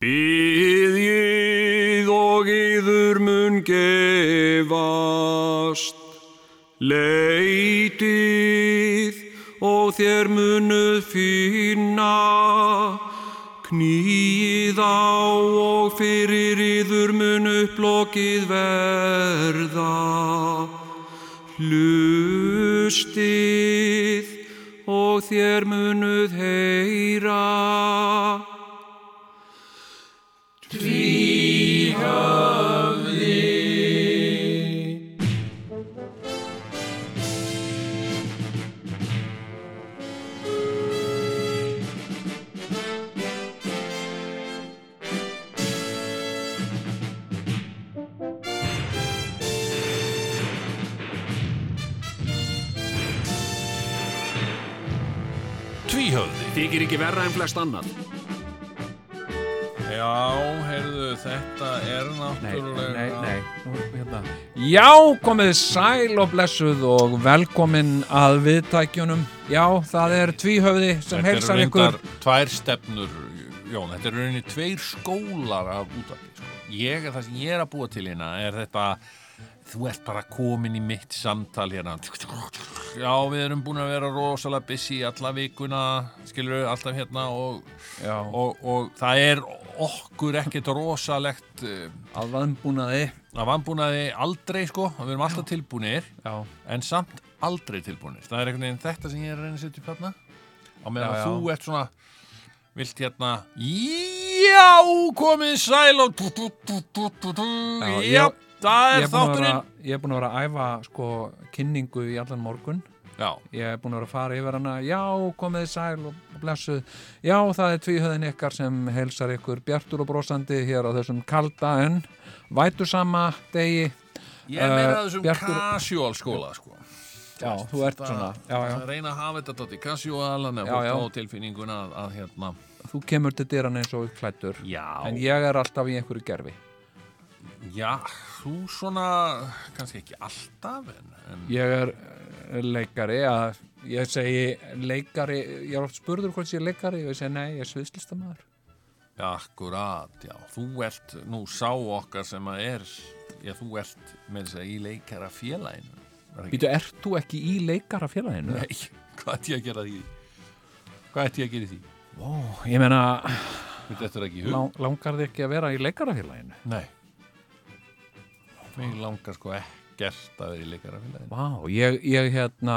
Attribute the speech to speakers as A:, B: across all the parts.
A: Byðið og yður mun gefast, leitið og þér munuð finna, knýið á og fyrir yður mun upplokið verða. Hlustið og þér munuð heyra. Ekki verra en flest annað.
B: Já, heyrðu, þetta er
C: Nei,
B: náttúrulega
C: nei, nei nú, hérna. Já, komið sæl og blessuð og velkomin að viðtækjunum Já, það er tvíhöfði sem heilsar
B: Þetta
C: ykkur
B: eru reyndar tvær stefnur, Jón, þetta eru rauninni tveir skólar af útvarpi, sko. Ég, það sem ég er að búa til hérna er þetta, þú ert bara komin í mitt samtal hérna. Já, við erum búin að vera rosalega busy alla vikuna, skilur við, alltaf hérna og,
C: Já,
B: og, og það er okkur ekkert rosalegt uh,
C: að vaðnbúnaði
B: að vanbúnaði aldrei, sko, við erum alltaf tilbúinir. En samt aldrei tilbúinir það er einhvern veginn þetta sem ég er að reyna að setja upp hérna. Á meðan að þú ert svona vilt hérna já, komið sæl og.
C: Já,
B: það er þátturinn.
C: ég er búin að vera að æfa sko kynningu í allan morgun.
B: Já,
C: Ég er búin að vera að fara yfir hana. Já, komið þið sæl og blessuð. Já, það er tvíhöðin ykkar sem heilsar ykkur bjartur og brosandi hér á þessum kalda en vætusama degi.
B: Ég er meira að þessum
C: Bjartur-
B: casual skóla sko.
C: Já, þú ert svona. Já, já,
B: að reyna að hafa þetta að
C: já.
B: fólk á tilfinninguna að, að hérna.
C: Þú kemur til dyran eins og klættur
B: já,
C: En ég er alltaf í einhverju gerfi
B: já, þú svona kannski ekki alltaf en, en
C: Ég er eh, leikari að Ég segi leikari Ég er oft spurður hvort ég er leikari og ég segi nei, ég er sviðslistamæður
B: Já, akkurat, já, þú ert nú sá okkar sem að er já, þú ert með þess að í leikara félaginu?
C: Býtu, ert þú ekki í leikara félaginu?
B: Nei, hvað ætti ég að gera því? Hvað ætti ég að gera því?
C: Ó, ég lang, langar þið ekki að vera í leikarafélaginu?
B: Nei Mér langar sko ekkert að vera í leikara félaginu
C: Vá, ég, ég hérna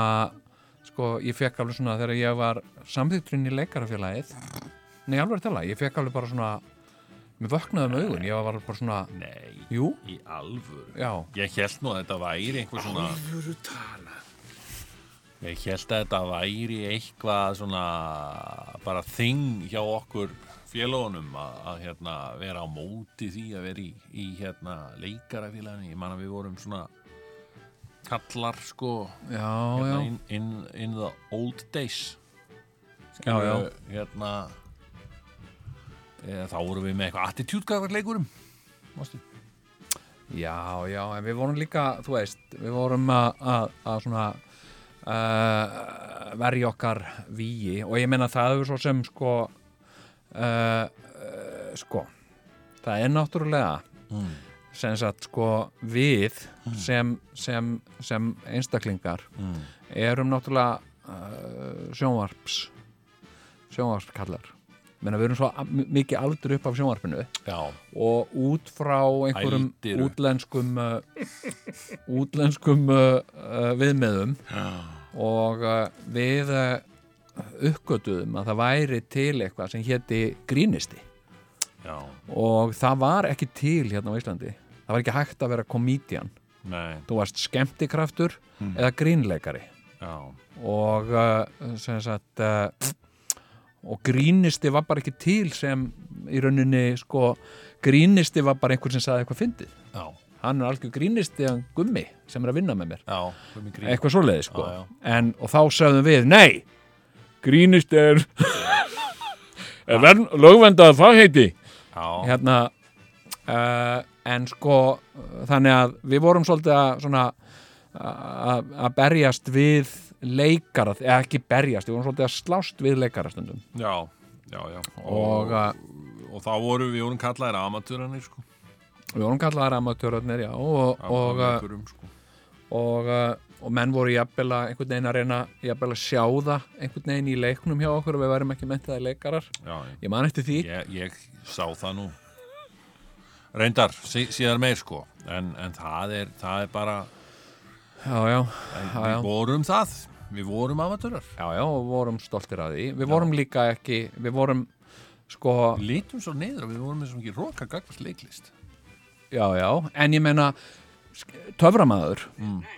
C: sko, ég fekk alveg svona þegar ég var samþýtturinn í leikarafélagið Nei, alveg að tala, ég fekk alveg bara svona mér vöknaði með augun, ég var bara svona
B: Nei,
C: Jú,
B: í alvöru?
C: Já,
B: Ég held nú að þetta væri einhver svona
A: Alvöru tala.
B: Ég held að þetta væri eitthvað svona bara þing hjá okkur félagunum að, að hérna, vera á móti því að vera í, í hérna, leikarafélaginu. Ég man að við vorum svona kallar sko
C: já,
B: hérna,
C: já
B: in, in, in the old days.
C: Já, já.
B: Hérna, e, þá vorum við með eitthvað attitúdgafar leikurum. Mástu?
C: Já, já, en við vorum líka, þú veist, við vorum að, svona uh, verja okkar víi og ég meina það er svo sem sko uh, uh, sko það er náttúrulega
B: Mm.
C: sem sagt sko við sem, sem, sem einstaklingar
B: Mm.
C: erum náttúrulega uh, sjónvarps sjónvarpskallar menna við erum svo mikið aldur upp af sjónvarpinu
B: Já,
C: og út frá einhverjum
B: Ældir upp.
C: útlenskum útlenskum viðmiðum og uh, við uppgötuðum að það væri til eitthvað sem héti grínisti.
B: Já,
C: og það var ekki til hérna á Íslandi. Það var ekki hægt að vera komedian.
B: Nei,
C: þú varst skemmtikraftur eða grínleikari.
B: Já,
C: og uh, sem sagt uh, og grínisti var bara ekki til sem í rauninni sko grínisti var bara einhver sem saði eitthvað fyndið.
B: Já,
C: hann er algjör grínisti hann gummi sem er að vinna með mér.
B: Já,
C: eitthvað svoleiði sko.
B: Já, já.
C: En, og þá sögðum við, nei grínisti er lögvendað fagheiti
B: Já,
C: hérna uh, en sko þannig að við vorum svolítið að berjast við leikara, eða ekki berjast við vorum svolítið að slást við leikara stundum.
B: Já, já, já.
C: Og, uh,
B: og þá voru við vorum kallaðir amatúranir sko,
C: við vorum kallaðar amatörarnir, já og, og, og, menn voru jafnvel að einhvern veginn að reyna jafnvel að sjá það einhvern veginn í leiknum hjá okkur og við værum ekki mentaði leikarar.
B: Já, já.
C: ég man eftir því.
B: Ég, ég sá það nú. Reyndar, sí, síðan meir sko. En, en það, er, það er bara
C: já, já,
B: en
C: Já,
B: við vorum það. Við vorum amatúrar
C: já, já, og vorum stoltir af því. Við vorum líka ekki, við vorum sko,
B: við lítum svo niður að við vorum eins og ekki roka gagvart leiklist.
C: Já, já. En ég meina sk- töframaður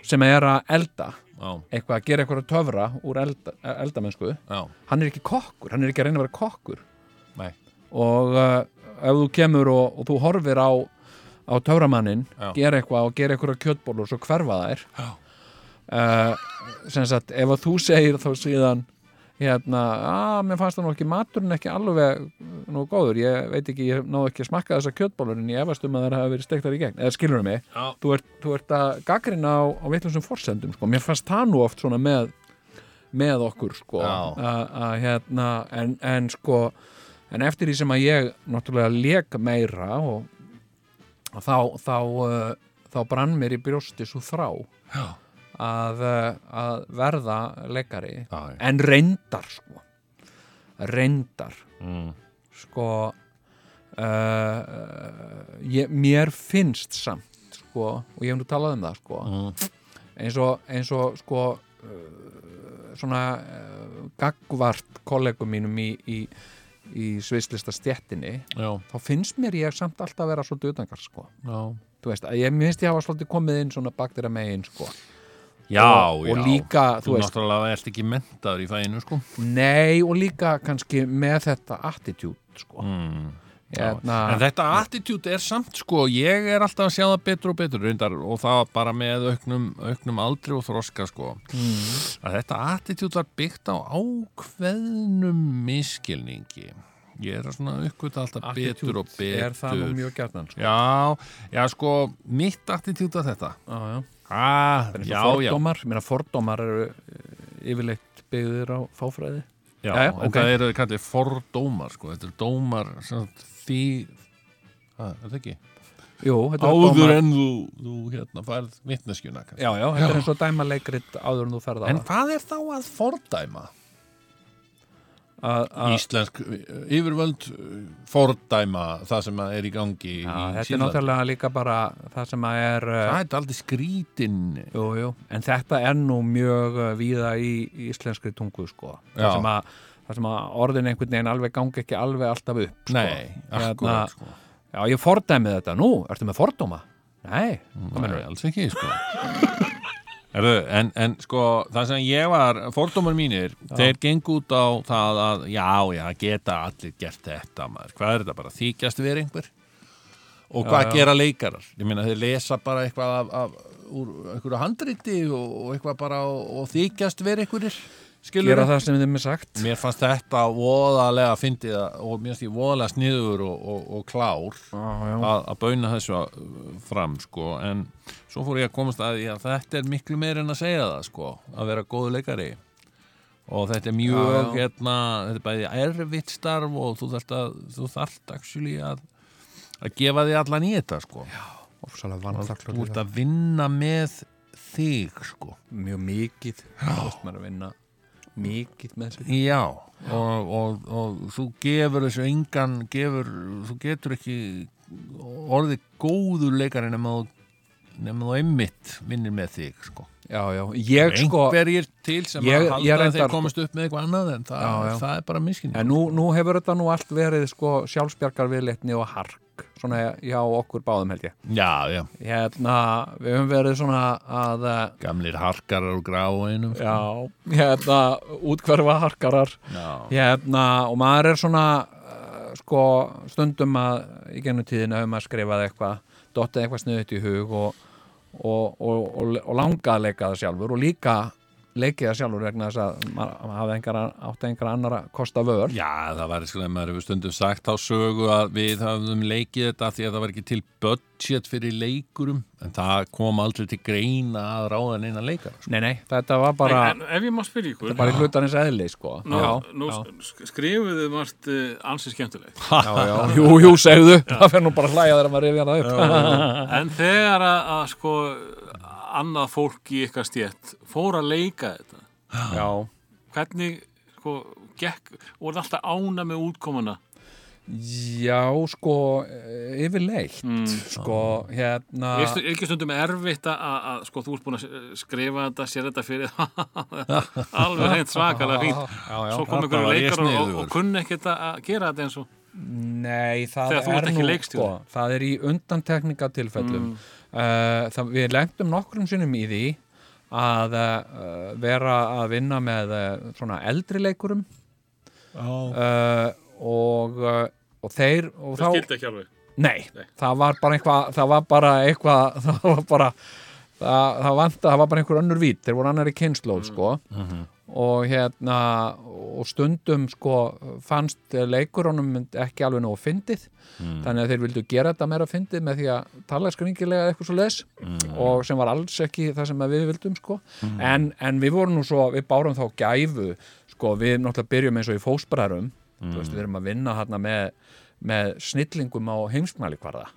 C: sem er að elda
B: já,
C: eitthvað að gera eitthvað að töfra úr elda, eldamennsku
B: já,
C: hann er ekki kokkur, hann er ekki að reyna að vera kokkur.
B: Nei.
C: Og uh, ef þú kemur og, og þú horfir á, á töframannin gera eitthvað og gera eitthvað kjötból og svo hverfa þær
B: Já.
C: uh, sem sagt, ef þú segir þá síðan hérna, að mér fannst það nú ekki maturinn ekki alveg nú góður, ég veit ekki, ég náðu ekki að smakka þessa kjötbólur en ég efast um að það hafa verið steiktar í gegn, eða skilur mig?
B: Já.
C: þú ert, þú ert að gaggrina á, á vitlusum forsendum, sko, mér fannst það nú oft svona með með okkur, sko. Að að, hérna, en, en sko en eftir því sem að ég náttúrulega lék meira og, og þá þá, uh, þá brann mér í brjósti svo þrá.
B: Já.
C: Að, uh, að verða leikari
B: já.
C: en reyndar sko reyndar
B: Mm.
C: sko uh, ég, mér finnst samt sko, og ég hef nú talað um það sko
B: Mm.
C: eins og, eins og sko uh, svona uh, gagvart kollegum mínum í, í, í sviðslista stjettinni
B: Já,
C: þá finnst mér ég samt alltaf vera svolítið utangar sko
B: já.
C: þú veist, að ég mér finnst ég hafa svolítið komið inn svona baktir að megin sko
B: Já,
C: og,
B: já.
C: og líka,
B: Þú,
C: þú veist,
B: náttúrulega ert ekki mentaður í fæinu, sko.
C: nei og líka kannski með þetta attitude sko
B: Mm.
C: hérna,
B: En þetta attitude er samt, sko, ég er alltaf að sjá það betur og betur, reyndar, og það bara með auknum, auknum aldri og þroska, sko.
C: mm,
B: Að þetta attitude var byggt á ákveðnum miskilningi. Ég er að svona uppgöta alltaf betur og betur.
C: er það nú mjög gjarnan sko.
B: Já, já, sko, mitt attitude að þetta.
C: já, já.
B: Ah, já,
C: og
B: já.
C: fordómar, að fordómar eru eh, yfirleitt byggðir á fáfræði
B: Já,
C: Jæja,
B: en
C: ok.
B: það eru kallið fordómar, sko. Þetta er dómar, því, hvað, er það ekki?
C: Jú, þetta
B: Áður
C: dómar
B: en þú, þú hérna, færð vitneskjuna, kannski.
C: Já, já, þetta er eins og dæma leikrit áður en þú ferða
B: En hvað er þá að fordæma? Íslensk yfirvöld uh, fordæma það sem er í gangi
C: já,
B: í
C: Þetta er
B: Sýrlandi.
C: náttúrulega líka bara það sem er uh,
B: Það er aldrei skrítin
C: jú, jú, en þetta er nú mjög víða í, íslenskri tungu sko. Það sem, að, það sem að orðin einhvern veginn alveg gangi ekki alveg alltaf upp sko.
B: Nei, akkurat sko.
C: Já, ég fordæmi þetta, nú, ertu með fordóma? Nei,
B: Nei,
C: mennur
B: alls ekki sko. Erðu, en, en sko það sem ég var, fordómar mínir þeir gengu út á það að já, já, geta allir gert þetta maður. hvað er þetta bara, þykjast við einhver og hvað
C: já.
B: gera leikarar ég meina þeir lesa bara eitthvað af, af, úr einhverju handriti og, og eitthvað bara og, og þykjast við einhverjir skilur
C: Gera það sem þeim er sagt
B: Mér fannst þetta voðalega fyndið og mér fannst ég voðalega sniður og, og, og klár
C: Já, já.
B: að, að bauna þessu fram sko. en svo fór ég að komast að því að þetta er miklu meir en að segja það sko, að vera góðu leikari og þetta er mjög
C: Já, já.
B: hérna, þetta er bæði erfitt starf og þú þarft að þú þarft actually að, að gefa því allan í þetta sko.
C: Ofsalega
B: þú ert að vinna með þig sko.
C: Mjög mikið Þú maður að vinna mikið með sig
B: Já, og, og, og þú gefur þessu engan, gefur, þú getur ekki orðið góður leikari nema þú, einmitt vinnir með þig, sko.
C: Já, já, ég sko
B: Einhverjir til sem
C: Ég-
B: að halda að þeir komast upp með eitthvað annað en það,
C: Já, já.
B: það er bara miskinn.
C: En nú, nú hefur þetta nú allt verið sko sjálfsbjargar viðleitni og hark svona hjá okkur báðum held ég
B: Já, já,
C: Hérna, við höfum verið svona að eh,
B: gamlir harkarar og gráinum. sko.
C: Já, hérna, útkverfa harkarar
B: Já,
C: Hérna, og maður er svona uh, sko, stundum að í gennum tíðina hefur maður skrifað eitthvað dottið eitthvað sniðut í hug og, og, og, og, og langað að leika það sjálfur og líka leikið það sjálfur vegna þess að maður hafði engar, átti engar annara kosta vör
B: Já, það var sko, maður hefur stundum sagt á sögu að við hafðum leikið þetta því að það var ekki til budget fyrir leikurum en það kom aldrei til greina að ráða neina leikara sko.
C: Nei, nei, þetta var bara,
D: En, en ef ég má spyrja ykkur
C: bara í hlutarins eðli sko.
D: Nú,
C: já,
D: nú
C: já,
D: sk- skrifuðu margt uh, ansið skemmtilegt.
C: Já, já, jú, jú, segðu. Það fer nú bara að hlæja þegar maður rifja það upp.
D: En þegar að, að sko annað fólk í ykkar stjætt fór að leika þetta?
C: Já,
D: hvernig sko gekk er alltaf ána með útkomuna?
C: Já, sko eh, yfirleitt, sko hérna
D: er ekki stundum erfitt að, sko þú ert búin að skrifa þetta sér þetta fyrir alveg reynd svakalega fínt.
C: Já, já.
D: svo kom ykkur leikar og, og, og kunni ekkert að að gera þetta eins og
C: Nei, það er
D: ekki
C: nú sko, það er í undantekningatilfellum
D: Mm.
C: Uh, það, við lengtum nokkrum sinnum í því að uh, vera að vinna með uh, svona eldri leikurum. Uh, og, uh, og þeir og
D: það
C: þá,
D: skildi ekki alveg.
C: Nei,
D: Nei.
C: það var bara eitthvað það var bara eitthvað það var bara það, það, vant, það var bara einhver önnur vít. Þeir voru annari kynnslóð sko. Og hérna og stundum sko fannst leikurunum ekki alveg nógu fyndið. Þannig að þeir vildu gera þetta meira fyndið með því að tala skringilega eitthvað svo les og sem var alls ekki það sem við vildum sko. En, en við vorum nú svo, við bárum þá gæfu sko, við náttúrulega byrjum eins og í veist, við erum að vinna hérna með, með snillingum á heimsmæli hvarða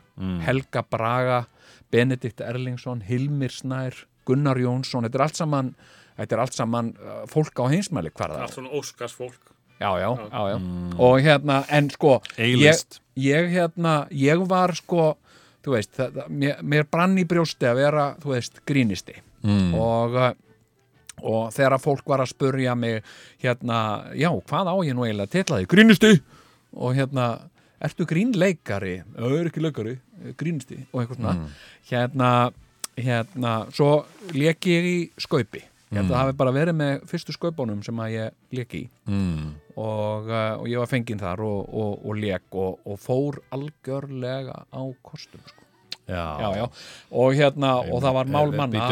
C: Helga Braga Benedikt Erlingsson, Hilmir Snær Gunnar Jónsson, þetta er allt saman þetta er allt saman uh, fólk á heimsmæli hvarða
D: allt svona óskars fólk
C: já, já, já, já. og hérna, en sko ég, ég hérna ég var sko, þú veist það, það- mér, mér brann í brjósti að vera þú veist, grínisti. Mm. og uh, og þegar að fólk var að spurja mig hérna, já, hvað á ég nú eiginlega að titla því, grínisti? Og hérna, ertu grínleikari? Ég er ekki leikari, grínisti. Og eitthvað svona, hérna hérna, svo lék ég í skaupi ég held að það hafi bara verið með fyrstu skaupunum sem að ég lék í
B: mm.
C: og, uh, og ég var fenginn þar og, og, og lék og, og fór algjörlega á kostum sko.
B: Já,
C: já, já, og hérna og það var mál manna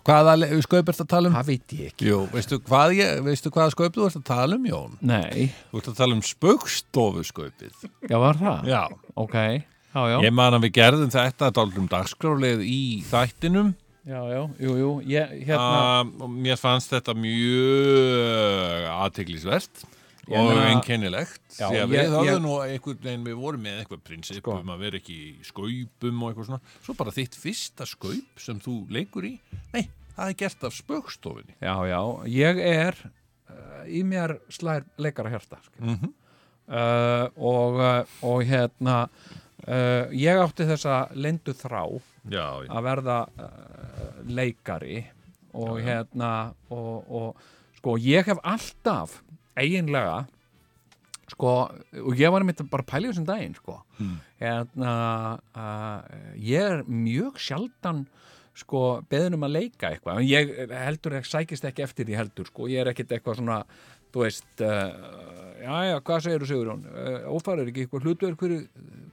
B: Hvaða le- skaup ert að tala um?
C: það veit ég ekki
B: Jú, veistu hvað, ég, veistu hvaða skaup þú ert að tala um, Jón?
C: nei,
B: Þú ert að tala um spaukstofuskaupið.
C: já var það
B: Já.
C: ok, já, já,
B: Ég man að við gerðum þetta dálum dagskráleið í þættinum
C: já, já, jú, jú ég, hérna,
B: um, mér fannst þetta mjög aðteglisvert
C: Ég
B: og einkennilegt
C: Já, ég-
B: við höfðum
C: ég-
B: nú veginn, við vorum með eitthvað prinsip
C: Sko.
B: um að vera ekki í skaupum og eitthvað svona svo bara þitt fyrsta skaup sem þú leikur í nei, það er gert af spökstofinni
C: já, já, ég er uh, í mér slær leikara hjarta mm
B: Mhm.
C: uh, og, uh, og hérna uh, ég átti þessa lendu þrá
B: já, já,
C: að verða uh, leikari og hérna og, og sko ég hef alltaf eiginlega sko og ég var bara að pæla í þessum daginn sko. Hérna uh, ég er mjög sjaldan sko beðin um að leika eitthvað. En ég heldur ekki, sækist ekki eftir því heldur sko, ég er ekkit eitthvað svona þú veist uh, já já, hvað segir þú Sigurjón? Uh, ófærir ekki eitthvað hlutverk fyrir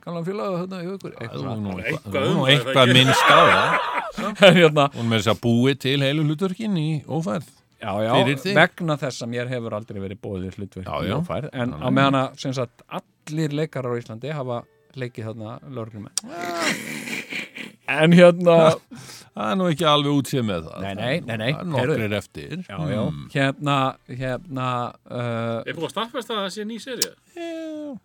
C: gamlan félag hérna, hjá ykkur, eitthvað
D: eitthvað
B: eitthvað,
D: um
B: minnst á það.
C: Hérna,
B: hún með þess að búi til heilu hlutverkin í ófærð.
C: Já, já, vegna þess að mér hefur aldrei verið bóðið hlutverk
B: Já,
C: í
B: já.
C: ófærð, en á meðan að sem sagt, allir leikarar á Íslandi hafa leikið þarna lögreglum en hérna
B: það er nú ekki alveg útséð með það.
C: Nei, nei, nei, nei.
B: það er nokkrir eftir.
C: Já, já,
B: Mm.
C: hérna hérna uh,
D: er búið að staðfesta að það sé ný serið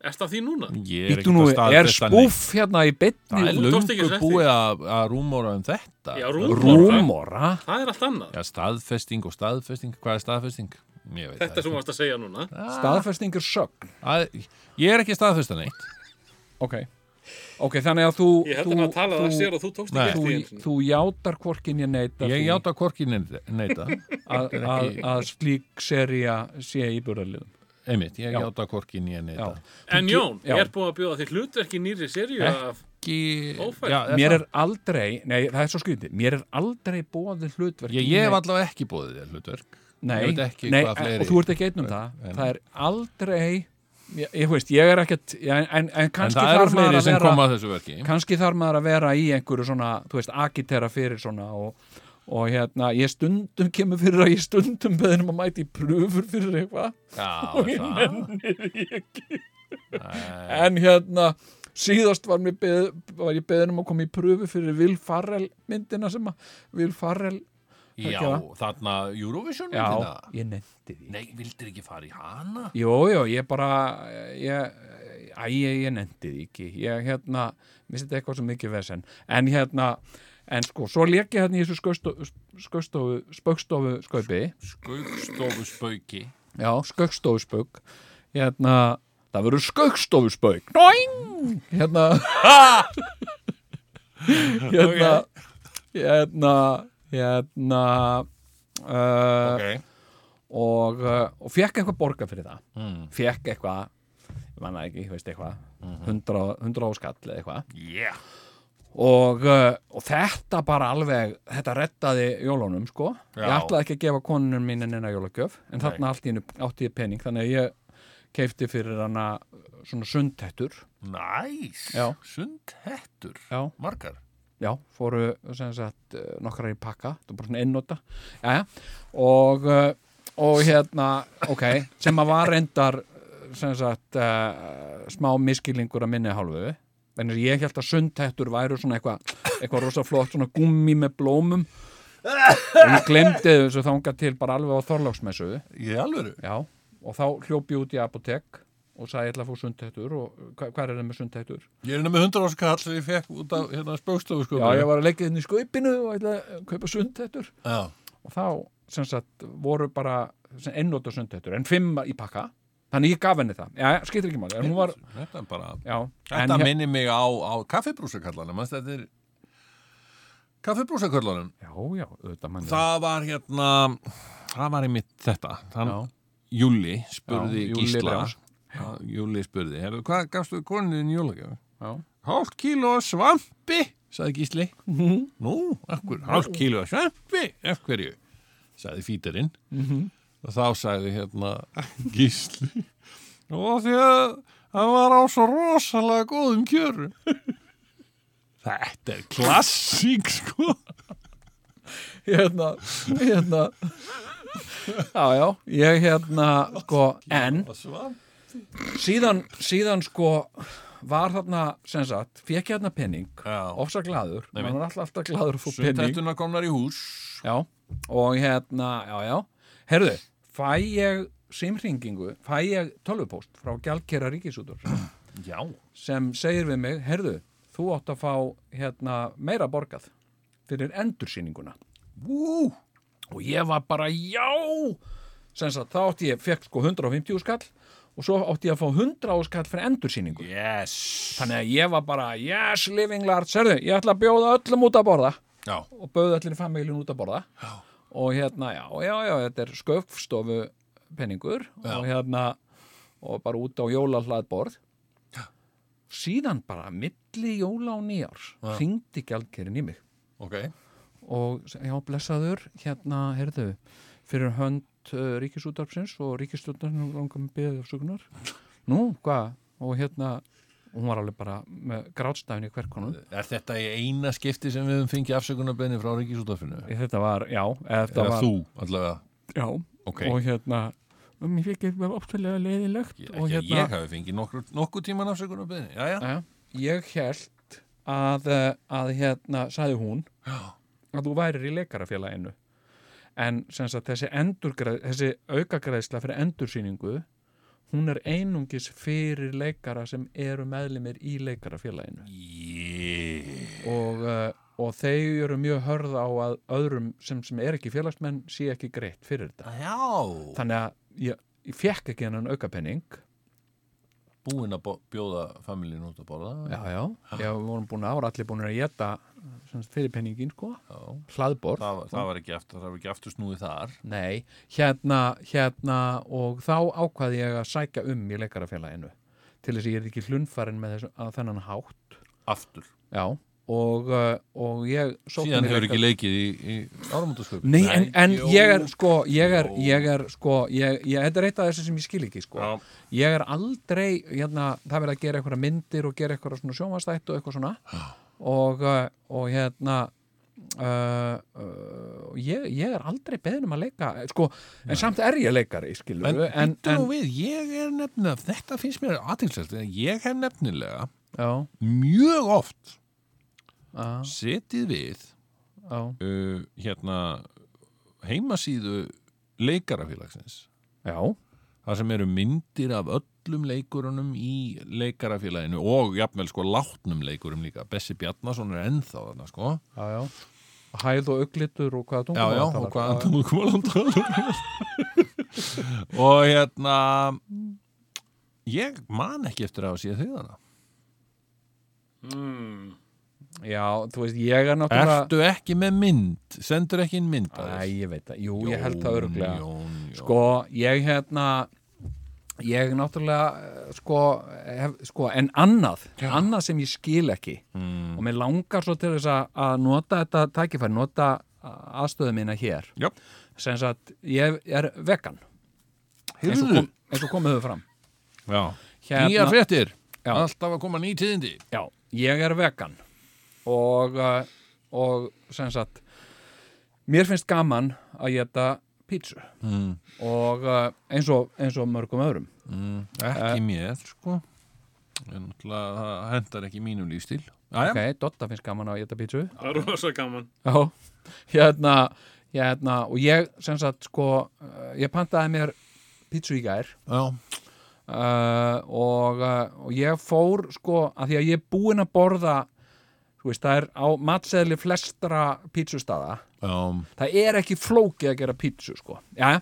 D: erst af því núna?
B: ég er
C: Ítu nú, er spúff hérna í bytni
B: það er lungu búið að, að rúmóra um þetta?
D: Já, rúmora.
C: Rúmora
D: það er allt annað.
B: Já, staðfesting og staðfesting, hvað er staðfesting? Ég veit
D: þetta sem þú varst að segja núna.
C: Staðfestingur sögn.
B: Að, Ég er ekki staðfesta neitt.
C: Ok, ok, þannig að þú
D: ég held
C: þú,
D: að maður tala það
C: þú,
D: sér og þú tókst ekki
C: þú,
D: eftir því
C: þú játar hvorkin ég neita
B: Ég
C: því.
B: játa hvorki neita, neita.
C: að, að, að slík seria sé í burðarliðum.
B: Einmitt, ég
C: Já.
B: játa hvorki nýja neita
D: en Jón,
C: Já.
D: er búið að bjóða því hlutverk í nýri serju af.
B: Já,
C: mér
B: það-
C: er aldrei, nei það er svo skrítið. Mér er aldrei bóðið hlutverk
B: Ég, ég hef allavega ekki þér hlutverk.
C: Nei,
B: ég
C: nei,
B: hvað fleiri-
C: og þú ert ekki einn um það. Það er aldrei ég, ég veist, ég er ekkert en, en, en
B: En
C: kannski
B: eru
C: þarf maður að vera kannski þarf maður að vera í einhverju svona, þú veist, agitera fyrir svona og, og hérna, ég stundum kemur fyrir að ég stundum beðinum að mæti pröfur fyrir eitthvað. Og ég nenni því ekki. En hérna síðast var, beð, var ég beðin um að koma í pröfu fyrir Will Farrell myndina sem að Will Farrell
B: Já, þarna Eurovision
C: já,
B: myndina?
C: ég nefndi því.
B: Nei, vildir ekki fara í hana?
C: Jó, jó, ég bara ég, æ, ég, ég nefndi því ekki. Ég hérna, þetta eitthvað svo mikið vesen. En hérna, en sko svo ég hérna í þessu skaustofu skaustofu, spaukstofu skaupi.
B: Skaugstofu spauki.
C: Já, skaukstofu spauk. Hérna, það verður skaukstofu spauk. Doing! hérna. Hérna hérna hérna uh,
B: Ok.
C: og, uh, og fekk eitthvað borga fyrir það.
B: Mm.
C: fekk eitthvað ég manna ekki, ég veist eitthvað 100, 100 áskall eitthvað.
B: Yeah.
C: Og, uh, og þetta bara alveg þetta rettaði jólunum sko. Ég
B: Já.
C: ætlaði ekki að gefa konunum mín en jólagjöf en þarna allt í einu átti ég pening þannig að ég keifti fyrir hana svona sundhettur.
B: Næs
C: Já.
B: Sundhettur. Margar
C: já, fóru sem sagt uh, nokkrar í pakka, þetta var bara svona einnota. Já, og uh, og hérna, ok sem að var reyndar uh, sem sagt uh, smá miskilningur að minni hálfu. Þannig að ég held að sundhettur væru svona eitthvað eitthvað rosa flott, svona gummi með blómum. Og ég glemdi þessu þangað til bara alveg á Þorláksmessu.
B: Í alvöru?
C: Já, og þá hljóp ég út í apotek og sagði ég ætla að fá sundhettur og hva- hvað er það með sundhettur?
B: Ég er hérna með 100 áskall sem ég fekk út af hérna spaustofu sko.
C: Já, ég var að leggja inn í skaupinu og ætla að kaupa sundhettur.
B: Já.
C: Og þá sem sagt voru bara einnóta sundhettur en fimm í pakka. Þannig ég gaf henni það, já, skiptir ekki máli. Var,
B: Þetta er bara
C: já,
B: Þetta minnir mig á, á kaffibrúsakallanum Þetta er kaffibrúsakallanum.
C: Já, já, auðvitað mann
B: Það var hérna Það var einmitt þetta. Þann, Júli spurði Gísla Júli spurði Hefur, Hvað gafstu konuðin jólagjöf?
C: já,
B: Hálft kíló svampi sagði Gísli
C: Mhm.
B: Nú, akkur, hálft kíló svampi Ef hverju? sagði fítarinn
C: Mhm.
B: og þá sagði hérna Gísli og því að það var á svo rosalega góðum kjörum Þetta er klassík sko
C: hérna hérna já, já, ég hérna sko, en síðan, síðan sko var þarna, sem sagt, fekk ég hérna penning ofsa glaður,
B: Nei,
C: mann er alltaf, alltaf glaður að fá penning
B: Sundhettuna komnar í hús.
C: Já, og hérna, já, já. Herðu, fæ ég símringingu, fæ ég tölvupóst frá gjaldkera ríkisútur
B: Já.
C: Sem segir við mig, herðu þú átt að fá hérna meira borgað fyrir endursýninguna.
B: Ú,
C: og ég var bara, já! Sem sagt, þá átti ég, fekk sko 150 skall og svo átti ég að fá 100 skall fyrir endursýningu.
B: Yes.
C: Þannig að ég var bara, yes, living large. Herðu, ég ætla að bjóða öllum út að borða.
B: Já,
C: og bauði allir famílin út að borða.
B: Já.
C: og hérna, já, já, já, þetta er sköfstofu penningur og hérna og bara út á jólahlaðborð. Síðan bara milli jóla og nýjárs
B: Já.
C: hringdi gjaldkerinn í mig.
B: Ok.
C: Og já, blessaður, hérna, heyrðu fyrir hönd uh, ríkisútarpsins og ríkistjórnarinn langar með beðið afsökunar. Nú, hvað, og hérna hún var alveg bara með grátstæfni í hverkonum
B: Er þetta í eina skipti sem við fengið afsökunarbeðni frá Ríkisútafinu?
C: þetta var, já, eða var
B: þú, allavega?
C: Já,
B: Ok,
C: og hérna um, ég fikk eitthvað óttalega leiðilegt og
B: ég,
C: hérna
B: ég hafi fengið nokkur, nokkur tíman afsökunarbeðni Jæja
C: ja, ég held að, eh, að hérna, sagði hún
B: Já,
C: að þú værir í leikarafélaginu en sagt þessi, þessi aukagreðsla fyrir endursýningu hún er einungis fyrir leikara sem eru meðlimir í leikarafélaginu.
B: Yeah.
C: og, uh, og þeir eru mjög hörð á að öðrum sem, sem er ekki félagsmenn sé ekki greitt fyrir þetta.
B: Já.
C: Þannig að ég, ég fekk ekki hennan aukapenning
B: Búin að bjóða familín út að borða.
C: Já, já, já, við vorum búin að ára allir búin að geta fyrir penningin sko, hlaðbor
B: Það, það var ekki aftur, það var ekki aftur snúið þar.
C: Nei, hérna, hérna og þá ákvaði ég að sækja um í leikarafélaginu. Til þess að ég er ekki hlunfarin með þessu að þennan hátt.
B: Aftur.
C: Já, og, uh, og ég sótti
B: Síðan hefur ekki leikið í, í áramótasköp
C: Nei, en, en
B: jú.
C: ég er sko, ég er, ég er sko, ég, ég, þetta er eitt af þessu sem ég skil ekki sko.
B: Já,
C: Ég er aldrei, hérna, það verið að gera eitthvað myndir og gera eitthvað svona sjónvastætt og eitthvað svona. Og, uh, og hérna uh, uh, ég, ég er aldrei beðin um að leika sko, en samt er ég leikari skilur
B: En,
C: en, en,
B: við, ég er nefnilega, þetta finnst mér aðtilsvægt, ég hef nefnilega
C: já,
B: mjög oft
C: já,
B: setið við
C: já,
B: uh, hérna heimasíðu leikarafélagsins.
C: Já.
B: Það sem eru myndir af öllum leikurunum í leikarafélaginu og jafnvel sko látnum leikurum líka. Bessi Bjarnason er ennþá þarna sko.
C: Já, já. hæð og auglitur og hvaða
B: já, já,
C: tungumál
B: og
C: talar.
B: hvað tungumál og hérna ég man ekki eftir að sé þau þarna.
D: Mm.
C: Já, þú veist, ég er náttúrulega
B: Ertu ekki með mynd? Sendur ekki inn mynd
C: Æ, ég veit það, jú, ég held það öruglega
B: Jón, Jón.
C: sko, ég hérna ég náttúrulega eh, sko, hef, sko en annað annað sem ég skil ekki
B: mm.
C: og mér langar svo til þess að- nota þetta tækifæri, nota aðstöðu mína hér
B: Já.
C: sem sagt, ég er vegan eins og, kom, eins og komið fram
B: Já.
C: Hérna-
B: Nýjar fréttir
C: Já.
B: Alltaf að koma ný tíðindi
C: Já, ég er vegan og, uh, og sem sagt mér finnst gaman að geta pítsu.
B: Mm.
C: og uh, eins, og, eins og mörgum öðrum.
B: Mm. Ekki mér sko. En náttúrulega það hendar ekki mínum lífstíl Jæja,
C: ok, Dotta finnst gaman að geta pítsu.
D: Það er rosa gaman.
C: Já, hérna, hérna og ég sem sagt sko uh, ég pantaði mér pítsu í gær.
B: Já,
C: uh, og, uh, og ég fór sko að því að ég er búinn að borða veist, það er á matseðli flestra pítsustada
B: já,
C: það er ekki flókið að gera pítsu sko. Já,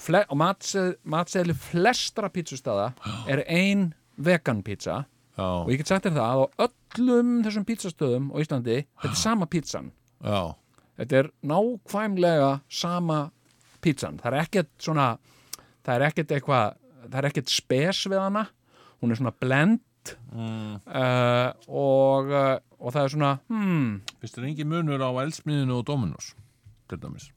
C: fle og matseð, matseðli flestra pítsustada er ein vegan pítsa
B: já,
C: og ég get sagt þér það að á öllum þessum pítsastöðum á Íslandi þetta er sama pítsan.
B: Já,
C: þetta er nákvæmlega sama pítsan. Það er ekkert svona það er ekkert eitthvað það er ekkert spes við hana. Hún er svona blend
B: mm.
C: uh, og, uh, og það er svona hmm,
B: Finnst þér engin munur á elsmiðinu og Dominos til dæmis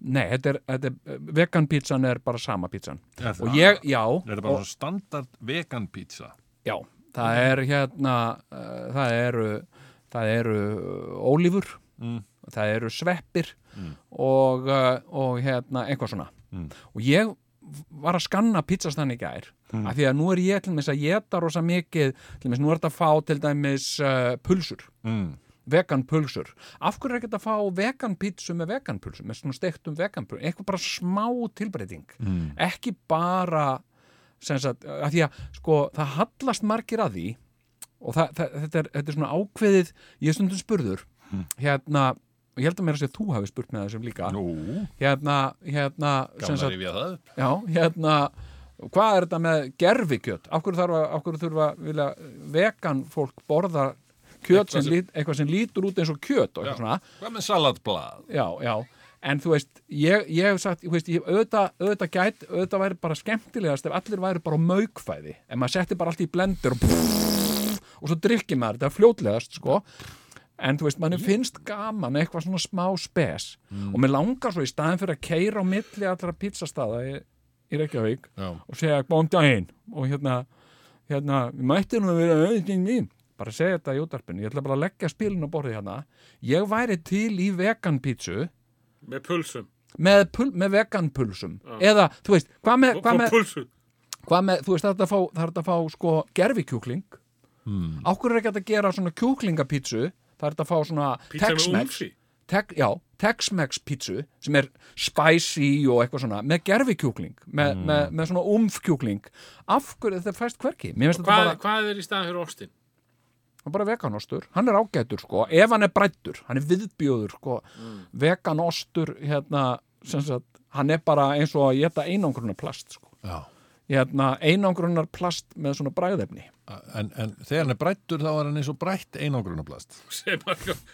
C: nei, þetta er, þetta er vegan pítsan er bara sama pítsan
B: Er
C: og ég, já,
B: Er það bara
C: og,
B: standard vegan pizza?
C: já það er hérna uh, það eru það eru ólífur
B: Mm.
C: það eru sveppir
B: Mm.
C: og, og hérna einhvað svona
B: Mm.
C: og ég var að skanna pizzastann í gær
B: Mm.
C: af því að nú er ég til dæmis að geta rosa mikið til dæmis nú er þetta að fá til dæmis uh, pulsur,
B: Mm.
C: vegan pulsur af hverju er ekki að fá vegan pizzu með vegan pulsur, með svona steiktum vegan pulsur eitthvað bara smá tilbreyting
B: Mm.
C: ekki bara sem sagt, að því að sko það hallast margir að því og það, það, þetta, er, þetta er svona ákveðið ég er stundum spurður hérna, og ég held að mér að segja að þú hafi spurt með þessum líka.
B: Nú,
C: hérna, hérna
B: að
C: sagt,
B: rifja það upp.
C: Já, hérna hvað er þetta með gerfikjöt af hverju, þarf að, af hverju þurfa vilja vegan fólk borða kjöt sem lít, eitthvað sem lítur út eins og kjöt og eitthvað svona?
B: Hvað með salatblað?
C: já, já, en þú veist ég, ég hef sagt, þú veist, ég, auðvitað, auðvitað gæt auðvitað væri bara skemmtilegast ef allir væri bara á maukfæði, ef maður setti bara allt í blendur og, og svo drykki maður. Þetta er fljótlegast, sko en þú veist, manni finnst gaman eitthvað svona smá spes. Og mér langar svo í staðin fyrir að keira á milli allra pizzastaða í, í Reykjavík
B: Já,
C: og segja góðan daginn. Og hérna, hérna, við mættum nú að vera auðvitað mín bara segja þetta í útarpinu, ég ætla bara að leggja spilin á borðið hérna, ég væri til í vegan pítsu
D: með pulsum.
C: Með, pul, með vegan pulsum.
D: Já.
C: eða, þú veist, hvað með,
D: og,
C: hvað
D: og
C: með, hvað með þú veist, það er að fá, það er hægt að fá sko gerfikjúkling
B: mm.
C: ákveður er ekki að gera svona kjúklingapítsu það er hægt að fá svona Tex-Mex Tex, já, Tex-Mex pítsu sem er spicy og eitthvað svona með gerfikjúkling, með, með, með svona umfkjúkling. Af hverju þetta fæst hverki þetta
D: hvað,
C: bara,
D: hvað er í staðan fyrir ostin?
C: það er bara veganostur. Hann er ágætur sko, ef hann er brættur hann er viðbjóður sko. Veganostur hérna, sem sagt, hann er bara eins og að geta einangrunar plast sko.
B: Já
C: hérna, einangrunar plast með svona bræðefni.
B: En, en þegar hann er brættur þá er hann eins og brætt einangrunarblast
D: sem,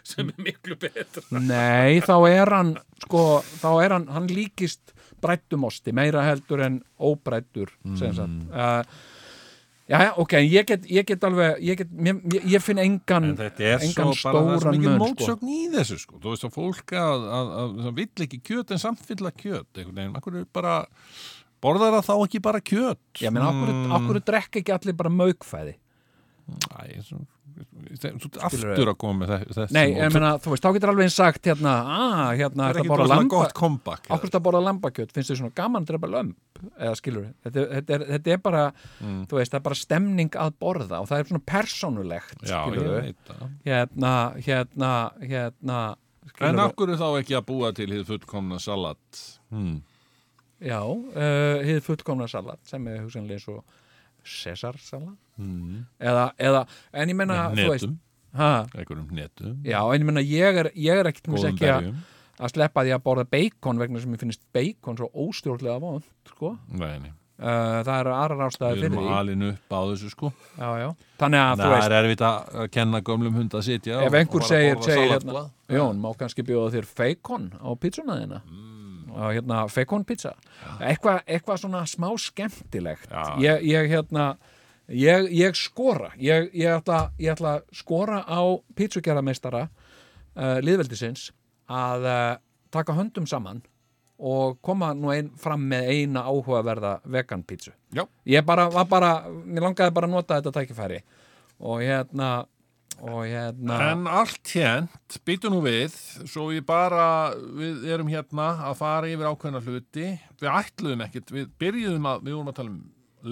D: sem er miklu betra.
C: Nei, þá er hann sko, þá er hann, hann líkist brættum osti, meira heldur en óbrættur, sem sagt. Uh, Já, já, ok, ég get, ég get alveg, ég get, ég, ég- finn engan
B: En
C: engan
B: er
C: stóran mun, sko.
B: mótsögn í þessu sko. Þú veist að fólk að, að, að, að vill ekki kjöt en að kjöt einhvern veginn, akkur er bara borðar það þá ekki bara kjöt?
C: Ég meina, okkur,
B: Mm,
C: okkur drekka ekki allir bara maukfæði?
B: Æ, þú aftur að koma með þe- þessi
C: Nei, ég meina, þú veist, þá getur alveg eins sagt hérna, að, hérna,
B: það er ekki
C: bara lamba
B: gott comeback
C: Akkur þetta bara lambakjöt, finnst þið svona gaman að drepa lömb? Eða skilur þetta, þetta, er, þetta er bara,
B: Mm.
C: þú veist, það er bara stemning að borða og það er svona persónulegt
B: Já,
C: skilur hérna, hérna, hérna
B: En
C: skilurðu?
B: af hverju þá ekki að búa til hið fullkomna salat? Hmm.
C: Já, uh, hið fullkomna salat sem er hugsanlega eins og Cesar salat.
B: Hmm.
C: eða, eða, en ég menna,
B: Netum, einhverjum netum
C: Já, en ég menna, ég er, ég er ekkert
B: Góðum
C: ekki að, að sleppa því að borða bacon vegna sem ég finnst bacon svo óstjórnlega vond, sko.
B: Nei, nei,
C: uh, það eru aðrar ástæði
B: við
C: fyrir
B: erum
C: því.
B: alin upp á þessu sko.
C: Já, já. þannig að þú
B: Það er erfitt að kenna gömlum hund að sitja
C: ef einhver segir, segir hérna, Jón, má kannski bjóða þér feikon á pizzuna þína?
B: Mm.
C: Og hérna feikon pizza. Eitthvað eitthva svona smá skemmtilegt. Ég, ég hérna ég, ég skora. Ég, ég, ætla, ég ætla að skora á pizzugjarameistara uh, liðveldisins að uh, taka höndum saman og koma nú ein, fram með eina áhugaverða vegan pizzu.
B: Já.
C: ég bara, bara, mér langaði bara að nota þetta tækifæri og hérna hérna
B: En allt hérnt, býtu nú við, svo við bara, við erum hérna að fara yfir ákveðna hluti, við ætluðum ekkert, við byrjuðum að, við vorum að tala um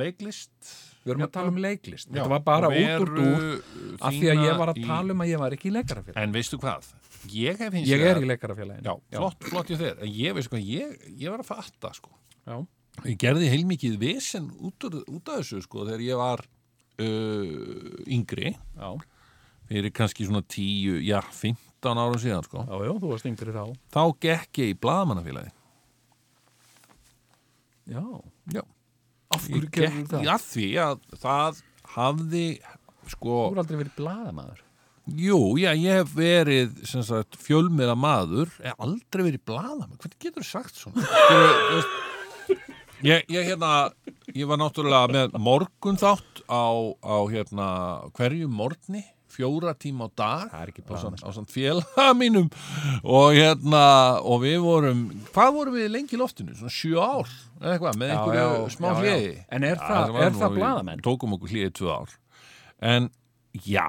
B: leiklist.
C: við erum að tala um leiklist.
B: Já,
C: þetta var bara út úr dúr af því að ég var að tala um að ég var ekki í leikarafélagi
B: En veistu hvað, ég hef hins
C: ég
B: vegar-
C: er í leikarafélagi
B: Já, flott, flott ég þér, en ég veistu hvað, ég, ég var að fatta, sko.
C: Já.
B: Ég gerði heilmikið vesen út, út af þessu, sko, þegar ég var uh, yngri,
C: Já.
B: Fyrir kannski svona 10, já, 15 ára síðan, sko.
C: já, já, þú varst yngri þá
B: Þá gekk ég í blaðmannafélagi.
C: já,
B: Já.
C: af hverju gerður það?
B: að því að það hafði sko,
C: þú er aldrei verið blaðamaður
B: jú, já, ég hef verið sem sagt, fjölmiða maður hef aldrei verið blaðamenn, hvernig getur þú sagt svona ég, ég hérna ég var náttúrulega með morgun þátt á, á hérna hverju morgni fjóra tíma á dag
C: Það er ekki
B: á samt, félaga mínum. Og hérna og við vorum, hvað vorum við lengi í loftinu? Svona sjö ár eða eitthvað með
C: Já,
B: einhverju
C: já,
B: smá
C: já, já.
B: hliði
C: En er það- er
B: nú-
C: það
B: við
C: blaðamenn?
B: tókum okkur hliði tvö ár. En já,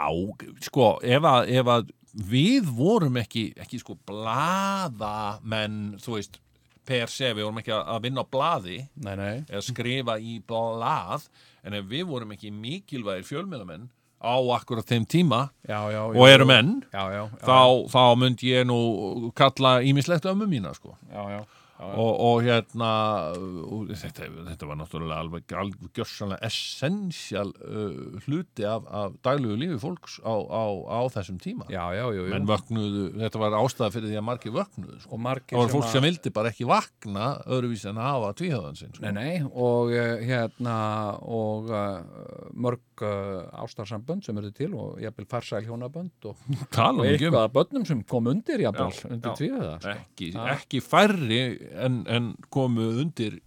B: sko ef að, ef að við vorum ekki, ekki sko blaðamenn þú veist, per se við vorum ekki að, vinna á blaði
C: nei, nei,
B: eða skrifa í blað en ef við vorum ekki mikilvægir fjölmiðlamenn á akkurat þeim tíma
C: já, já
B: og eru menn
C: já, já, já,
B: þá, þá myndi ég nú kalla ímislegt ömmu mína sko.
C: Já, já, já.
B: Og, og hérna og þetta, þetta var náttúrulega alveg, alveg gjörsanlega essential uh, hluti af, af daglugu lífi fólks á, á, á þessum tíma
C: já, já, jú.
B: menn vöknuðu, þetta var ástæða fyrir því að margir vöknuðu sko.
C: og margir
B: það var fólk sem vildi bara ekki vakna öðruvísi en að hafa tvíhöðan sinn sko.
C: Nei, nei, og uh, hérna og uh, mörg uh, ástarsambönd sem eru til og jafnvel farsæl hjónabönd og, og
B: um
C: eitthvað að börnum sem kom undir jafnvel,
B: Já,
C: undir
B: já.
C: tvíða sko.
B: ekki,
C: Já.
B: ekki færri en, en komu undir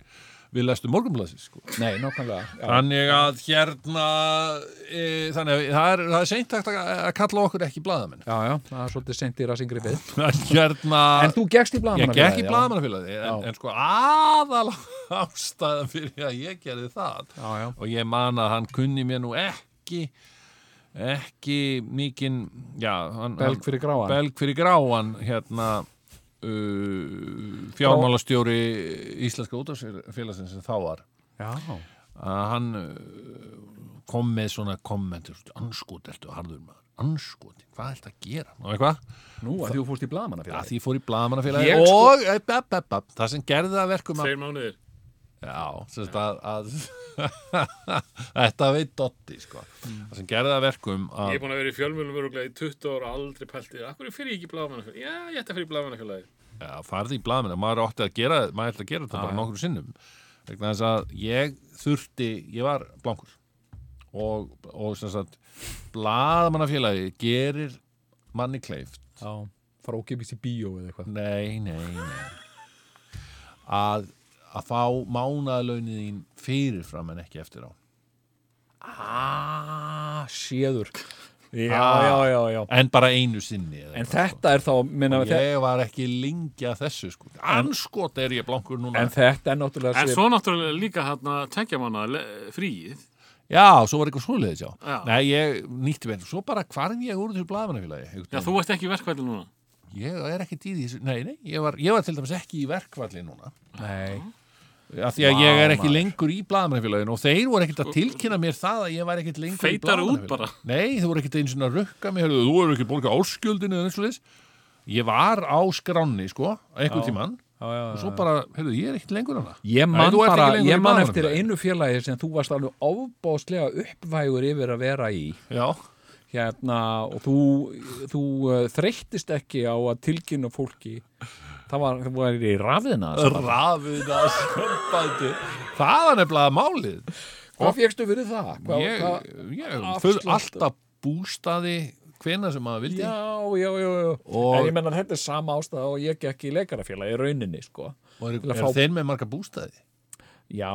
B: við lestu morgunblæsi sko.
C: Nei, nákvæmlega
B: þannig að hérna e, þannig að það er, það er seint að, að kalla okkur ekki blaðamenn.
C: Já, já, það er svolítið seint í rasingri við
B: hérna
C: En þú gegst í
B: ég
C: blaðamannafélagið
B: gekk í blaðamannafélagi en, en sko aðal ástæðan fyrir að ég gerði það
C: Já, já,
B: og ég man að hann kunni mér nú ekki ekki mikinn
C: belg fyrir gráan.
B: belg fyrir gráan hérna uh, fjármálastjóri Íslenska útafsfélagsins sem þá var.
C: Já,
B: að hann uh, kom með svona kommentur anskot ertu harður maður? Anskoti, hvað ertu að gera? Og eitthvað,
C: nú að þú fórst í
B: að
C: blaðamannafélagið
B: því ég fór í blaðamannafélagi
C: Ég sko-
B: og ep, það sem gerði það að verkum að, já, sem sagt að, að þetta veit Dotti sko. það sem gerði það að verkum
D: Ég
B: að
D: er búin að vera í fjölmjölum öruglega í 20 ára aldrei pæltið Akkur fyrir ég ekki blaðamannafélagi? Já, ég ætti að fyrir blaðamannafélagi
B: já, farði í blaðamenn maður átti að gera, maður ætti að gera þetta
C: Já,
B: bara nokkru sinnum. Vegna þess að ég þurfti ég var blankur. Og, og sem sagt blaðamannafélagi gerir manni kleift.
C: Já, fara ókipis í bíó eða eitthvað.
B: Nei, nei, nei. Að, að fá mánaðalaunin þín fyrirfram en ekki eftir á
C: Ah, séður Já,
B: Ah.
C: já, já, já
B: en bara einu sinni eða
C: En
B: eitthvað,
C: þetta er þá, minna,
B: sko. ég var ekki lengi að þessu sko. anskot er ég blankur núna
C: en þetta er náttúrulega
D: En svo náttúrulega líka hérna tekja mánu fríið
B: Já, svo var eitthvað svoleiðis, já.
D: Já.
B: Nei, ég nýtti verið, svo bara hvarf ég úr þessu blaðmannafélagi.
D: Já, þú ert ekki í verkvæli núna.
B: Ég er í því, nei, nei, ég var, ég var til dæmis ekki í verkvalli núna.
C: Nei,
B: Af því að ég er ekki lengur í blaðmannafélaginu og þeir voru ekkert að tilkynna mér það að ég var ekkert lengur í
D: út bara.
B: blaðamannafélaginu. Nei, þú voru ekkert eins og að rukka mig, heyrðu, þú eru ekki borgað áskjöldinu eða eins og þess. Ég var á skránni, sko,
C: Já.
B: tímann
C: já, já,
B: og svo bara, heyrðu, ég er ekkert lengur hana.
C: Ég
B: Nei,
C: man
B: ert
C: bara,
B: ekki
C: ég man eftir einu félagi sem þú varst alveg ofbáslega uppvægur yfir að vera í
B: Já.
C: hérna og þú, þú uh, þreyttist ekki á að tilkynna fólki það var, það var í rafðina
B: Rafina sambandi. Það var nefnilega málið.
C: Hvað fegstu fyrir það? Hvað,
B: Ég, ég full alltaf bústaði hvena sem maður vildi.
C: já, já, já, já. En ég menna þetta er sama ástæða og ég gekk í leikarafélagi í rauninni sko.
B: Og er, er
C: fá-
B: þeir með marga bústaði?
C: Já,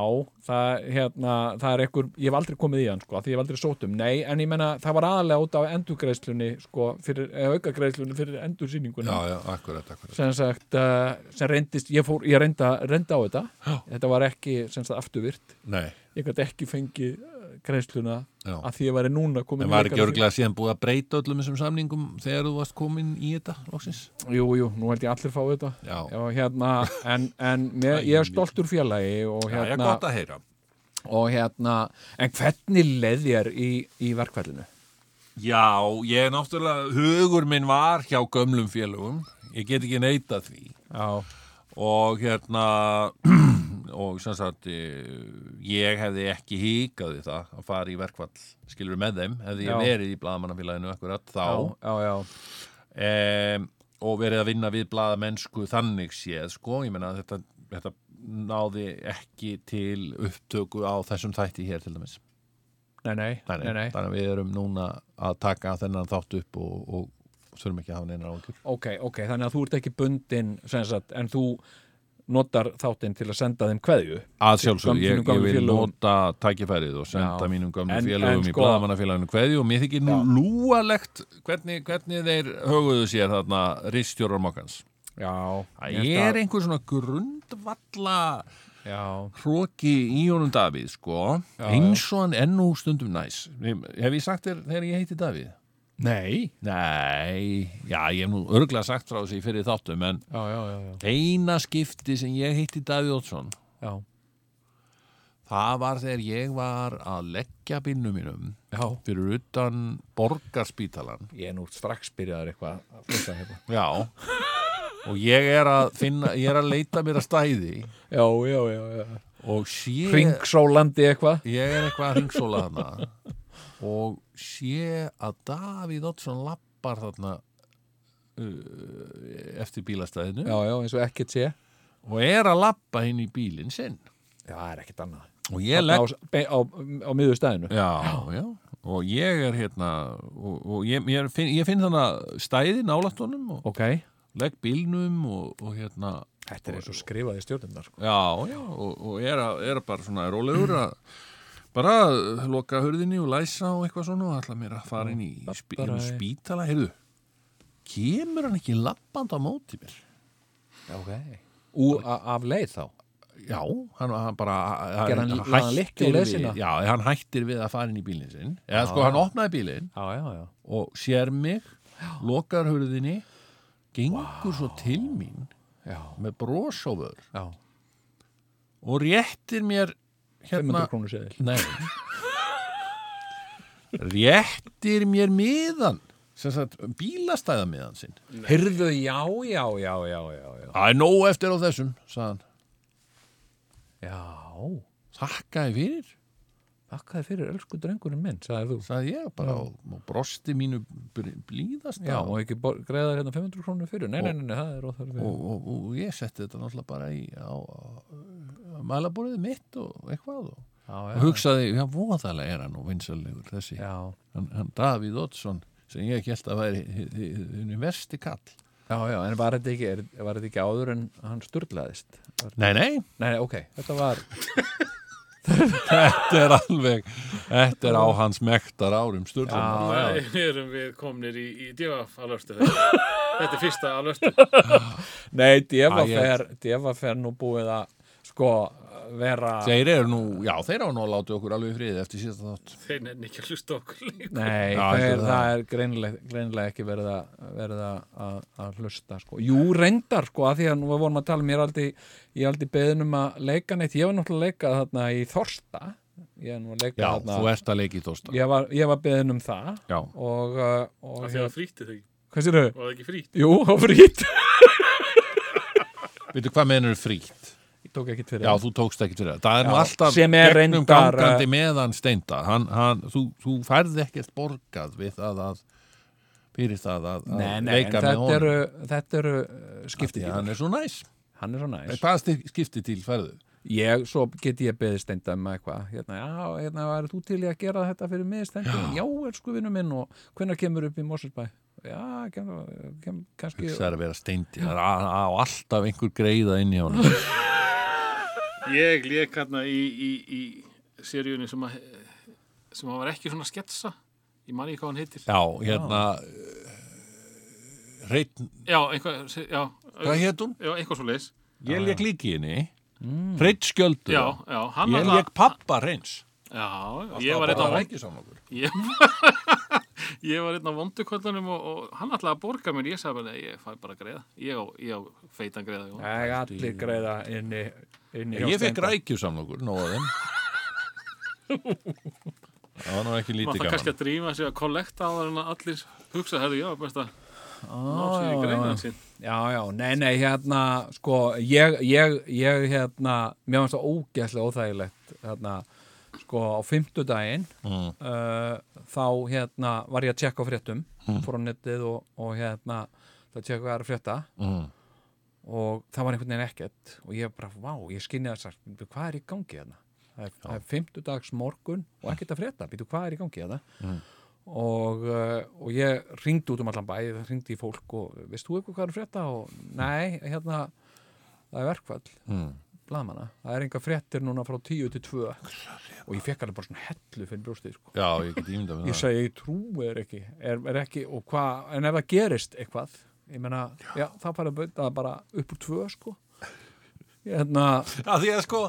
C: það, hérna, það er einhver, ég hef aldrei komið í hann sko, því ég hef aldrei sótt um, nei, en ég menna það var aðalega út af endurgreiðslunni sko, fyrir, eða aukagreiðslunni fyrir endursýninguna.
B: Já, já, akkurat, akkurat.
C: sem sagt, uh, sem reyndist ég, fór, ég reynda, reynda á þetta. Þetta var ekki, sem sagt, afturvirt
B: Nei,
C: ég gæti ekki fengið greiðsluna að því ég væri núna komin
B: En var ekki örglega síðan búið að breyta öllum þessum samningum þegar þú varst komin í þetta, loksins?
C: Jú, jú, nú held ég allir fá þetta
B: Já,
C: Já, hérna, en, en mér, ég er stoltur félagi og
B: já, ég er
C: hérna,
B: gott að heyra.
C: og hérna en hvernig leð þér í, í verkfællinu?
B: Já, ég náttúrulega, hugur minn var hjá gömlum félögum, ég get ekki neita því.
C: Já,
B: Og hérna, og sem sagt, eh, ég hefði ekki híkað við það að fara í verkfall, skilur með þeim, hefði ég
C: Já.
B: verið í blaðamannafélaginu akkurat þá.
C: já, já,
B: um, og verið að vinna við blaðamennsku þannig séð sko, ég menna þetta, þetta náði ekki til upptöku á þessum þætti hér til dæmis
C: Nei, nei,
B: nei,
C: nei, nei.
B: þannig að við erum núna að taka þennan þátt upp og, og þurfum ekki að hafa neina ágjur
C: Ok, ok, þannig að þú ert ekki bundin sagt, en þú notar þáttinn til að senda þeim kveðju.
B: Að sjálfsög, ég, ég vil
C: félögum.
B: nota tækifærið og senda
C: Já.
B: mínum gömlu
C: En-
B: félögum
C: en
B: í
C: sko-
B: blaðamannafélaginu kveðju og mér þykir nú lúalegt hvernig, hvernig þeir höguðu sér þarna ristjórar mokkans
C: Já,
B: það er einhver svona grundvalla
C: Já,
B: hróki í honum Davíð sko,
C: Já,
B: eins og hann ennú stundum næs. Hef ég sagt þér þegar ég heiti Davíð?
C: Nei.
B: Nei, já, ég hef nú örglega sagt frá þessi fyrir þáttum en
C: Já, já, já, já,
B: eina skipti sem ég heiti Davíð Ótsson
C: já,
B: það var þegar ég var að leggja bílnum mínum
C: já.
B: fyrir utan borgarspítalan
C: Ég er nú strax byrjaður eitthvað að hérna.
B: Já. Og ég er að finna, ég er að leita mér að stæði.
C: Já, já, já, já.
B: Og sé
C: Ringsólandi eitthvað.
B: Ég er eitthvað að ringsóla þarna og sé að Davíð Oddsson lappar þarna uh, eftir bílastæðinu.
C: Já, já, eins og ekkert sé.
B: Og er að lappa inn í bílinn sinn.
C: Já, það er ekkert annað.
B: Og ég
C: Þarna
B: legg
C: á, á, á miður stæðinu
B: já, já, og ég er hérna og, og ég, ég, finn, ég finn þannig stæði nálægt honum og
C: Ok,
B: legg bílnum og, og hérna.
C: Þetta er eins og skrifað í stjórnumnar sko.
B: já, já, og, og er, að, er bara svona rólegur að bara loka hurðinni og læsa og eitthvað svona og ætla mér að fara inn í
C: bara
B: í spítala, heyrðu. Kemur hann ekki lappand á móti mér?
C: Ok. A- af leið þá?
B: Já, hann, hann bara
C: hann- hann sína?
B: við, já, hann hættir við að fara inn í bílinn sinn. Eða sko, hann opnaði bílinn
C: Já, já, já.
B: og sér mig lokar hurðinni gengur svo til mín
C: Já,
B: með
C: já.
B: og réttir mér
C: 500
B: hérna
C: krónu seðil
B: Nei. Réttir mér miðan sem sagt bílastæða miðan sinn.
C: Hyrðu, já, já, já, já, já, já.
B: Það er nóg eftir á þessum sagðan,
C: Já,
B: þakkaði fyrir
C: þakkaði fyrir elsku drengurinn minn, sagði þú.
B: Sagði ég bara og, og brosti mínu blíðasta.
C: Já,
B: og,
C: og ekki greiða hérna 500 krónu fyrir. Nei, nei, nei, nei, það er óþarf fyrir
B: og, og, og ég setti þetta náttúrulega bara í á, á, á mælaborðið mitt og eitthvað og,
C: Já,
B: og hugsaði, já, voðalega er hann og vinsalegur þessi,
C: já,
B: hann, hann Davíð Oddsson sem ég held að væri henni versti kall
C: já, já, en var þetta ekki, er, var þetta ekki áður en hann sturlaðist? Var,
B: Nei, nei,
C: nei, ok, þetta var
B: þetta er alveg þetta er á hans mektar árum
C: já.
D: Nei, erum við komnir í, í djöf alvörstu þetta. þetta er fyrsta alvörstu.
C: Nei, Deva fer nú búið að sko, vera
B: Þeir eru nú, já, þeir á nú að láta okkur alveg í friði eftir síðast þátt.
D: Þeir nefnir ekki að hlusta okkur líka.
C: Nei,
B: Já,
C: það, er,
B: er
C: það er greinilega, greinilega ekki verið að, verið að, hlusta sko. Jú, reyndar sko, að því að nú við vorum að tala um ég er aldrei, ég aldrei beðin um að leika neitt, ég var náttúrulega að leika þarna í Þorsta ég er nú að leika
B: Já,
C: þarna
B: þú ert að leiki í Þorsta.
C: ég var, ég var beðin um það
B: Já.
C: og, uh, og
D: Það fyrir að frítið þau.
C: hvað sér þau?
D: Var það ekki frít?
C: Jú, á frýtt
B: Veitu hvað meinur frítt?
C: Ég tók ekki fyrir
B: Já, þú tókst ekki fyrir það. Það er nú
C: Já,
B: alltaf
C: sem er
B: gegnum gangandi meðan steinda. Hann, hann, þú, þú færði ekkert borgað við það að fyrir það að, að
C: Nei, nei,
B: leika með
C: þetta
B: honum.
C: eru, þetta eru skipti
B: Því að hann er svo næs.
C: hann er svo næs
B: Hvað sti- skipti til færðu?
C: ég, svo get ég beðið steinda um eitthvað hérna, já, hérna, er þú til í að gera þetta fyrir mig steinda, já, elsku vinnu minn og hvenær kemur upp í Moselsbæ já, kem, kem, kannski
B: Það er að vera steindi. Það er alltaf einhver greiða inn í honum.
D: Ég lék hérna í, í, í seríunni sem að sem að var ekki svona sketsa. Ég man ekki hvað hann heitir.
B: Já, hérna Reitn,
D: já, eitthvað, já,
B: hvað hétt hún?
D: já, eitthvað svo leis
B: Ég lék líki henni. Reitt skjöldur.
D: Já, já, hann
B: Ég
D: alltaf-
B: lék pappa reyns
D: já, ég var vond-
B: ekki saman okkur.
D: Ég, ég var einn á vondukvöldunum og, og hann ætlaði að borga mér. Ég sagði bara, ég fæ bara greiða. Ég á, ég á feitan greiða já.
C: Nei, allir greiða inni, inni hjá
B: Ég fekk
C: Steinda.
B: rækju saman okkur, nóða þeim Það var nú ekki lítið
D: það kannski
B: gaman
D: að drífa sig að kollekta á en að allir hugsa, herðu, já, best að
C: já, já. Já, nei, nei, hérna, sko, ég, ég, ég, hérna, mér finnst það ógeðslega óþægilegt, hérna, sko, á fimmtudaginn,
B: Mm.
C: uh, þá, hérna, var ég að tjekka fréttum, fór á netið og, og hérna, það tjekka hvað er frétta
B: Mm.
C: Og það var einhvern veginn ekkert. Og ég bara, vá, ég skinni að sagt, "Bíddu, hvað er í gangi hérna? Það er, það fimmtudags morgun og ekkert að frétta, býtu, hvað er í gangi hérna? og, uh, og ég ringdi út um allan bæ, ringdi í fólk og veist þú eitthvað hvað er að frétta? Og nei, hérna það er verkfall,
B: Mm.
C: blaðmanna það er enga fréttir núna frá 10 til 2 og ég fekk alveg bara svona hellu fyrir brjóstið sko.
B: Já, ég
C: ég
B: það.
C: segi, ég trú er ekki. Er, er ekki, og hvað, en ef það gerist eitthvað, ég meina, já, það fara að bauta bara upp úr 2 sko. Hérna,
B: Já, því að sko,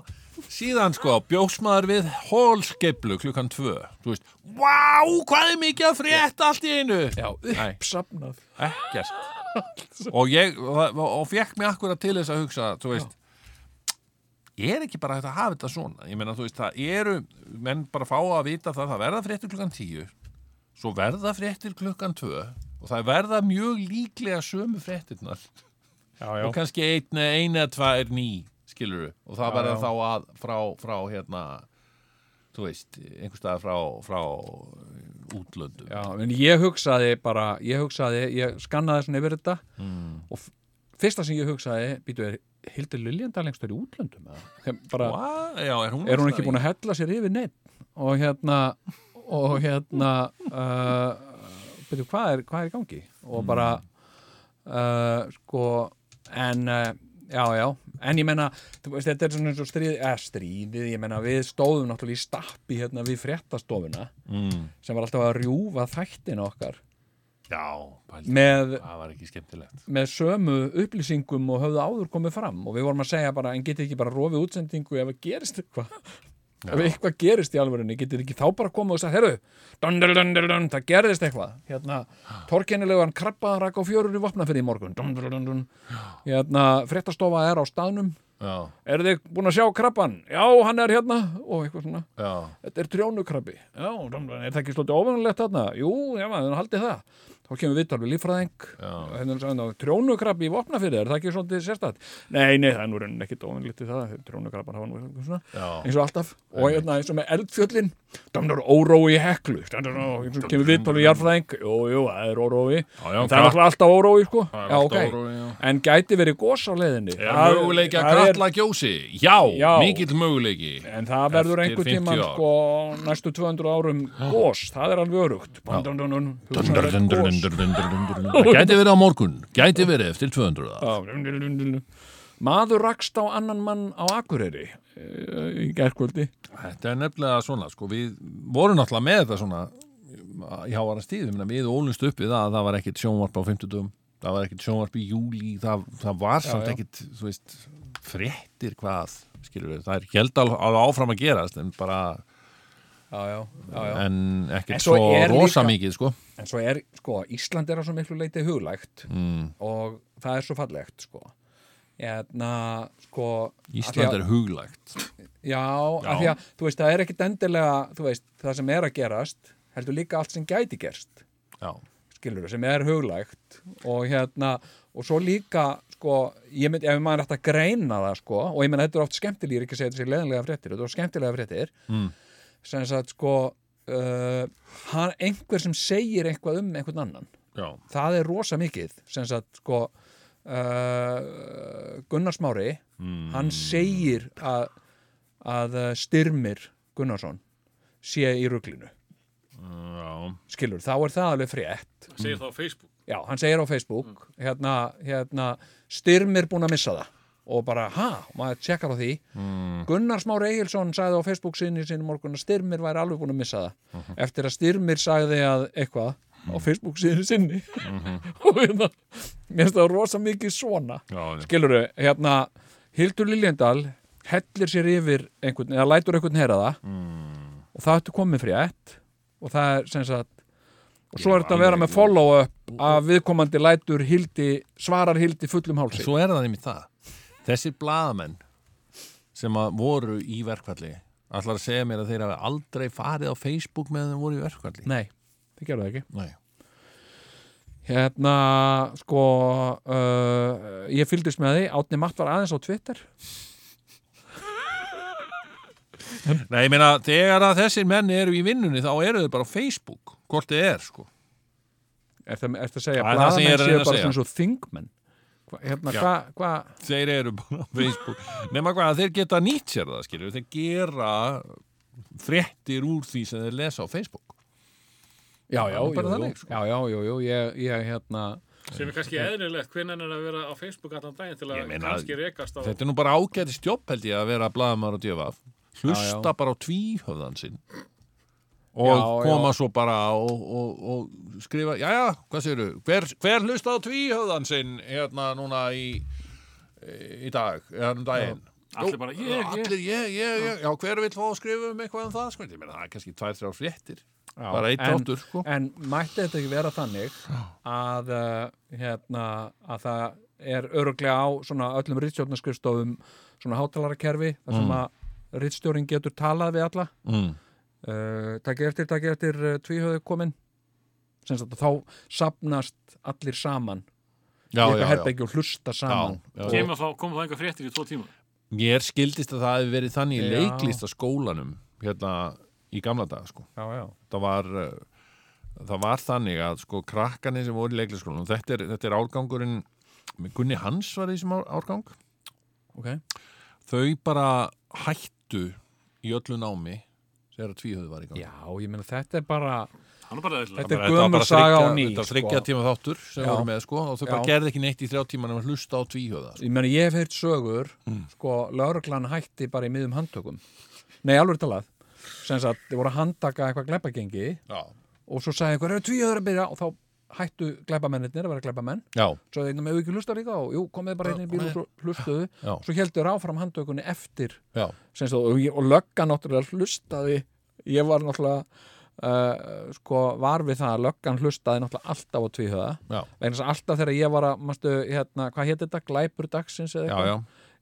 B: síðan sko bjóst maður við hólskeiplu klukkan tvö Þú veist, vá, hvað er mikið að frétta allt í einu?
C: Já,
B: ekkert. Og ég og, og fekk mig akkurat til þess að hugsa þú veist ég er ekki bara að hafa þetta svona. Ég meina þú veist það eru menn bara fá að vita það það verða fréttir klukkan tíu svo verða fréttir klukkan tvö og það verða mjög líklega sömu fréttirnar
C: já,
B: og kannski einn ein eða tvær ný skiluru og það
C: Já,
B: verða
C: já.
B: þá að frá, frá hérna þú veist, einhvers staðar frá, frá útlöndum
C: Já, en ég hugsaði bara, ég hugsaði, ég skannaði svona yfir þetta
B: mm.
C: og fyrsta sem ég hugsaði, býtu, er Hildur Liljendal lengstur í útlöndum? Bara?
B: Já, er hún,
C: er hún ekki búin að hella sér yfir neitt? Og hérna, og hérna, uh, býtu, hvað er, hvað er í gangi? Og bara, uh, sko, en, uh, já, já, en ég menna, þetta er svona eins og stríð, eða stríðið, ég menna, við stóðum náttúrulega í stappi hérna við fréttastofuna
B: mm.
C: sem var alltaf að rjúfa þættin okkar
B: Já, pældi.
C: með,
B: það var ekki skemmtilegt
C: með sömu upplýsingum og höfðu áður komið fram og við vorum að segja bara, en getið ekki bara rofið útsendingu ef það gerist eitthvað ef eitthvað gerist í alvörinni, getið ekki þá bara komið og sagt, herru, það gerist eitthvað. Hérna, torkennilegan krabbaðan rak á fjörur í vopnafyrði í morgun. Dun, dun, dun, hérna, fréttastofa er á staðnum.
B: Já,
C: eru þið búin að sjá krabban? Já, hann er hérna. Og eitthvað svona.
B: Já,
C: Þetta er trjónukrabbi. Já, er það ekki svolítið óvinnulegt þarna? Jú, já, maður haldið það. Þá kemur við líffræðing.
B: Já.
C: Hérna er trjónukrabbi í vopnafyrði, er það ekki svolítið sérstætt? Nei, nei, það er nú raunin ekkit óvinnulegt í það. Trjónukrabban hafa nú eitthvað svona,
B: já.
C: eins og alltaf. Og hérna eins og með eldfjöllin, dum, órói í heklu. Kemur við við jarfræðing. Jú, jú, það er órói.
B: Já, já,
C: En það er alltaf órói, sko.
B: Er
C: Já,
B: alltaf
C: ok.
B: órói.
C: En gæti verið gos á leiðinni.
B: Er möguleiki að
C: það er-
B: kalla gjósi? Já,
C: Já.
B: mikill möguleiki
C: En það verður einhver
B: 50
C: tíman
B: ár.
C: sko næstu 200 árum gós, það
B: gæti verið á morgun Gæti verið eftir 200 ára.
C: Já, dun, dun, dun, dun. Maður rakst á annan mann á Akureyri eh, í gærkvöldi
B: Þetta er nefnilega svona sko, Við vorum náttúrulega með þetta svona í hávara stíð Við ólumst upp við að það var ekkit sjónvarp á 50 dögum Það var ekkit sjónvarp í júli Það, það var samt
C: já.
B: ekkit, þú veist Fréttir hvað skilur við, það er held alveg áfram að gerast en bara,
C: já, já,
B: en ekkert
C: svo
B: svo rosa
C: líka-
B: mikið, sko.
C: En svo er, sko, Ísland er á svo miklu leiti huglægt
B: mm.
C: og það er svo fallegt, sko. Hérna, sko...
B: Ísland er huglægt.
C: Já, af því að, þú veist, það er ekkit endilega, veist, það sem er að gerast, heldur líka allt sem gæti gerst,
B: Já,
C: skilur sem er huglægt og hérna, og svo líka, sko, ég mynd, ef maður ætti að greina það, sko, og ég menn, þetta er oft skemmtilegir, ekki segja þetta sér leðanlega fréttir, þetta er skemmtilega fréttir,
B: mm.
C: Sem sagt, sko, uh, hann, einhver sem segir eitthvað um einhvern annan,
B: já,
C: það er rosa mikið sem sagt sko uh, Gunnar Smári
B: mm.
C: hann segir að, að uh, Styrmir Gunnarsson sé í ruglinu.
B: Já,
C: skilur, þá er það alveg frétt.
D: Segir það á Facebook.
C: já, hann segir á Facebook hérna, hérna, Styrmir búin að missa það og bara, ha, maður tjekkar á því.
B: Mm.
C: Gunnar Smári Egilson sagði á Facebook sinni sinni morgun að Styrmir væri alveg búin að missa það. Eftir að Styrmir sagði að eitthvað á Facebook sinni sinni. Og hérna mér finnst það rosa mikið svona.
B: Já,
C: skiluru, hérna Hildur Liljendal hellir sér yfir einhvern, eða lætur einhvern heyra það.
B: Mm.
C: og það ertu komið frétt og það er sem sagt og svo er þetta að vera með follow-up að viðkomandi lætur Hildi, svarar Hildi fullum hálsi.
B: Svo er það einmitt það Þessir blaðamenn sem að voru í verkfalli ætlar að segja mér að þeir hafi aldrei farið á Facebook meðan þeir voru í verkfalli
C: Nei, þið gerðu það ekki
B: Nei.
C: Hérna, sko uh, ég fylgdist með því Átni Matt var aðeins á Twitter
B: Nei, ég meina, þegar að þessir menni eru í vinnunni þá eru þeir bara á Facebook hvort þið er, sko
C: Er það, er það að segja
B: Það er það sem ég er að reyna að
C: bara
B: segja.
C: svona svo þingmenn Hva, hérna,
B: Já.
C: Hvað hva,
B: Þeir eru bara á Facebook. Nefna hvað, þeir geta nýtt sér það, skilju þeir gera fréttir úr því sem þeir lesa á Facebook.
C: Já, já, jú,
B: þannig, sko.
C: já, já, jú, jú, ég, ég hérna
D: Sem er kannski eðlilegt, hvernig er að vera á Facebook allan daginn til að
B: meina,
D: kannski rekast á...
B: Þetta er nú bara ágæti stjópp held ég að vera blaðamar og djöfa hlusta
C: Já, já.
B: bara á tvíhöfðan sinn og
C: Já,
B: koma
C: já.
B: svo bara og, og, og skrifa, jæja, hvað séru hver, hver hlusta á tvíhöfðan sinn hérna núna í í dag, eða um daginn?
D: Allir bara, ég, ég.
B: allir, ég, ég, ég, já, hver vil fá að skrifa um eitthvað um það, sko, ég meina, það er kannski tvær, þrjár fréttir,
C: já,
B: bara eitt
C: en,
B: þáttur, sko.
C: en mætti þetta ekki vera þannig að uh, hérna, að það er öruglega á svona öllum rittstjórnarskrifstofum svona hátalaраkerfi þar sem
B: Mm.
C: að rittstjórin getur talað við alla?
B: Mm.
C: Uh, takk eftir, takk eftir uh, tvíhöðu komin sem sagt að þá sapnast allir saman.
B: Já, já, já,
C: hlusta saman.
B: já.
D: Kemur þá, kom það einhver fréttir í tvo tíma.
B: mér skildist að það hefði verið þannig í leiklistaskólanum hérna í gamla dag, sko.
C: Já, já,
B: það var uh, það var þannig að sko krakkanir sem voru í leikliskólanum þetta er, þetta er árgangurinn Gunni Hans var í þessum ár, árgang.
C: Ok.
B: Þau bara hættu í öllu námi þegar tvíhöðu var í gang
C: já, ég meina þetta er bara
D: Hann er bara.
C: Þetta er
B: var bara
C: saga á ný,
B: þetta var
C: sko.
B: þryggja tíma þáttur sem voru með sko og þau bara gerði ekki neitt í þrjá tíma nema að hlusta á tvíhöða sko.
C: ég meina ég hef heyrt sögur
B: Mm.
C: sko, lauruglan hætti bara í miðum handtökum nei, alveg talað sem sagt, þið voru að handtaka eitthvað glæpagengi
B: já,
C: og svo sagði eitthvað, eru tvíhöður að byrja og þá hættu glæpamennir að vera glæpamenn.
B: Já,
C: svo þeir með ekki hlusta líka og jú, komið bara inn í bíl og svo hlustuðu.
B: Já.
C: svo heldur áfram handtökunni eftir. Sagt, og, ég- og lögga náttúrulega hlustaði. Ég var náttúrulega uh, sko var við það að löggan hlustaði náttúrulega alltaf á tvíhöða. Alltaf þegar ég var að manstu, hérna, hvað hétt þetta, glæpur dagsins eða eitthvað?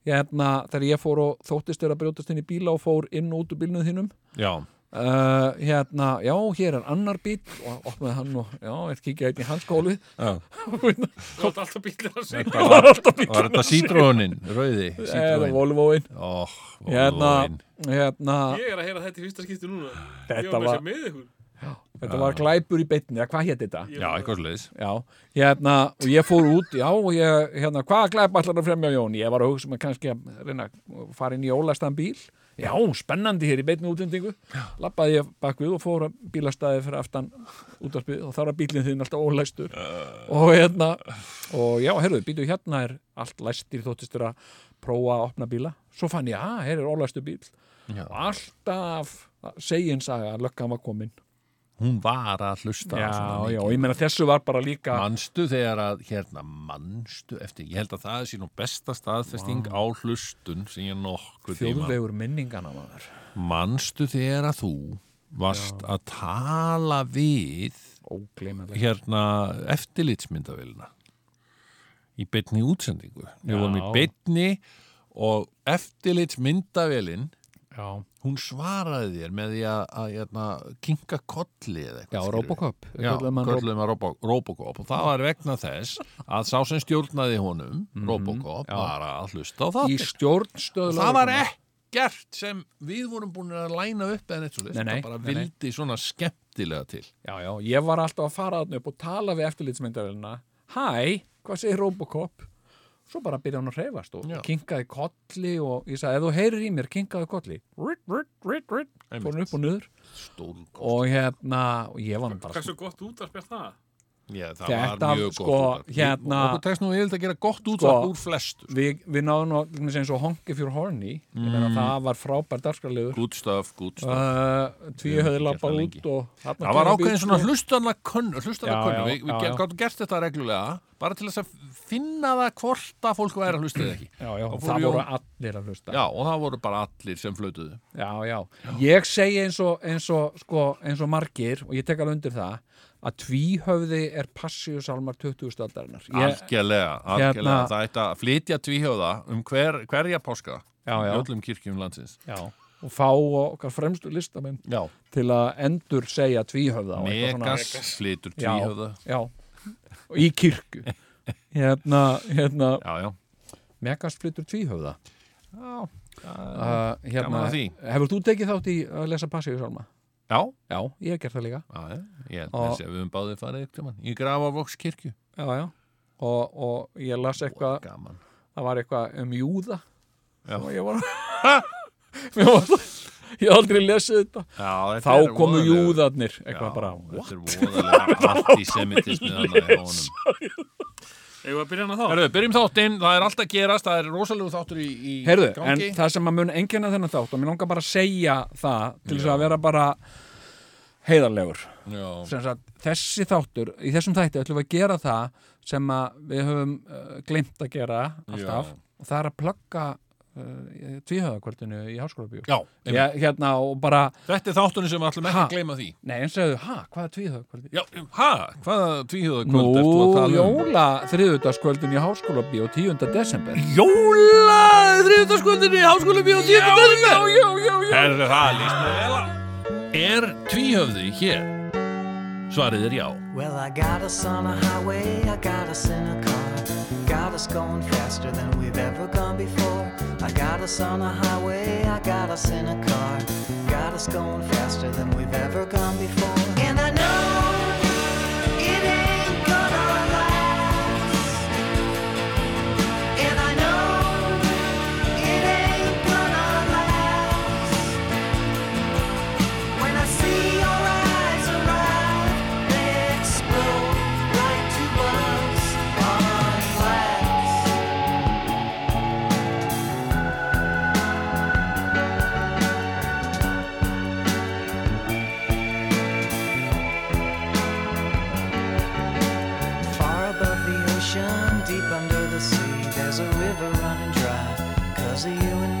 B: já,
C: hérna, þegar ég fór og þóttist þér að brjótast inn í bíla og fór inn og út úr bílnuð þínum.
B: Já,
C: uh, hérna, já, hér er annar bíl og opnaði hann og, já, er kíkja einn í hans skólu
B: já.
D: Þú átt alltaf bílir að segja.
B: Það var, var þetta sítrónin, rauði
C: eða
B: sítrónin
C: Volvoin
B: Ó,
C: hérna, hérna
D: Ég er að heyra þetta í fyrsta skipti núna.
C: Þetta
D: Ég var með
C: var-
D: með ykkur.
C: þetta var glæpur í beinni, eða hvað hétt þetta?
B: Já,
D: var-
B: eitthvað sliðis
C: Já, hérna, og ég fór út, já, og ég, hérna, hvaða glæp allar að fremja Jón? Ég var að hugsa með kannski að reyna að fara inn í ólæstan bíl. Já, spennandi hér í beinni útendingu. Lappaði ég bakvið og fór að bílastæði fyrir aftan útvarpið og þar var bílinn þinn alltaf ólæstur. Og hérna, og já, heyrðu, býtu hérna er allt læstir þóttistur að prófa að opna bíla. Svo fann ég, að, hér er ólæstur bíl.
B: Já.
C: Og alltaf segin saga að löggan var komin.
B: Hún var að hlusta
C: já, já, og ég meina þessu var bara líka
B: Manstu þegar að, hérna, manstu eftir, ég held að það sé nú besta staðfesting á hlustun sem ég nokkuð tíma.
C: þjóðvegur minningana maður
B: Manstu þegar að þú varst að tala við hérna eftirlitsmyndavélina í beinni útsendingu. Við
C: Já.
B: vorum í beinni og eftirlitsmyndavélin
C: já,
B: hún svaraði þér með því að, að hérna, kinka kolli eða eitthvað.
C: já. Robocop
B: Já, að Robo, Robocop og það var vegna þess að sá sem stjórnaði honum Robocop
C: já.
B: var að hlusta á það
C: í stjórnstöðu
B: það var ekkert sem við vorum búin að læna upp eða neitt svo
C: Nei, nei,
B: það bara
C: nei, nei.
B: vildi svona skemmtilega til
C: já, já, ég var alltaf að fara þarna upp og tala við eftirlitsmyndavélina hæ, hvað segir Robocop svo bara byrja hann að hreyfast og
B: Já.
C: kinkaði kolli og ég sagði, ef þú heyrir í mér, kinkaði kolli ritt, ritt, ritt
B: Einmitt.
C: fór hann upp og niður
B: Stórkost.
C: og hérna, og ég var nú bara
D: Hversu gott útarp er það?
B: Já, það
C: Þetta,
B: var mjög
C: sko, hérna-
B: okkur tekst nú yfirlega að gera gott útvarp úr flestu
C: við, við náðum dæmis eins og for Horny. Ég meina það var frábær dagskrarlegur
B: good stuff, good stuff.
C: Uh, tví
B: Við höfum
C: höfðu
B: ekki
C: lappa út og
B: það var ákveðin svona
C: og-
B: hlustana
C: Já,
B: könnu
C: já,
B: við, við
C: já, já.
B: gáttum gert þetta reglulega bara til að finna það hvort að fólk væri að hlusta eða ekki.
C: Já, já,
B: fór
C: það voru allir að hlusta.
B: Já, og það voru bara allir sem flötuðu.
C: Já, já. Ég segi eins og, eins og, sko, eins og margir og ég tek alveg undir það að tvíhöfði er passíusalmar 20. aldarinnar.
B: Algjörlega, algjörlega.
C: Hérna-
B: Það ætti að flytja tvíhjóða um hver, hverja páska
C: Já, já.
B: í öllum kirkjum landsins.
C: já, og fá okkar fremstu listamenn
B: Já.
C: til að endur segja tvíhöfða.
B: Megas flytur
C: Já,
B: tvíhjóða.
C: Já, og í kirkju. Hérna, hérna,
B: Já, já.
C: Megas flyttur tvíhöfða.
B: Já,
C: Uh, hérna,
B: Gaman að því.
C: hefur þú tekið þátt í að lesa passíusalma?
B: Já.
C: Já, ég hef gert það líka.
B: já. Ég held
C: Og-
B: að við höfum báðið farið ykkur mann. Í Grafavox kirkju.
C: Já, já. Og, og ég las eitthvað það var eitthvað um júða ég var ég ég hef aldrei lesið þetta
B: Já, þetta
C: þá komu júðarnir eitthvað bara
B: Þetta er voðalega antisemitismi þannig hjá honum.
D: Að byrja hana þá?
B: Herðu, byrjum þáttinn, það er alltaf að gerast, það er rosalegu þáttur í, í
C: heyrðu, en
B: gangi.
C: það sem að mun engina þennan þátt og mér langar bara að segja það til þess að vera bara heiðarlegur
B: Já,
C: sem sagt, þessi þáttur, í þessum þætti ætlum við að gera það sem að við höfum uh, glimt að gera alltaf
B: Já.
C: og það er að plugga uh, tvíhöðakvöldinu í háskólabíu hérna og bara,
B: Þetta er þáttunni sem við ætlum ekki
C: Ha?
B: að gleyma því.
C: nei eins og þau, ha, hvað er tvíhöðakvöldi?
B: Já, ha, hvaða tvíhjóða
C: Nú,
B: kvöld ertu að tala um?
C: jóla þriðudagskvöldin í háskólabíu 10. desember
B: Jóla þriðutaskvöldinni í háskóla bíó 10. desember
C: já, já, já, já.
B: Herðu, það líst mér vel á Er tvíhöfði hér? Svarið er já
E: Well, I got us on a highway, I got us in a car. Got us going faster than we've ever gone before. I got us on a highway, I got us in a car. Got us going faster than we've ever gone before. And I Cause of you and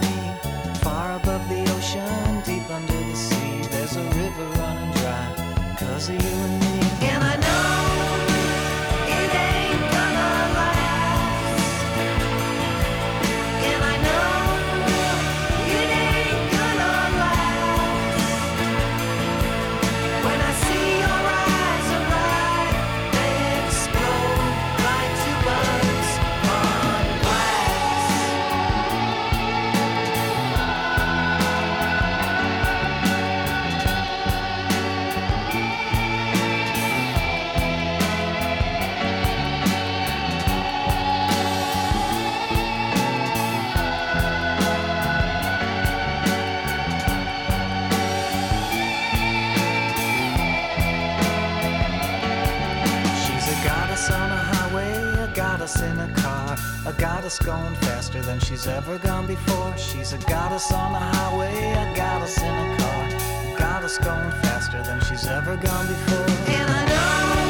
E: goddess going faster than she's ever gone before. She's a goddess on the highway, a goddess in a car, a us going faster than she's ever gone before. And I know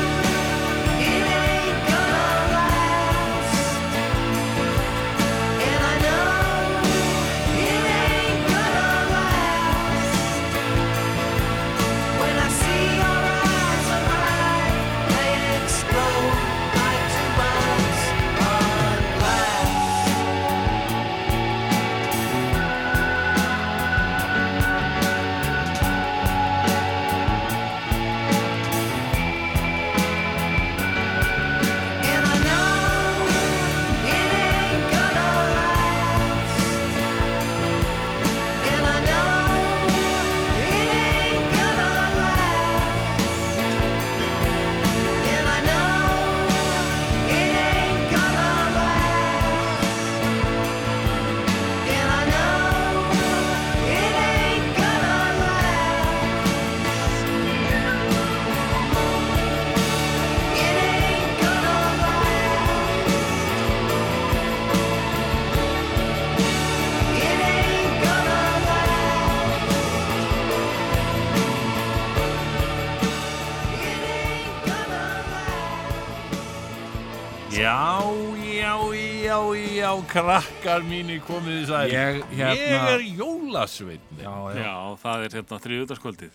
B: Já, já, já, já, krakkar mínir komið þess að
C: Ég, hérna-
B: ég er jólasveitni.
C: Já, já.
D: Já, það er hérna þriðutaskvöldið.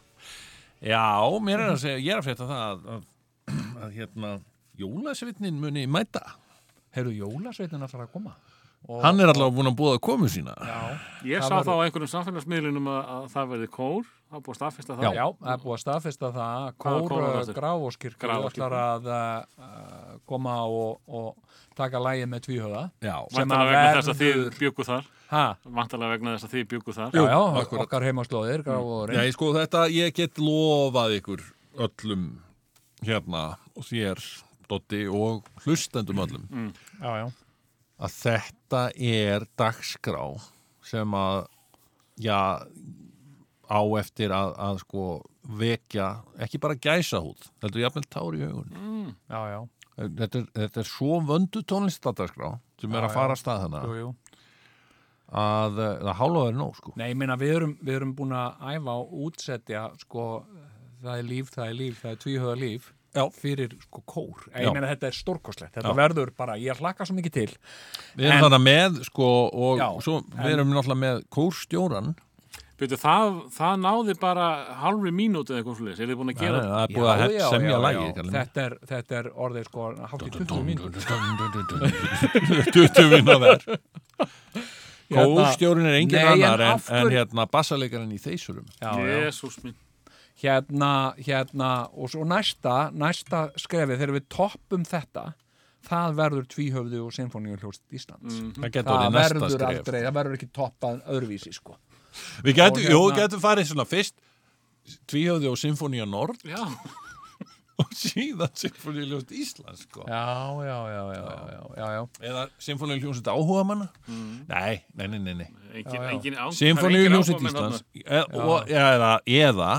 B: Já, mér er að segja, ég er að frétta það að, að, að hérna, jólasveitnin muni mæta.
C: Heyrðu, jólasveitin að fara að koma
B: Hann er allavega búin að búa komu sína.
C: Já,
D: Ég
C: Það
D: sá
C: verður-
D: þá á einhverjum samfélagsmiðlunum að, að það verði kór. Það er búið að staðfesta það.
C: já, það er búið að staðfesta það að Kór
D: kór var þetta?
C: Gráfoskirkju
D: Grafarkirkju.
C: ætlar að uh, koma og, og taka lægið með tvíhöða
B: Já,
C: sem að
D: Vantalega vegna þess að þið
C: verður-
D: bjúku þar.
C: Ha,
D: Vantalega vegna þess að þið bjúku þar.
C: já, já,
B: akkúrat.
C: okkar heimaslóðir Gráfóðurinn
B: Nei, sko þetta, ég get lofað ykkur öllum hérna og þér, Dotti, og hlustendum öllum
C: Já, já,
B: að þetta er dagskrá sem að já, á eftir að, að sko vekja, ekki bara gæsa húð þetta er jafnvel tár í augun.
C: Já, já,
B: þetta er, þetta er svo vöndu tónlistadagskrá sem er að fara að stað hana
C: jú, jú.
B: að eh, það hálfa er nóg sko.
C: Nei, ég meina, við erum, við erum búin að æfa og útsetja, sko, það er líf, það er líf, það er tvíhöða líf
B: Já.
C: fyrir, sko, kór. Ég meina, þetta er stórkostlegt. Þetta
B: Já.
C: verður bara, ég hlakka svo mikið til.
B: við erum
C: En-
B: þarna með sko og
C: Já,
B: svo við
C: en-
B: erum náttúrulega með kórstjóran
D: Byrju, það, það náði bara halvri mínútu eða eitthvað svolítið. Er þið búin að gera
B: það er búið að semja lægi
C: Þetta er, þetta er orðið, sko, hátt í 20 mínútur.
B: 20 minna verð
C: Hérna-
B: Kórstjórin er engin
C: Nei, en
B: annar en, en hérna bassalegarinn í þeisurum.
D: Jésús minn.
C: Hérna, hérna, og svo næsta, næsta skrefið, þegar við toppum þetta, það verður tvíhöfðu og sinfoníuljóst Íslands.
B: Það getur
C: Það
B: næsta
C: verður
B: skref
C: aldrei, það verður ekki toppað öðruvísi, sko.
B: Við getum,
C: Og
B: jú,
C: hérna-
B: getum farið svona fyrst Tvíhjóði og Sinfonía Nord
D: Já.
B: og síðan Sinfonía Ljóst Íslands sko.
C: Já, já, já, já, já, já, já, já.
B: eða Sinfonía Ljóst áhuga manna nei, nei, nei, nei, nei.
D: Engin,
C: Já, já.
D: engin á,
B: Sinfonía
D: það engin
B: Ljóst
D: áhugamenn
B: Íslands e, og, eða, eða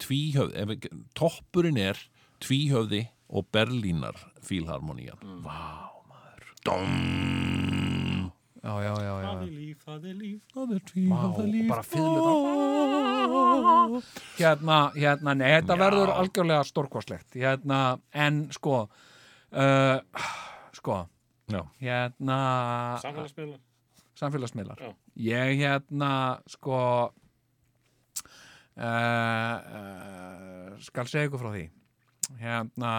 B: tvíhöfði toppurinn er tvíhöfði og Berlínar fílharmonían
D: Mm.
B: Vá, maður Dóm
C: Já, já, já, já.
D: Það er líf, það er líf.
B: Það er
C: Vá,
B: tvíhöfða
C: og
B: líf
C: bara fiðlu Hérna, hérna, nei, þetta verður algjörlega stórkostlegt Hérna, en sko uh, Sko
B: Já.
C: Hérna
D: Samfélagsmiðlar.
C: Samfélagsmiðlar
D: Já.
C: Ég hérna, sko uh, Skal segja ykkur frá því. Hérna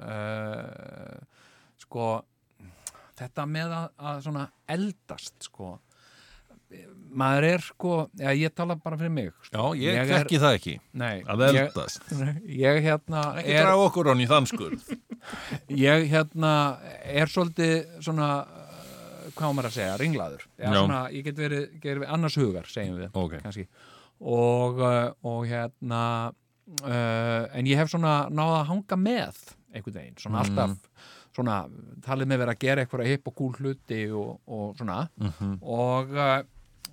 C: uh, Sko Þetta með að, að svona eldast sko maður er sko, já, ég tala bara fyrir mig sko.
B: Já, ég,
C: er-
B: þekki það ekki
C: nei,
B: að
C: ég,
B: eldast.
C: ég hérna
B: ekki
C: er,
B: draga okkur hann í þann skurð
C: ég hérna er svolítið svona hvað maður að segja, ringlaður. Já, svona, ég get verið, get verið annars hugar segjum við,
B: Ok.
C: kannski og, uh, og hérna uh, en ég hef svona náða að hanga með einhvern veginn, svona
B: Mm.
C: alltaf svona, talið með vera að gera eitthvað hipp og kúl hluti og, og svona. Og uh,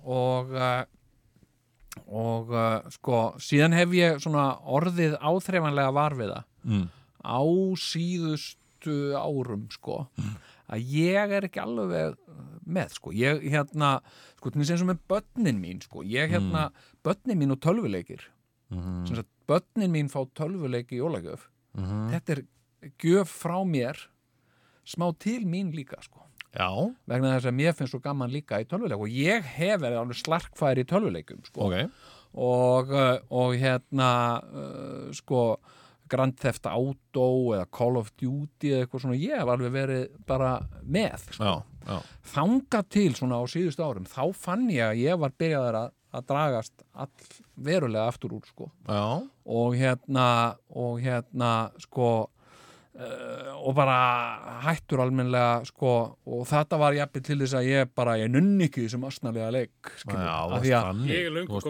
C: og uh, og uh, sko síðan hef ég svona orðið áþreifanlega var við það.
B: Mm.
C: á síðustu árum sko að ég er ekki alveg með sko. Ég hérna, sko til þess að með börnin mín sko, ég hérna börnin mín og tölvuleikir.
B: Mhm.
C: sem sagt, börnin mín fá tölvuleiki í jólagjöf.
B: Mhm.
C: þetta er gjöf frá mér smá til mín líka sko.
B: Já,
C: vegna þess að mér finnst svo gaman líka í tölvuleik og ég hef verið alveg slarkfæri í tölvuleikum sko.
B: ok.
C: Og, uh, og hérna uh, sko Grand Theft Auto eða Call of Duty eða eitthvað svona, ég hef alveg verið bara með sko.
B: Já, já,
C: þanga til svona á síðustu árum þá fann ég að ég var byrjaður að, að dragast all verulega aftur úr sko. Og hérna og hérna sko og bara hættur almennlega sko og þetta var jafnir til þess að ég bara ég nunni ekki þessum asnalega leik skilur,
B: Já,
C: af
B: varst
C: því að.
D: Ég er löngu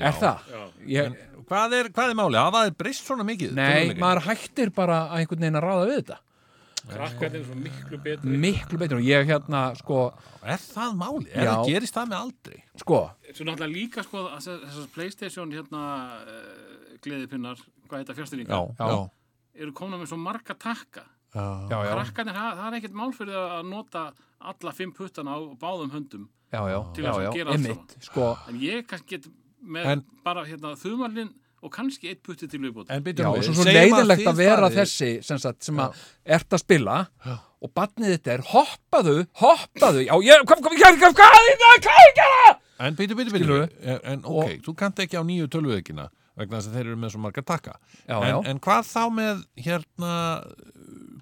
B: já.
C: er?
D: Já.
C: Ég,
B: Hvað er, hvað er málið? Hafa það breyst svona mikið?
C: nei, maður hættir bara að einhvern veginn að ráða við þetta
D: Krakkarnir er svo miklu betri
C: miklu betur og ég hérna sko,
B: Er það málið? Er
C: Já.
B: það gerist það með aldrei?
C: sko
D: Svo náttúrulega líka sko að þessar Playstation hérna uh, gleðipinnar, hvað heita fjárstyrninga
C: já.
D: Eru komna með svo marga takka.
C: Já, já,
D: Krakkarnir, það, það er ekkert mál fyrir það að nota alla fimm puttana á báðum höndum
C: já, já,
D: Til
C: já,
D: að
C: já,
D: gera allt
C: einmitt sko,
D: en ég kannski get með
B: En-
D: bara hérna þumalinn og kannski eitt putti til viðbót
B: En byrjum
C: og
B: við,
C: svo, leiðilegt að vera
B: farið-
C: þessi sem, sagt, sem að ert að spila og barnið þetta er hoppaðu, hoppaðu. Já, ég, hvað, hvað, hvað, hvað, hvað, hvað, hvað, hvað,
B: En byrju, byrju, byrju
C: Skilurðu?
B: En, ok, þú kannt ekki á nýju tölvuveikina vegna þess að þeir eru með svo marga takka
C: Já,
B: en,
C: já.
B: en hvað þá með hérna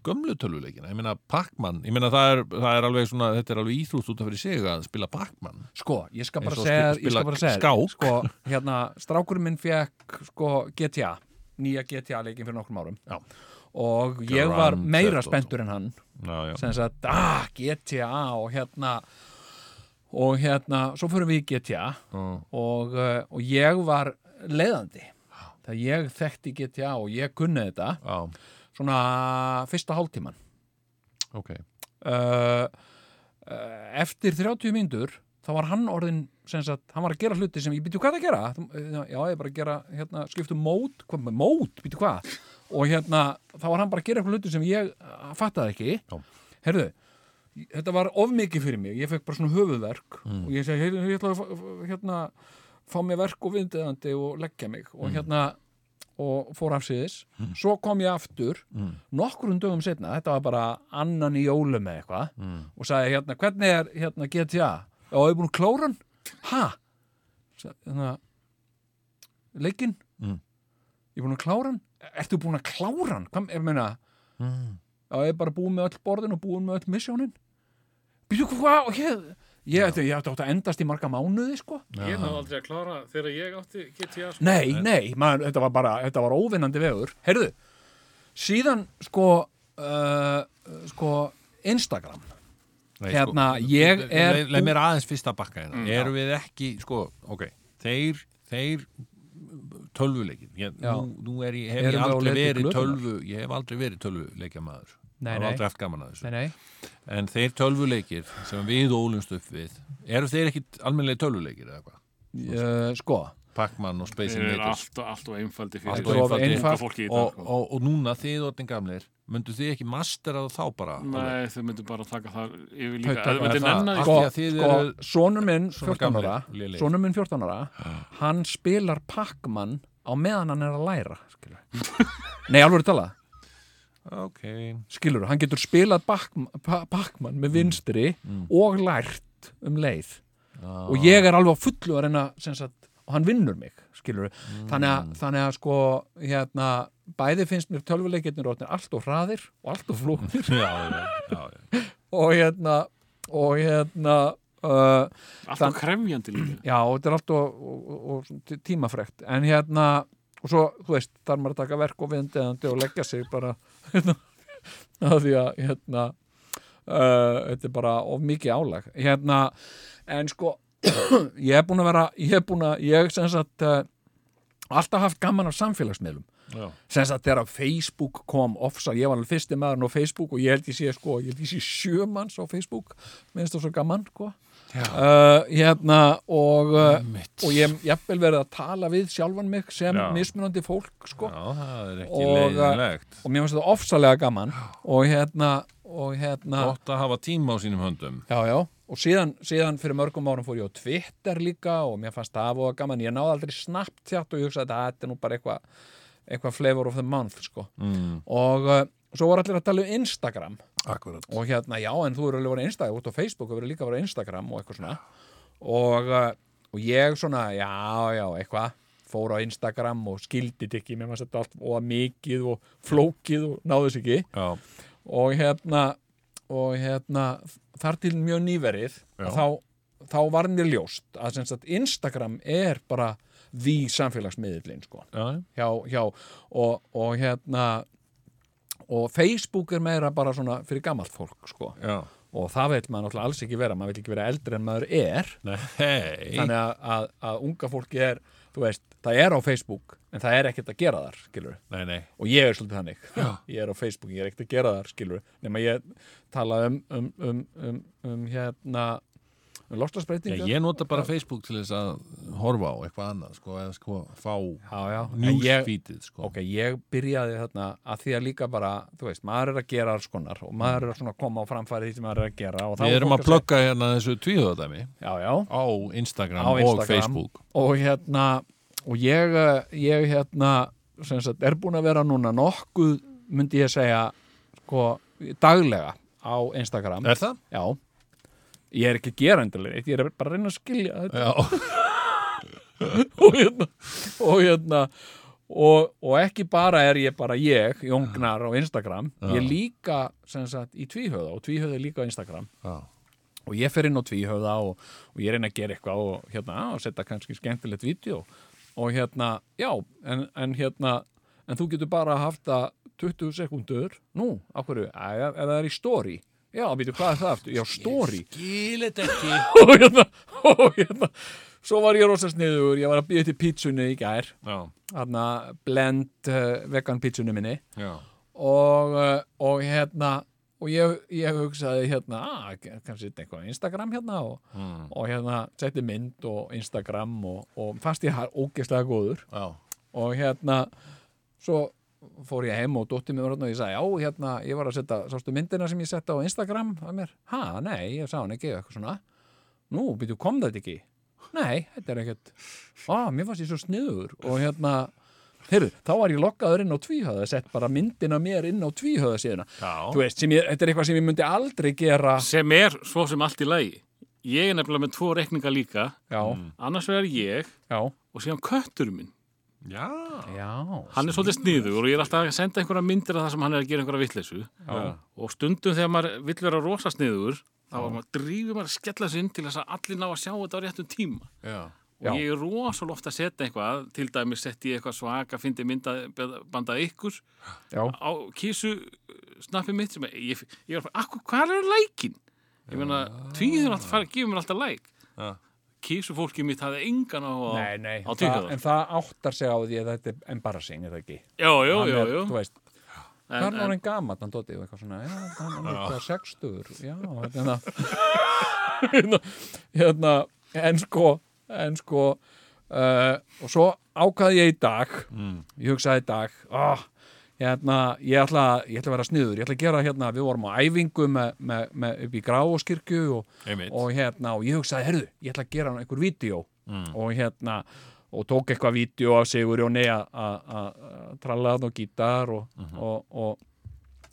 B: gömlu tölvuleikina, ég meina Pac-Man ég meina það er, það er alveg svona þetta er alveg íþrútt út af fyrir sig að spila Pac-Man
C: Sko, ég skal bara segja,
B: spila-
C: ég skal bara segja
B: skák.
C: sko, hérna, strákurinn minn fekk sko, GTA, nýja GTA leikin fyrir nokkrum árum
B: Já.
C: og ég var
B: Grand
C: meira
B: Theft Auto.
C: spenntur en hann sem sagt, ah, GTA og hérna og hérna, svo fyrir við í GTA
B: Mm.
C: og, uh, og ég var leiðandi. Það ég þekkti GTA og ég kunni þetta
B: já,
C: svona fyrsta hálftíman.
B: Ok.
C: Uh, eftir 30 mínútur þá var hann orðin sagt, hann var að gera hluti sem ég býtu hvað að gera? Þú- já, ég bara að gera, hérna, skiptu mót hvað með mót, býtu hvað? Og hérna, þá var hann bara að gera hluti sem ég fattaði ekki.
B: Já.
C: herðu, þetta var of mikið fyrir mig. Ég fekk bara svona höfuðverk
B: Mm.
C: og ég segi, að fá- hérna, fá mér verk og vindiðandi og leggja mig og
B: Mm.
C: hérna og fór afsýðis, svo kom ég aftur
B: Mm.
C: nokkrum dögum setna, þetta var bara annan í jólum eða eitthvað
B: Mm.
C: og sagði hérna, hvernig er hérna GTA? Ég er búin Ha? Sa- Hérna, leikinn?
B: Mm.
C: Ég er búin að klára hann? Ertu búin að klára hann? Hvað, ég meina,
B: Mm.
C: já, ég er bara búin með öll borðin og búin með öll missjónin Býtu hvað? Og ég, ég, ég, ég átti að endast í marga mánuði, sko.
D: Ég náðu aldrei að klára þegar ég átti GTA sko.
C: Nei, nei, man, þetta var bara, þetta var óvinnandi vegur. Heyrðu, síðan sko, uh, sko, Instagram.
B: Nei,
C: Hérna, ég er
B: leið, leið mér aðeins fyrst að bakka hérna.
C: Mm,
B: erum við ekki, sko, ok þeir, þeir tölvuleikir. Ég, nú, nú er ég, hef ég aldrei verið tölvu ég hef aldrei verið tölvuleikjamaður
C: Nei,
B: hef
C: nei.
B: aldrei haft gaman að þessu.
C: Nei, nei,
B: en þeir tölvuleikir sem við ólumst upp við eru þeir ekki almennlega tölvuleikir eða hvað?
C: uh, sko.
B: Pac-Man og Space Invaders.
D: allt, allt og einfaldi
C: Allt
D: fyrir fólki í
B: og,
D: sko.
B: og, og núna þið orðin gamlir myndu þið ekki mastera það þá bara? Alveg?
D: Nei, þau myndu bara taka það yfir
C: Þau
D: líka myndu
B: það. Af
C: sko,
B: því að þið
C: sko,
B: eru
C: sonur minn
B: svona
C: 14 ára sonur minn 14 ára hann spilar Pac-Man á meðan hann er að læra nei, alveg tala
B: ok,
C: skilur, hann getur spilað Pac-Man með vinstri og lært um leið. Og ég er alveg á fullu að reyna sem sagt, og hann vinnur mig skilur, þannig, að, þannig að sko hérna, bæði finnst mér tölvuleikirnir allt og hraðir og allt og flóknir.
B: Já, já, já, já.
C: og hérna og hérna uh,
D: Allt og kremjandi líka.
C: Já, þetta er allt og, og, og, og tí- tímafrekt. En hérna, og svo, þú veist þarf maður að taka verk og vindiðandi og leggja sig bara því að hérna uh, þetta er bara of mikið álag. Hérna, en sko ég er búin að vera, ég er búin að ég sem sagt uh, alltaf haft gaman af samfélagsmiðlum.
B: Já.
C: sem sagt þegar Facebook kom ofsa, ég var alveg fyrsti maðurinn á Facebook og ég held ég sé sko, ég held ég sé sjömanns á Facebook, minnst það svo gaman sko uh, hérna og, uh, og ég hef jafnvel verið að tala við sjálfan mig sem
B: Já.
C: mismunandi fólk sko.
B: Já, það er ekki
C: Og,
B: leiðilegt
C: og mér finnst þetta ofsalega gaman. Og hérna og hérna
B: Gott að hafa tíma á sínum höndum.
C: Já, já, og síðan, síðan fyrir mörgum árum fór ég á Twitter líka og mér fannst það og gaman, ég náði aldrei Snapchat og ég hugsaði að þetta er nú bara eitthvað eitthvað flavor of the month sko.
B: mm.
C: og uh, svo voru allir að tala um Instagram
B: Akkurat.
C: Og hérna, já, en þú eru alveg verið Instagram út á Facebook verið líka verið Instagram og eitthvað svona. Og, uh, og ég svona, já, já, eitthvað fór á Instagram og skildi þetta ekki með maður setja allt og mikið og flókið og náðu þess ekki.
B: Já,
C: og hérna og hérna þar til mjög nýverið þá, þá var mér ljóst að sem sagt Instagram er bara því samfélagsmiðlinn sko.
B: Já,
C: hjá, hjá og, og hérna og Facebook er meira bara svona fyrir gamalt fólk sko.
B: Já.
C: Og það vil maður náttúrulega alls ekki vera. Maður vil ekki vera eldri en maður er.
B: Nei,
C: þannig að, að, að unga fólki er þú veist, það er á Facebook en það er ekkert að gera þar, skilur
B: nei, nei.
C: Og ég er svolítið þannig. Ég er á Facebook, ég er ekkert að gera þar, skilur nema ég tala um um, um, um, um hérna
B: Já,
C: lofslagsbreytingar
B: ég nota bara Facebook til þess að horfa á eitthvað annað, sko, eða sko fá newsfeedið, sko.
C: ok, ég byrjaði þarna að því að líka bara, þú veist, maður er að gera alls konar og maður er að svona koma á framfæri því sem maður er að gera
B: Við
C: er
B: erum að plugga hérna þessu
C: já,
B: á Instagram, og. Facebook.
C: og hérna og ég, eh, ég hérna sem sagt, er búin að vera núna nokkuð, myndi ég segja sko, daglega á Instagram
B: Er það?
C: já, ég er ekki að gera endilega ég er bara að reyna að skilja þetta. Og hérna og hérna og, og ekki bara er ég bara ég Jóngnar á Instagram
B: Já.
C: ég líka sem sagt í tvíhöða og tvíhöða er líka á Instagram.
B: Já.
C: og ég fer inn á tvíhöða og, og ég reyna að gera eitthvað og hérna og setja kannski skemmtilegt vídeo. Og hérna, já, en, en hérna en þú getur bara haft það 20 sekundur, nú, á hverju? Ef það er í story, já, býtu, hvað er það aftur, já, story.
B: Skil þetta ekki.
C: og hérna, og hérna svo var ég rosa sniður, ég var að býða til pítsunni í gær, hérna blend uh, vegan pítsunni minni. Og, uh, og hérna og ég, ég hugsaði hérna að kannski setja eitthvað á Instagram hérna og,
B: Mm.
C: og hérna setti mynd og Instagram og, og fannst ég það ógeðslega góður.
B: Já.
C: og hérna svo fór ég heim og dótti mér og ég sagði, já, hérna, ég var að setja sástu myndina sem ég setti á Instagram að mér, ha, nei, ég sá hann ekki eitthvað svona. Nú, býtu, kom þetta ekki? Nei, þetta er ekkert á, mér fannst ég svo sniður. Og hérna heyrðu, þá var ég lokkaður inn á tvíhöða sett bara myndina mér inn á tvíhöða síðuna.
B: Já.
C: þú veist, sem ég, þetta er eitthvað sem ég myndi aldrei gera.
D: Sem er svo sem allt í lagi. Ég er nefnilega með tvo reikninga líka.
C: Já,
D: annars vegar ég
C: já,
D: og síðan köttur minn
B: Já.
C: já
D: hann er svolítið sniður og ég er alltaf að senda einhverja myndir af það sem hann er að gera einhverja vitleysu
C: Já.
D: og stundum þegar maður vill vera rosa sniður þá maður drífur maður að skella sig inn til þess að allir ná að sjá þetta á réttum tíma
B: Já.
D: og ég er rosalega ofta að setja eitthvað til dæmis setti ég eitthvað svaka fyndi myndabandað ykkur á kísu snappi mitt sem ég, ég er bara, akkur, hvað er lækin? ég meina, tvíður alltaf fara að gefa mér alltaf læk
B: Já.
D: Kísu fólki mitt hafði engan á,
C: nei
D: á
C: það, en það áttar sig á því að þetta er embarrassing, er það ekki?
D: Já, já, já,
C: er,
D: já
C: þú veist,
D: En-
C: hvað er hann gammal hann Dóti og eitthvað svona, já, hann er eitthvað sextur já, hérna. Hérna, hérna en sko, en sko uh, og svo ákvaði ég í dag ég hugsaði í dag oh, hérna, ég ætla, ég ætla að vera sniður. Ég ætla að gera hérna, við vorum á æfingu með, með, með upp í gráskirkju og, og hérna, og ég hugsaði, herðu ég ætla að gera einhver vídeo og hérna og tók eitthvað vídeo af Sigur Jóni að tralla þarna og gítar og, og, og,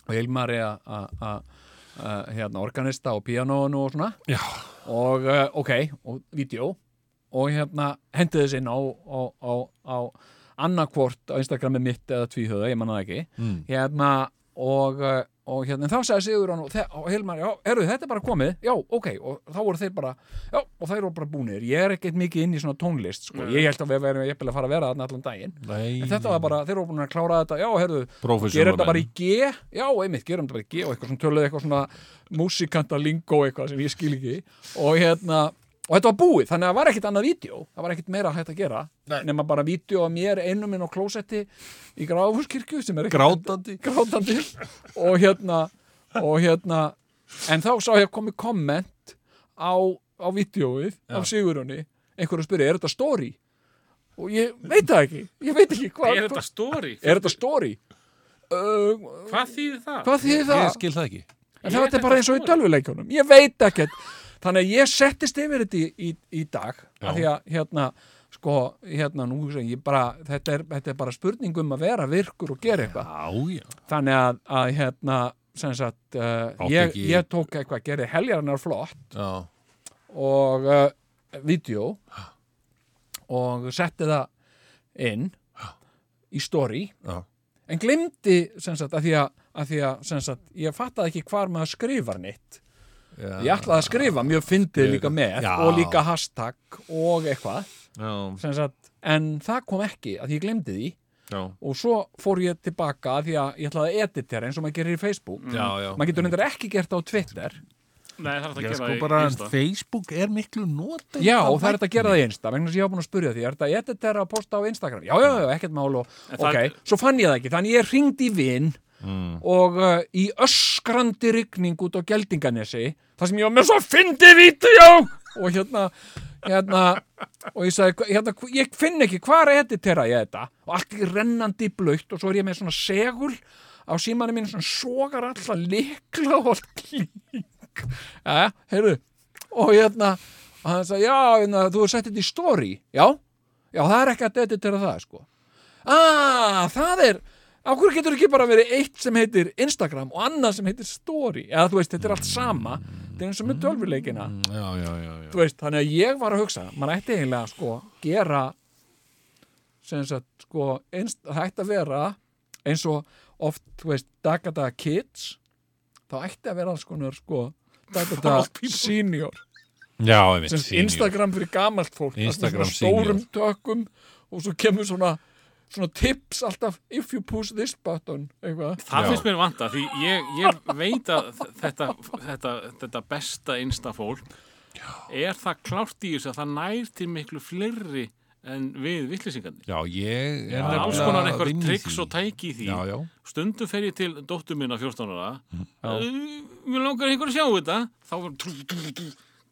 C: og Hilmari að- hérna, organista og píanónu og svona.
B: Já.
C: og uh, ok, og vídeo og hérna hendi þess inn á, á, á, á annarkvort á Instagrami mitt eða tvíhöða, ég manna það ekki.
B: Mm.
C: hérna og, uh, og hérna, þá sagði Sigur og, og Hilmar, já, eru þetta bara komið. Já, ok, og þá voru þeir bara já, og þeir voru bara búnir, ég er ekkert mikið inn í svona tónlist, sko, ég held að við verðum jafnvel að fara að vera þarna allan daginn,
B: Nei.
C: en þetta var bara þeir voru búin að klára þetta, já, herðu gerum þetta bara í. G, já, einmitt, gerum þetta bara í G og eitthvað sem töluði eitthvað svona músikanta lingo eitthvað sem ég skil ekki. Og hérna, og þetta var búið þannig að það var ekkit annað vídeo, það var ekkit meira hægt að gera
B: Nei.
C: nema bara vídeo af mér einum minn á klósetti í Gráfuskirkju sem er
B: Grátandi.
C: grátandi og hérna og hérna, en þá sá ég komið komment á, á vídeoið af Sigurjóni einhver að spyrja, er þetta story? og ég veit það ekki, ég veit ekki hvað
D: er þetta story?
C: er þetta story? Uh,
D: hvað þýðir það?
C: hvað þýðir það?
B: Ég skil það ekki.
C: En það er bara eins og í
D: story.
C: tölvuleikjunum ég veit ekkert þannig að ég settist yfir þetta í, í, í dag
B: Já.
C: af því að hérna sko, hérna nú sem ég bara þetta er, þetta er bara spurning um að vera virkur og gera eitthvað
B: Já, já.
C: þannig að, að hérna sagt, uh, ég, ég tók eitthvað, gerði heljarinnar flott
B: Já,
C: og uh, vídeo og setti það inn í story
B: já.
C: en sagt að því að, að, því að sagt, ég fattaði ekki hvar maður skrifar neitt
B: já.
C: Ég ætlaði að skrifa mjög fyndið líka með
B: Já.
C: og líka hashtag og eitthvað
B: Já,
C: sem sagt, en það kom ekki að ég glemdi því
B: já.
C: og svo fór ég tilbaka að því að ég ætlaði að editera eins og maður gerir í Facebook
B: Já, já.
C: maður getur reyndar ekki gert það á Twitter
D: Nei, það er hægt að
B: Já,
D: gera
B: sko
D: það
B: bara
D: í Insta.
B: Facebook er miklu nota
C: Já, og það er þetta að gera það í Insta vegna að ég hafa búin að spurja því, er þetta editera að posta á Instagram? Já, já, já, ekkert mál og
D: En það-
C: ok, svo fann ég það ekki, þannig ég ringdi í vin
B: Mm.
C: og uh, í öskrandi rigning út á Geldinganesi þar sem ég var með svo fyndi vídeo og hérna, hérna og ég sagði, hérna, ég finn ekki hvar editera ég þetta. Og allt í rennandi blöytt og svo er ég með svona segul á símanum mínu svona sogar alla likla og klík. Ja, heyrðu. Og hérna, og hann sagði, já, hérna, þú er sett þetta í story. Já, já, það er ekki að editera það, sko. Ah, það er á hverju getur ekki bara verið eitt sem heitir Instagram og annað sem heitir Story? Eða þú veist, þetta er allt sama þetta er eins og með tölvuleikina.
B: Já, já, já, já.
C: þú veist, þannig að ég var að hugsa mann ætti eiginlega sko gera sem sagt sko einst, það ætti að vera eins og oft, þú veist, Dagada Kids þá ætti að vera alls konar sko Dagada Senior.
B: Já,
C: sagt, Instagram fyrir gamalt fólk
B: Instagram
C: Instagram stórum tökum og svo kemur svona svona tips alltaf if you push this button eitthvað
D: Það finnst mér vanta því ég, ég veit að þetta, þetta, þetta besta instafólk er það klárt í þessu að það nær til miklu fleiri en við vittlisingarnir.
B: Já, ég er
D: Það er alls konar
B: í
D: triks og tæki í því.
B: Já, já.
D: Stundum fer ég til dóttur minna 14 ára.
C: Já.
D: Uh, Mér langar einhver að sjá þetta. Þá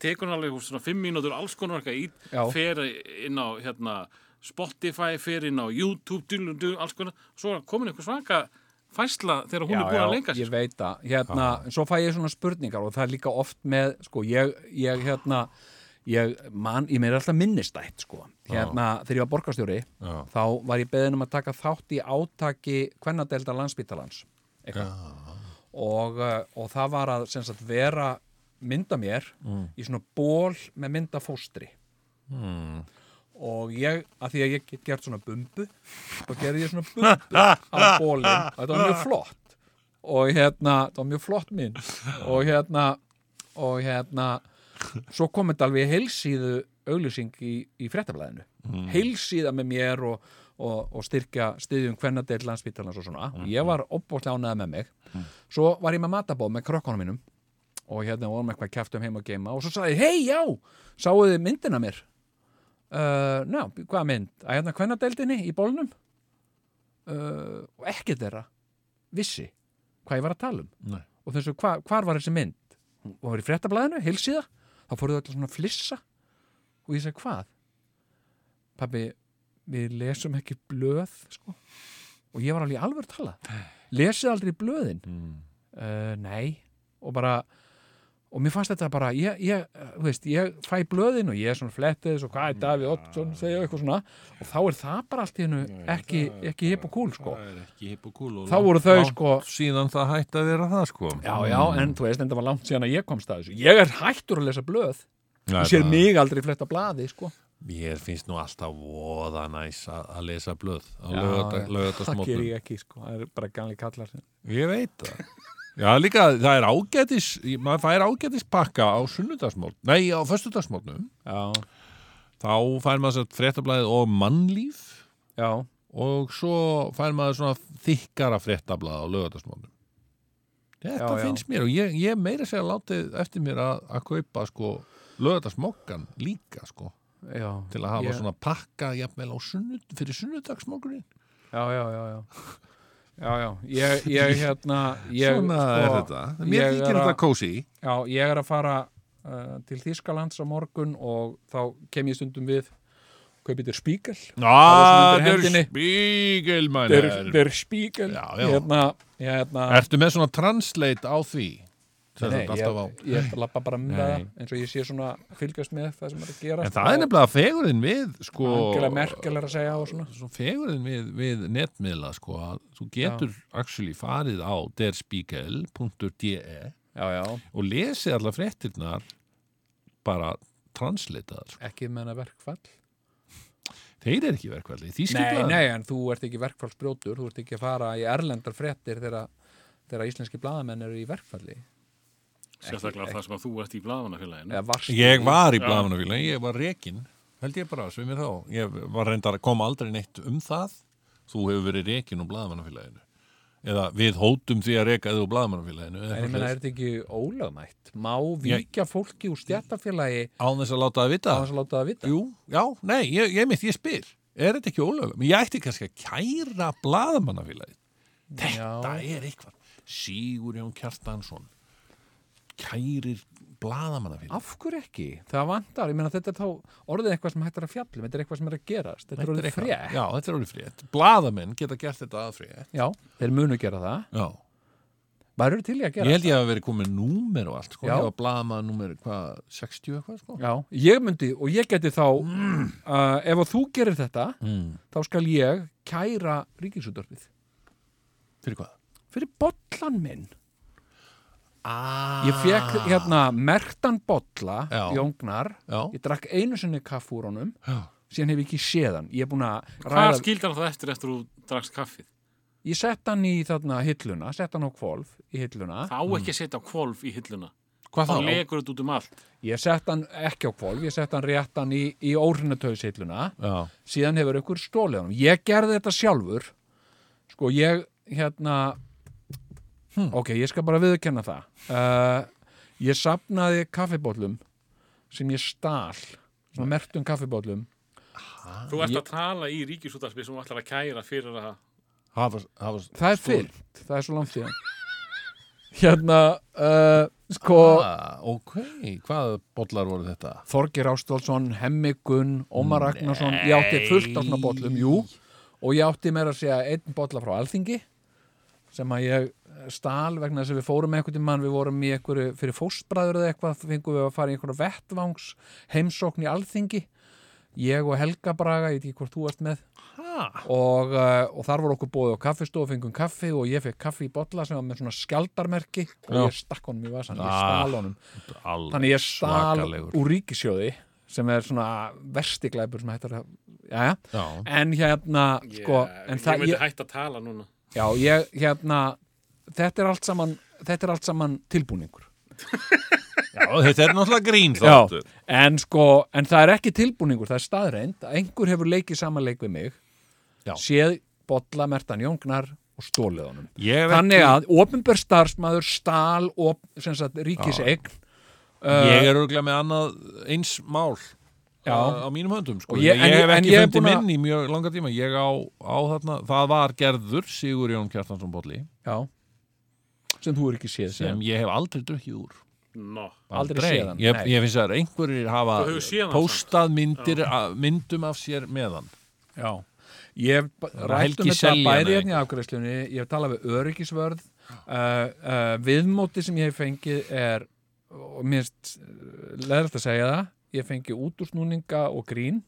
D: tekur hann alveg svona 5 mínútur alls konar eitthvað í, fer inn á hérna, Spotify, fer inn á YouTube, dul, dul, alls konar. Svo er komin eitthvað svaka fæsla þegar hún er búin að leika
C: ég
D: sér.
C: veit það, hérna, svo fæ ég svona spurningar og það er líka oft með, sko, ég, ég hérna, ég, man, ég meir alltaf minnistætt, sko, hérna, þegar ég var borgarstjóri,
B: Já.
C: þá var ég beðin um að taka þátt í átaki kvennadelda landsbítalans, eitthvað, og, uh, og það var að, sem sagt, vera mynda mér í svona ból með mynda fóstri og ég, að því að ég get gert svona bumbu þá gerði ég svona bumbu á bólinn, þetta var mjög flott. Og hérna, þetta var mjög flott minn og hérna og hérna svo kom þetta alveg heilsíðu auglýsing í, í fréttablaðinu. Mm. heilsíða með mér og, og, og styrkja styðjum hvernadeill landsbítalans og svona. Og ég var opbóðslega ánæða með mig. Svo var ég með matabóð með krökkunum mínum. Og hérna vorum eitthvað kæft um heim og geima. Og svo sagði, ég, hei, já, sáuðu myndina mér uh, ná, hvað mynd? Að hérna kvennadeildinni í bólnum? Uh, og ekkert þeirra. Vissi hvað ég var að tala um.
B: Nei.
C: og þessu, hva, hvar var þessi mynd? Hún var í fréttablaðinu, heilsíða. Þá fóruðu allir svona að flissa. Og ég segi, hvað? Pabbi, við lesum ekki blöð sko. og ég var alveg alveg að tala lesið aldrei blöðin?
B: Mm.
C: uh, nei. Og bara og mér fannst þetta bara, ég, ég, veist, ég fæ blöðin og ég er svona flettið og hvað er Davíð Oddsson, segja eitthvað svona. Og þá er það bara allt í hennu ekki, ekki hip og cool, sko
B: hipp kúl og
C: Þá voru þau, sko-
B: síðan það hætti að vera það sko.
C: Já, já, en þú veist, en það var langt síðan að ég komst að þessu. Ég er hættur að lesa blöð. Þú sér mig aldrei fletta blaði, sko.
B: Mér finnst nú alltaf voða næs að að lesa blöð á
C: Já, já, það ger ég ekki, sko, það er bara ganli kallar
B: Ég veit það Já, líka, það er ágætis maður fær ágætis pakka á sunnudagsmót Nei, á föstudagsmótnum
C: já,
B: þá fær maður sér fréttablaðið og mannlíf
C: já,
B: og svo fær maður svona þykkara fréttablaðið á lögatarsmótnum Þetta
C: Já, já.
B: finnst mér og ég, ég meira að látið eftir mér að, að kaupa sko lögatarsmokkan líka sko
C: já
B: til að hafa
C: Ég-
B: svona pakka jafnvel á sunnud, fyrir sunnudagsmokkurinn
C: já, já, já, já já, já, ég, ég hérna ég,
B: Svona
C: sko,
B: er þetta. Mér
C: er
B: þetta kósi
C: Já, ég er að fara uh, til Þýskalands á morgun og þá kem ég stundum við kaupið þér spíkel
B: Ná, spígel mann
C: Der, der spíkel. Hérna, hérna.
B: Ertu með svona translate á því?
C: Nei, ég, ég lappa bara með það eins og ég sé svona fylgjast með það sem er að gera
B: En það er nefnilega fegurinn við sko,
C: svona.
B: Svo fegurinn við, við netmiðla sko, þú getur actually farið á derspiegel.de
C: Já, já,
B: og lesið allar fréttirnar bara translitaðar sko.
C: ekki með hana verkfall?
B: Þeir eru ekki verkvalli, því
C: Nei, nei, en þú ert ekki verkfallsbrjótur þú ert ekki að fara í erlendar fréttir þegar, íslenski blaðamenn eru í verkfalli
D: Sérstaklega það sem að þú ert í
C: varst
B: Ég var í
D: Já.
B: blaðmannafélagi, ég var rekin held ég bara, svimir þá ég var reyndar að koma aldrei neitt um það þú hefur verið rekin úr blaðmannafélaginu eða við hótum því að reka eða úr blaðmannafélaginu eða
C: En ég meina, er þetta ekki ólögmætt? Má víkja fólki úr stjættafélagi
B: án þess að láta það vita
C: á þess að láta það vita?
B: Jú, já, nei, ég, ég mitt, ég spyr er þetta ekki? Men ég ætti kannski að kæra blaðamannafélagið þetta
C: Já.
B: er eitthvað Sigur Jón Kjartansson kærir blaðamannafélagið
C: Af hverju ekki? Það vantar, ég meina þetta er þá orðið eitthvað sem hættir að fjallum, þetta er eitthvað sem er að gerast, þetta er orðið frétt.
B: Já, þetta er orðið frétt Blaðamenn geta gert þetta að frétt
C: Já, þeir munu gera það.
B: Já,
C: Værið til í að
B: ég
C: gera
B: held ég að vera komið númer og allt sko,
C: Já.
B: ég var blaðamann númer, hvað, 60 eitthvað sko
C: Já, ég myndi, og ég geti þá, uh, ef að þú gerir þetta,
B: mm.
C: þá skal ég kæra ríkisútörfið.
B: Fyrir hvað?
C: Fyrir bollan minn.
B: Ah,
C: Ég fekk hérna mertan bolla
B: Já.
C: í óngnar,
B: Já,
C: ég drakk einu sinni kaff úr honum,
B: já,
C: síðan hef ég ekki séð hann. Ég er búin að
D: Hvað
C: ræða,
D: skildar það eftir eftir þú drakst kaffið?
C: ég sett hann í þarna hilluna, sett hann á kvolf í hilluna.
D: Það á ekki að setja kvolf í hilluna.
B: hvað
D: Þá
B: þá?
D: legur þetta út um allt.
C: Ég sett hann ekki á kvolf, ég sett hann réttan í, í óhrinnatöðshilluna.
B: Já,
C: síðan hefur ykkur stólið honum ég gerði þetta sjálfur sko ég hérna
B: Hm.
C: ok, ég skal bara viðurkenna það. Uh, ég sapnaði kaffibóllum sem ég stál svona mertum kaffibóllum.
D: Þú ert
C: Ég-
D: að tala í ríkisútarspið sem þú ætlar að kæra fyrir að
B: hafa, hafa
C: það er fyrrt, það er svo langt síðan. Hérna uh, sko
B: ah, Ok, hvað bollar voru þetta?
C: Þorgir Ástólfsson, Hemmigun Ómar Ragnarsson, ég átti fullt af svona bollum, jú, og ég átti meira að segja einn bolla frá Alþingi sem að ég stál vegna þess að við fórum eitthvað til mann, við vorum í einhverju fyrir fóstbræður eða eitthvað, fengum við að fara í einhverju vettvangs heimsókn í Alþingi ég og Helga Braga, ég veit ekki hvort þú varst með
B: Ha?
C: og, uh, og þar voru okkur bóðið á kaffistofu, fengum kaffi og ég fekk kaffi í bolla sem var með svona skjaldarmerki og ég stakk honum í vasan, ég
B: Ah.
C: stál honum þannig ég stál
B: svakalegur.
C: úr ríkisjóði sem er svona versti glæpur sem hættar að já,
B: Já,
C: en hérna sko, en
D: ég
C: það,
D: myndi
C: ég,
D: hægt að tala núna.
C: já, ég hérna þetta er allt saman þetta er allt saman tilbúningur
B: já þetta er náttúrulega grín
C: Já.
B: þáttur
C: en sko, en það er ekki tilbúningur það er staðreind að einhver hefur leikið saman leik við mig
B: Já.
C: séð bolla mertan jóngnar og stólið honum þannig að ofinbör starfsmæður stál og sem sagt ríkiseign
B: Ég er örgulega með annað eins mál
C: Já.
B: á, á mínum höndum sko. Ég,
C: ég-
B: hef ekki fundið
C: búin að-
B: minn í mjög langa tíma ég á, á þarna, það var gerður Sigur Jón Kjartansson Bolli
C: já, sem þú er ekki séð
B: sem ég hef aldrei drukkið úr.
D: Nó.
C: Aldrei. Séð hann,
B: ég, ég finnst að einhverjir hafa póstað myndir, a, myndum af sér meðan
C: Já, ég hef b-
B: var
C: rætt
B: Helgi
C: um þetta
B: eða
C: hérna í afgræslunni, ég hef talað við öryggisvörð. Uh, uh, viðmóti sem ég hef fengið er og minnst leðrætt að segja það ég hef fengið útúrsnúninga og grín.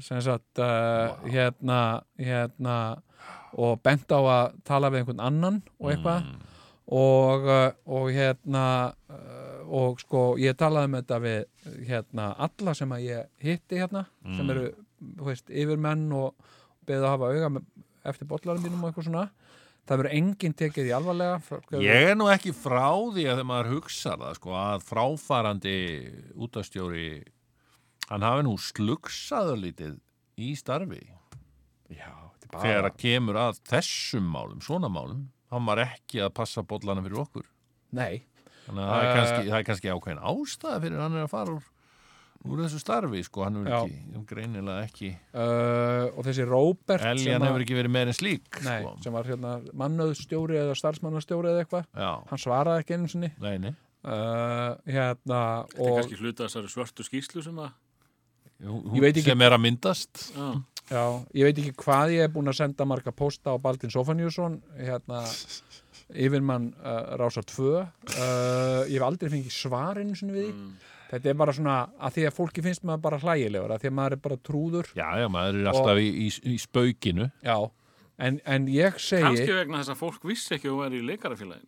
C: Sem sagt uh, hérna, hérna og bent á að tala við einhvern annan og eitthvað. Og, uh, og hérna uh, og sko ég talaði um þetta við hérna alla sem að ég hitti hérna sem eru, þú veist, yfirmenn og beðið að hafa auga eftir bollarum mínum og eitthvað svona. Það verður enginn tekið í alvarlega
B: Ég er nú ekki frá því að þegar maður hugsa það sko, að fráfarandi útastjóri hann hafi nú slugsaður lítið í starfi.
C: Já, er
B: þegar
C: bara
B: að kemur að þessum málum, svona málum hann var ekki að passa bollana fyrir okkur.
C: Nei,
B: þannig að það, er
C: Eh.
B: kannski, það er kannski ákveðin ástæða fyrir hann er að fara úr, úr þessu starfi sko, hann hefur ekki, greinilega ekki
C: uh, og þessi Róbert
B: Eljan hefur ekki verið meir en slík
C: nei,
B: sko.
C: sem var hérna mannöðstjóri eða starfsmannastjóri eða eitthvað. Hann svaraði ekki einu sinni.
B: Nei, nei.
C: Uh, hérna
D: Þetta er
C: og
D: kannski hluta þessari svörtu skýslu sem að...
B: Hún-
C: Ég veit ekki-
B: sem er að myndast.
D: Já.
C: Já, ég veit ekki hvað ég er búin að senda marga posta á Baldin Sofaniusson hérna, yfirmann uh, Rásar 2 uh, ég hef aldrei fengið við því. Þetta er bara svona að því að fólki finnst maður bara hlægilegur að því að maður er bara trúður.
B: Já, já, maður er alltaf í, í, í spaukinu.
C: Já, en, en ég segi
D: Kannski vegna þess að fólk vissi ekki að þú væri í leikarafélagin.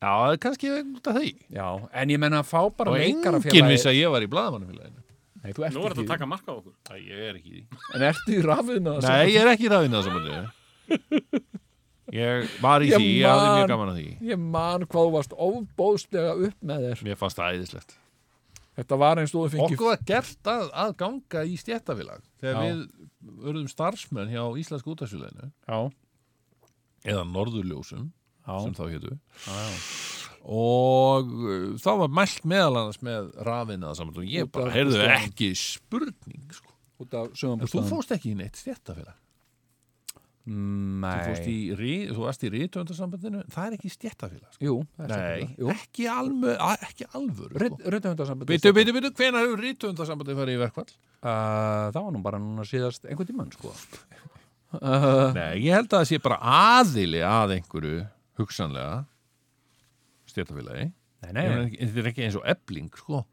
B: Já, kannski af því.
C: Já, en ég menna að fá bara
B: Og enginn vissi að ég var í blaðamannafélaginu
C: Nei, þú ert
D: Nú er þetta að taka marka á okkur.
B: Æ, ég er ekki í því.
C: En ertu í rafinu?
B: Nei, ég er ekki í ræðinu það saman Ég. Var í
C: Ég
B: því, ég hafði
C: man-
B: mjög gaman að því.
C: Ég man hvað þú varst óbóðslega upp með þér.
B: Mér fannst það æðislegt.
C: Þetta var eins og þú fengið
B: Okkur var gert að, að ganga í stjættafélag þegar
C: Já.
B: við urðum starfsmenn hjá Íslensk útafsfélaginu
C: Já,
B: eða Norðurljósum
C: já,
B: sem þá hétu.
C: Já, já.
B: Og uh, þá var mælt meðal annars með rafina saman og ég
C: Út
B: bara, heyrðu ekki spurning sko.
C: Út af
B: En þú fórst ekki í neitt stjættafélag
C: Nei,
B: þú varst í rítöndasambandinu það er ekki stjættafélag sko.
C: jú
B: Nei.
C: Jú,
B: ekki, almö, a- ekki alvöru sko.
C: Röddhundarsamband
B: Bitu, bitu, bitu, hvenær hefur rítöndasambandi farið í verkvall?
C: Uh, það var nú bara núna síðast einhvern tímann sko uh,
B: Nei, ég held að það sé bara aðili að einhverju hugsanlega
C: nei,
B: þetta er ekki eins og ebling sko.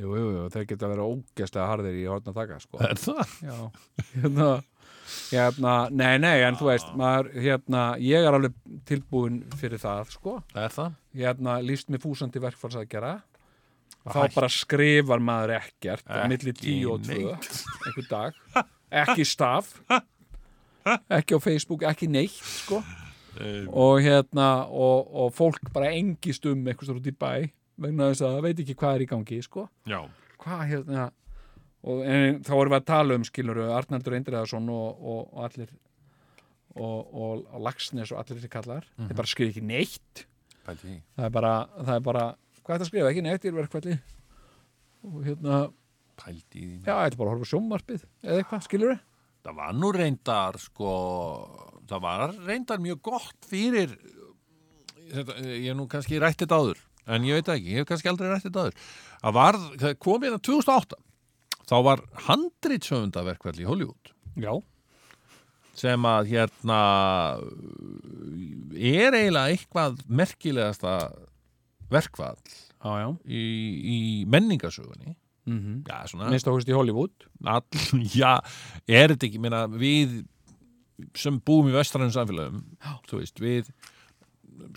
C: jú, jú, jú, þeir geta verið ógæslega harðir í hórna taka sko
B: er það?
C: Já, hérna Hérna, nei, nei, en þú veist maður, hérna, ég er alveg tilbúin fyrir það, sko
B: er það?
C: hérna, líst mér fúsandi verkfallsaðgera þá
B: Hætt.
C: bara skrifar maður ekkert
B: Ekki
C: milli 10 og 2
B: neitt.
C: einhver dag, ekki staf ekki á Facebook ekki neitt, sko og hérna, og, og fólk bara engist um eitthvað út í bæ vegna þess að það veit ekki hvað er í gangi, sko.
B: Já.
C: hvað hérna og en, þá erum við að tala um skiluru Arnaldur Eindriðarsson og, og, og allir og, og, og Lagsnes og allir þessi kallar. Þeir bara skrifa ekki neitt. Það er bara, það er bara hvað er það að skrifa, ekki neitt í verkfalli og hérna,
B: Pældi í því.
C: já, þetta er bara að horfa á sjónvarpið eða eitthvað, skilur
B: Það var nú reyndar, sko, það var reyndar mjög gott fyrir, þetta, ég hef nú kannski rætt þetta áður, en ég veit ekki, ég hef kannski aldrei rætt þetta áður. Það var, það kom hérna 2008, þá var handritsöfundaverkvall í Hollywood
C: já,
B: sem að hérna er eiginlega eitthvað merkilegasta verkvall
C: já, já
B: í, í menningasögunni.
C: mm
B: Já, svona.
C: minnst áhust í Hollywood
B: all, já, er þetta ekki meina, við sem búum í vestrænum samfélagum veist, við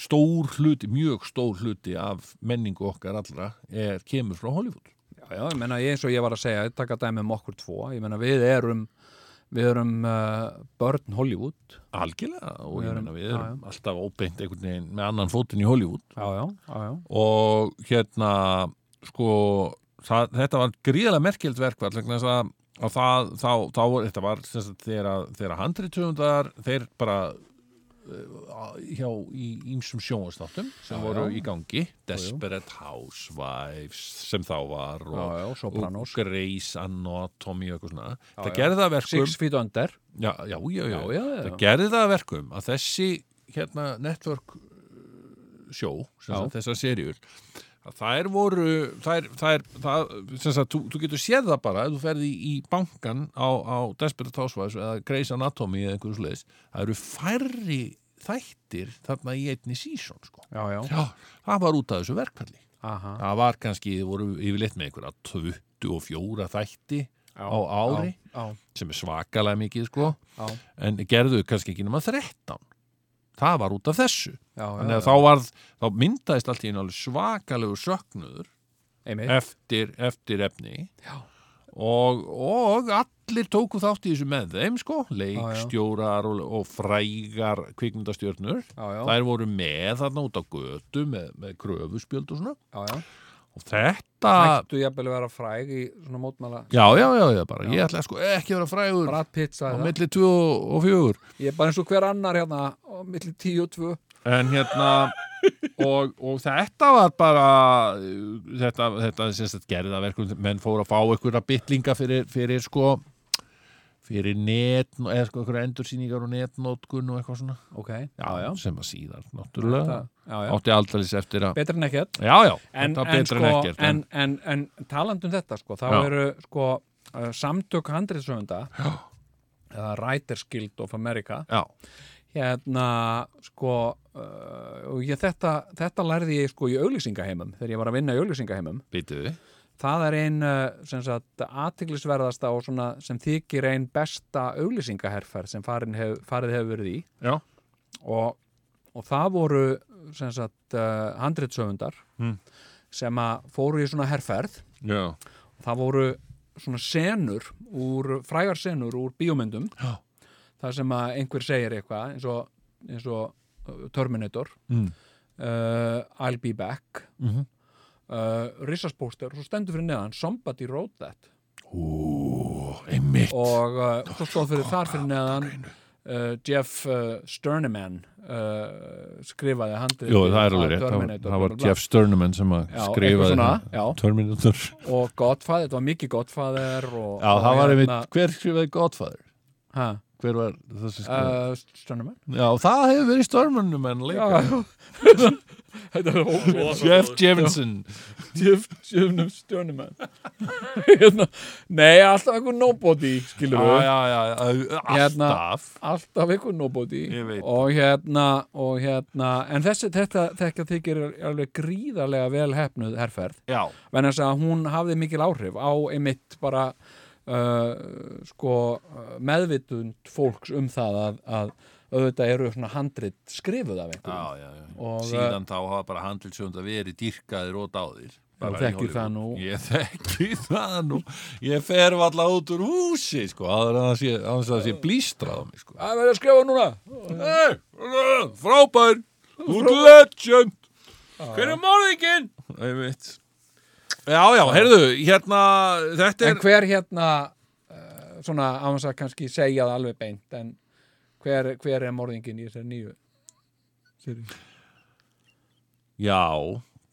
B: stór hluti, mjög stór hluti af menningu okkar allra er, kemur frá Hollywood.
C: Já, já, ég menna, eins og ég var að segja taka dæmi um okkur tvo, ég menna, við erum við erum uh, börn Hollywood.
B: Algjörlega og ég
C: erum-
B: meina við
C: já,
B: erum alltaf óbeint einhvern veginn með annan fótinn í Hollywood.
C: Já, já, já, já,
B: og hérna sko það, þetta var gríðlega merkild verkvall þess að, að það, þá, þá, þetta var þegar, þegar handriðtöfundar þeir bara uh, hjá í ýmsum sjónvastáttum sem
C: Já,
B: voru
C: já.
B: í gangi. Desperate Housewives sem þá var og, og Grey's Anatomy og eitthvað svona. Það gerði það að verkum
C: Six Feet Under.
B: Það gerði það að verkum að þessi hérna network uh, sjó, þessar serjur að þær voru þær, þær, það, sem sagt, þú, þú getur séð það bara ef þú ferði í, í bankan á, á Desperate Housewives eða Grey's Anatomy eða einhverjum sluðis, það eru færri þættir þarna í einni sísón sko.
C: já, já,
B: já, það var út af þessu verkfalli
C: aha.
B: Það var kannski, þið voru yfirleitt með einhverja 24 þætti
C: já,
B: á ári
C: já,
B: sem er svakalega mikið sko.
C: Já,
B: en gerðu kannski ekki nema 13 það var út af þessu.
C: Já,
B: þannig
C: já,
B: að þá varð, þá myndaðist allt í einu svakalegu söknuður eftir, eftir efni.
C: Já.
B: og, og allir tóku þátt í þessu með þeim sko, leikstjórar og, og frægar kvikmyndastjörnur.
C: Já, já,
B: þær voru með þarna út á götu með, með kröfuspjöld og svona.
C: Já, já
B: og þetta
C: Ættu jafnvel að vera fræg í svona mótmæla.
B: Já, já, já, já, bara, ég ætla sko ekki að vera frægur á milli 2 og 4
C: Ég er bara eins og hver annar hérna á milli 10 og 2
B: En hérna og, og þetta var bara þetta, þetta sagt gerði það verkum menn fóru að fá einhverja bytlinga fyrir, fyrir sko fyrir net, eða sko einhverja endursýningar og netnótkun og eitthvað svona.
C: Ok, já, já
B: sem að síðar, náttúrulega.
C: Já,
B: átti aldrei eftir að
C: Betur en ekkert.
B: Já, já,
C: en,
B: var
C: en, sko,
B: en ekkert
C: en, talandum þetta sko, þá eru sko uh, samtök handriðsöfunda eða Writers Guild of America
B: já,
C: hérna sko uh, ég, þetta, þetta lærði ég sko í auglýsingaheimum þegar ég var að vinna í auglýsingaheimum.
B: Býtu
C: það er ein sem sagt athyglisverðasta og svona sem þykir ein besta auglýsingaherferð sem hef, farið hefur verið í og, og það voru sem handritsöfundar
B: Mm.
C: sem fóru í svona herferð
B: Já,
C: það voru svona senur úr, frægar senur úr bíómyndum
B: Já.
C: það sem að einhver segir eitthvað eins og, eins og uh, Terminator
B: Mm.
C: uh, I'll be back
B: Mhm.
C: Uh, Rissaspóster og svo stendur fyrir neðan Somebody wrote that.
B: Ú, einmitt.
C: Og uh, svo stóð fyrir þar fyrir neðan uh, Jeff Sterneman skrifaði handrið
B: Jú, það er alveg rétt, það var, það var Jeff Sturneman sem
C: Já,
B: skrifaði
C: svona.
B: Terminator.
C: Og Godfather, þetta var mikið Godfather og,
B: Já,
C: og
B: var
C: hérna-
B: einmitt, hver skrifaði Godfather?
C: ha,
B: Hver var það sem skrifaði?
C: uh, Sterneman
B: Já, það hefur verið Sturneman líka
C: Já, þetta er ótrúlega
B: Jeff Jefferson
C: Jeff Jeff Sterneman hérna, Nei, alltaf einhver nobody skilur við
B: já, já, já,
C: Hérna-
B: alltaf.
C: alltaf einhver nobody. Og hérna, og hérna en þessi, þetta, þetta þykir alveg gríðarlega vel hefnuð herferð.
B: Já,
C: þess að hún hafði mikil áhrif á einmitt bara uh, sko uh, meðvitund fólks um það að, að auðvitað eru svona handrit skrifuð af
B: já,
C: einhverjum
B: já, já.
C: Og,
B: Síðan þá hafa bara handilsjönd að veri dýrkaðir og dáðir
C: þekkir
B: Hollywood.
C: það nú.
B: Ég þekki það nú Ég fer valla út úr húsi sko, aður að það sé, aðeins að það sé blístrað á mig sko.
C: Það verður að skrifa núna
B: Hey, frábær Þú ert legend
D: Hver er morðingin?
B: Einmitt. Já, já, heyrðu, hérna þetta
C: En
B: er,
C: hver hérna uh, svona á þess að kannski segja það alveg beint en hver, hver er morðingin í þessari nýju seríu?
B: já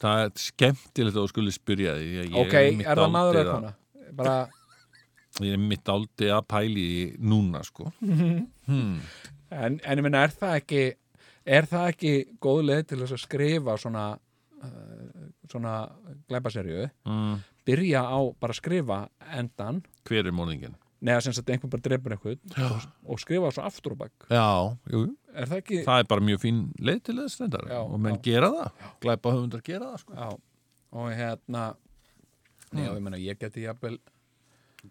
B: það er skemmtilegt að þú skulle spyrja því ég,
C: Ok,
B: einmitt
C: er það maður eða kona? Bara,
B: Ég er mitt aldrei að pæli núna, sko hmm.
C: en, en ég minna, er það ekki er það ekki góð leið til þess að skrifa svona uh, svona glæpaserju
B: mm.
C: byrja á bara að skrifa endan
B: Hver er morðingin?
C: neða sem sagt einhver bara drefur einhvern og, og skrifa svo aftur og bakk er það ekki
B: það er bara mjög fín leið til þess og menn
C: já.
B: gera það, glæpa höfundar gera það, sko.
C: Já, og hérna Nei, og ég meina, ég geti jafnvel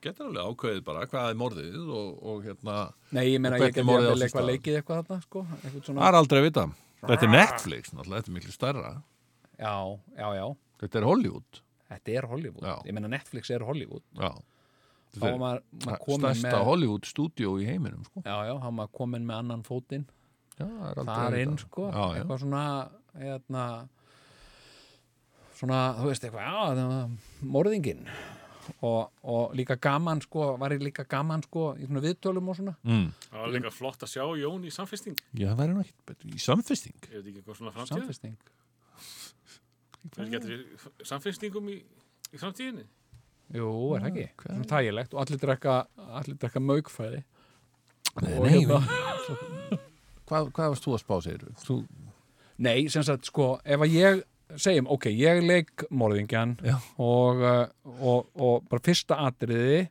B: getur alveg ákveðið bara hvað er morðið og, og hérna,
C: Nei, ég meina, ég
B: á
C: jafnvel
B: sér
C: eitthvað leikið eitthvað þarna, sko eitthvað
B: það
C: svona,
B: er aldrei að vita Þetta er Netflix, náttúrulega, þetta er miklu stærra
C: já, já, já.
B: Þetta er Hollywood.
C: Þetta er Hollywood,
B: Já.
C: ég meina Netflix er Hollywood.
B: Já,
C: þá
B: þetta
C: var
B: er
C: maður, maður
B: stærsta
C: með
B: Hollywood stúdíó í heiminum, sko.
C: Já, já, þá maður komin með annan fótinn.
B: Já, það er aldrei
C: þar
B: að
C: inn,
B: vita.
C: sko.
B: Já, já,
C: eitthvað svona, hérna svona, þú veist eitthvað já, það var morðingin og, og líka gaman, sko var ég líka gaman, sko, í svona viðtölum og svona.
B: Mm.
D: Það var líka flott að sjá Jón í samfesting.
B: Já, það væri nú ekkert betur. Í samfesting?
D: Er þetta ekki eitthvað svona framtíð?
C: samfesting
D: Er ekki eftir samfestingum í, í framtíðinni?
C: Jú, er það ekki,
B: hvað?
C: svona þægilegt og allir drekka, allir drekka maukfæði
B: Nei,
C: og
B: nei,
C: hérna
B: hvað, hvað varst þú að spá, segir þú?
C: Nei, sem sagt, sko, ef að ég segjum, ok, ég leik morðingjan og, uh, og, og bara fyrsta atriði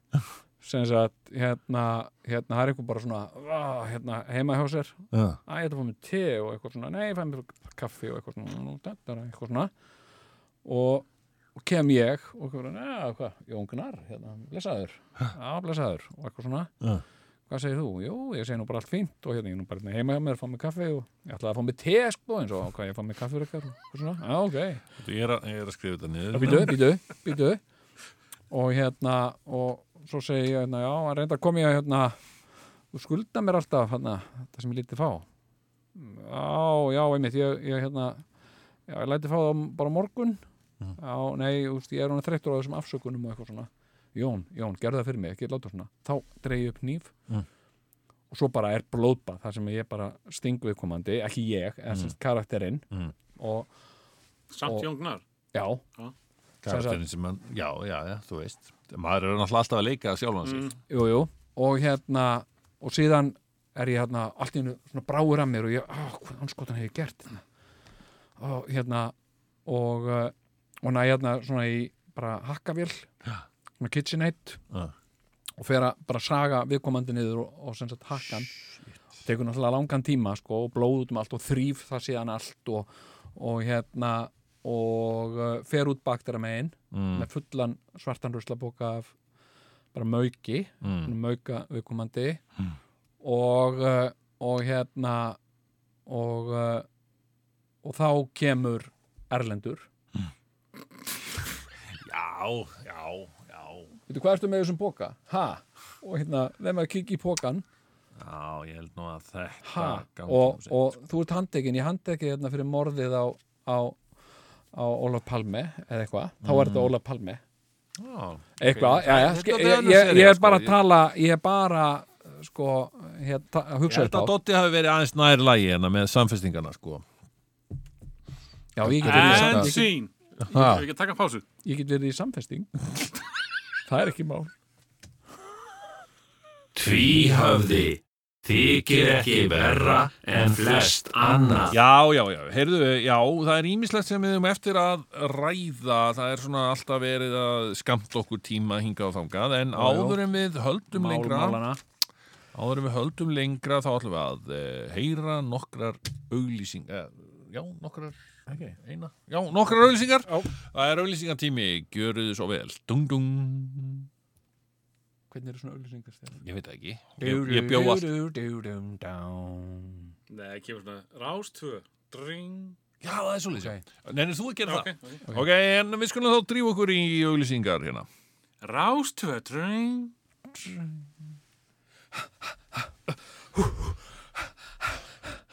C: sem sagt, hérna, hérna, það er eitthvað bara svona, ah, hérna, heima hjá sér að ég ætla að fá mér te og eitthvað svona, nei, ég fæ mér kaffi og eitthvað svona, nú, þetta er eitthvað svona og, og kem ég og hvað, Jón Gunnar hérna, blessaður, já, blessaður. Og eitthvað svona,
B: Já.
C: hvað segir þú? Jú, ég segi nú bara allt fínt og hérna, ég nú bara hérna heima hjá mér, fá mér kaffi og ég ætlaði að fá mér te, sko, eins og hvað, ég fá mér kaffi og eitthvað, svona, já, ok.
B: Ég er, að, ég er að skrifa þetta niður.
C: Býtu, býtu, býtu og hérna og svo segi ég hérna, já, að reynda að kom ég hérna, þú skulda mér alltaf hérna, það sem ég lítið fá. Já, já, einmitt ég, ég hérna, já, ég læti fá það bara á morgun já, nei, úst, ég er hún þreyttur á þessum afsökunum og eitthvað svona Jón, Jón, gerðu það fyrir mig, ekki láta svona þá dreigi upp nýf
B: Mm.
C: og svo bara er blóðbað, það sem ég bara sting viðkomandi, ekki ég, en mm. karakterinn
B: Mm.
C: og
D: Samt Jón Gnar.
C: já,
B: Karakterinn sem hann, já, já, já, þú veist maður er náttúrulega alltaf að leika sjálfan sig
D: Mm.
C: jú, jú, og hérna og síðan er ég hérna allt í hennu svona bráur að mér og ég, á, hvað anskotan hef ég gert hérna og hérna og, uh, og næ hérna svona í bara hakkavél svona KitchenAid og fer að bara saga viðkomandi niður og, og sem sagt hakkan tekur náttúrulega langan tíma sko, og blóð út um allt og þrýf það síðan allt og, og hérna og uh, fer út baktera megin
B: mm,
C: með fullan svartan ruslaboka af bara mauki
B: mm.
C: mauka viðkomandi og, uh, og hérna og uh, og þá kemur Erlendur
B: Já, já, já
C: veitu hvað ertu með þessum boka? Ha? og hérna, þeim að kikki í pokan
B: Já, ég held nú að þetta
C: ha? og, og þú ert handtekinn ég handtekki hérna fyrir morðið á, á, á Ólaf Palme eða eitthvað, þá er þetta Ólaf Palme
B: Já,
C: eitthvað,
B: ok.
C: já, já,
B: Þetta
C: sk-
B: er
C: ég, ég, ég er
B: sko.
C: bara að tala ég er bara sko, hér, að hugsa þetta á
B: Dotti hafi verið aðeins nær lægi hérna með samfestingarna sko.
C: já, ég get í
D: En
C: sam- ég.
D: Ég get taka pásu
C: ég get verið í samfesting það er ekki mál
A: Tvíhöfði þykir ekki verra en flest annað.
B: Já, já, já, heyrðu, já, það er ímislegt sem við höfum eftir að ræða, það er svona alltaf verið að skamta okkur tíma hingað og þangað, en áður en við höldum lengra,
C: Málmálana.
B: áður en við höldum lengra þá ætlum við að uh, heyra nokkrar auglýsing, uh, já, nokkrar, ekki, eina, já, nokkrar auglýsingar,
C: Já.
B: það er auglýsingatími, gjöruðu svo vel, dung, dung,
C: hvernig eru svona auðlýsingar
B: ég veit það ekki, ég, ég bjó allt,
D: Nei, kemur svona Rástvö Dring.
B: Já, það er svo lýsing, nennir þú að gera
D: Ok,
B: það?
D: ok.
B: Ok, en við skulum þá drífa okkur í auglýsingar hérna.
D: Rástvö Dring.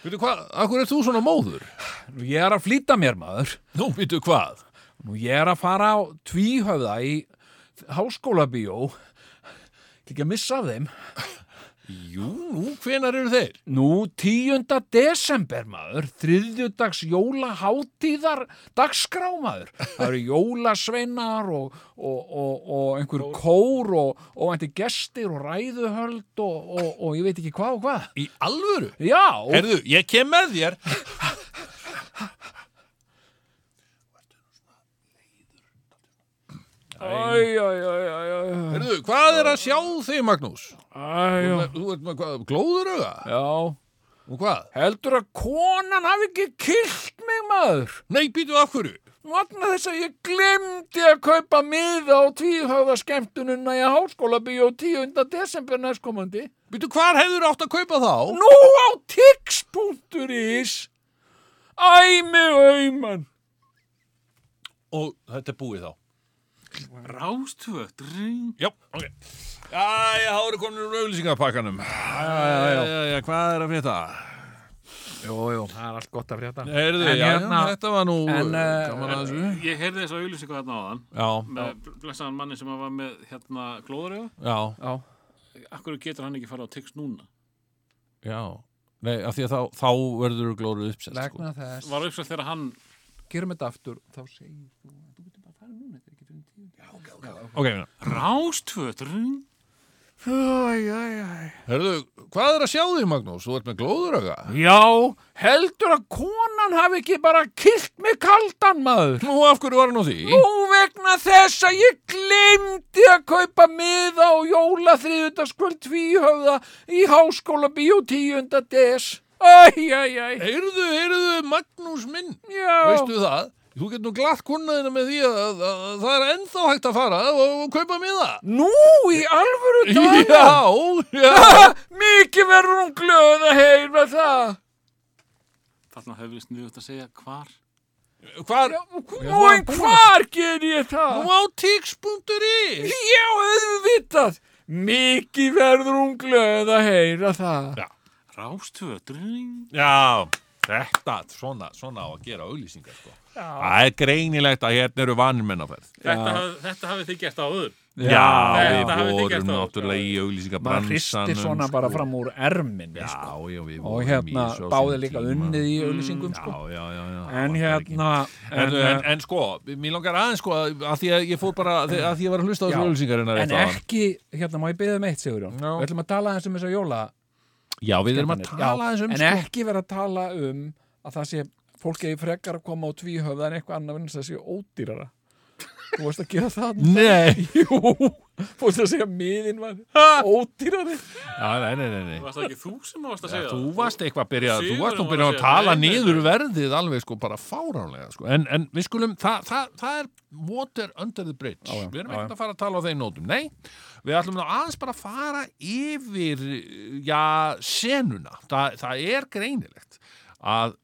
B: Veitu hvað, akkur er þú svona móður?
C: Nú, ég er að flýta mér maður
B: Nú, veitu hvað?
C: Nú, ég er að fara á tvíhöfða í háskólabíó ekki að missa af þeim
B: Jú, nú, hvenar eru þeir?
C: Nú, 10. desember maður, þriðjudags jólaháttíðar dagskrámaður. Það eru jólasveinar og, og, og, og einhver kór og, og einhver gestir og ræðuhöld og, og, og ég veit ekki hvað og hvað.
B: Í alvöru?
C: Já,
B: Herðu, ég kem með þér.
C: æ, æ, æ, æ, æ, æ,
B: Herðu, hvað er að sjá þig, Magnús?
C: æ,
B: Þú ert með hvað, glóðurauga?
C: já.
B: Og hvað?
C: Heldur að konan hafi ekki kilt mig maður?
B: Nei, býtu af hverju?
C: Vagnar þess að ég glemdi að kaupa miða á tvíhöfða skemmtununa í háskólabíó 10. desember næstkomandi.
B: Býtu, hvar hefur átt að kaupa þá?
C: Nú á tix.is Æmi auman
B: Og þetta er búið þá.
D: Rástvö Dring
B: Já, ok. Jæja, þá eru komin úr auglýsingapakkanum. Jæja, hvað er að frétta?
C: Jú, jú, það er allt gott að frétta
B: Heyrðu,
C: En
B: já,
C: hérna-
B: þetta var nú
C: en, eh,
B: gaman að þessu.
D: Ég heyrði þess að auðlýsingu þarna áðan
B: Já,
D: með blessaðan manni sem var með hérna glóðurögu
B: já,
C: Já,
D: Akkur getur hann ekki fara á Tix núna
B: já. Nei, af því að þá, þá verður glóruð uppsett, sko.
C: vegna þess
D: Var uppsett þegar hann
C: Gerum þetta aftur Þá segir ok, ok
B: Ok.
D: Rástvö Dring
C: Æ, æ, æ
B: Herðu, hvað er að sjá þig, Magnús? Þú ert með glóðurauga?
C: Já, heldur að konan hafi ekki bara kilt mig kaldan maður
B: Nú, af hverju var hann á því?
C: Nú vegna þess að ég glemdi að kaupa miða á jóla þriðutaskvöld tvíhöfða í háskóla bíó 10. des. Æ, æ, æ,
B: Heyrðu, heyrðu, Magnús minn.
C: já.
B: Veistu það? Þú getur nú glatt kunnaðina með því að, að, að það er ennþá hægt að fara og, og kaupa miða.
C: Nú, í alvöru daga.
B: Já, já.
C: Mikið verður hún glöð að heyra það.
D: Þarna hefur við sniðut að segja hvar
B: Hvar?
C: Nú, en hvar ger ég það?
B: Nú á tix.is.
C: Já, auðvitað. Mikið verður hún glöð að heyra það.
B: Já.
D: Rástvö Dring
B: Já, þetta, svona, svona á að gera auglýsingar, sko.
C: Já.
B: Það er greinilegt að hérna eru vanir mennaferð.
D: Þetta, haf, þetta hafið þið gert áður
B: Já,
D: Þetta hafið
B: við vorum náttúrulega í
C: maður
B: auglýsingabransanum.
C: hristir svona bara fram úr erminni
B: Já,
C: sko.
B: já, við
C: og hérna báði líka
B: tíma.
C: unnið í auðlýsingum sko.
B: Já, já, já, já.
C: en hérna
B: En,
C: en,
B: en, en sko, mér langar aðeins sko að því að ég fór bara, að því að ég var að hlusta á þessu
C: Já.
B: auglýsingarina
C: en ekki, hérna má ég byggja um eitt Sigurjón
B: Já.
C: við ætlum að tala eins um þess að jóla
B: Já, við erum að
C: Já,
B: tala aðeins um
C: en
B: sko.
C: ekki vera að tala um að það sé fólk eigi frekar að koma á tvíhöfða en eitthvað annað vegna þess að það sé ódýrara. Þú varst að gera það?
B: Nei,
C: Jú, fórst að segja miðin var ódýrari.
B: Já, nei, nei, nei, nei.
D: Varst það ekki þú sem varst að segja?
B: Þú
D: það?
B: varst eitthvað að byrja, þú
D: Sigurður
B: varst nú
D: var
B: að byrja
D: að
B: að
D: segja,
B: tala
D: nei, nei,
B: niður verðið alveg sko bara fáránlega sko. en, en við skulum, það, það, það er water under the bridge,
C: Já, já,
B: við erum
C: já,
B: ekkert að fara að tala á þeim nótum, nei við ætlum nú aðeins bara að fara yfir já, senuna. Það, það er greinilegt að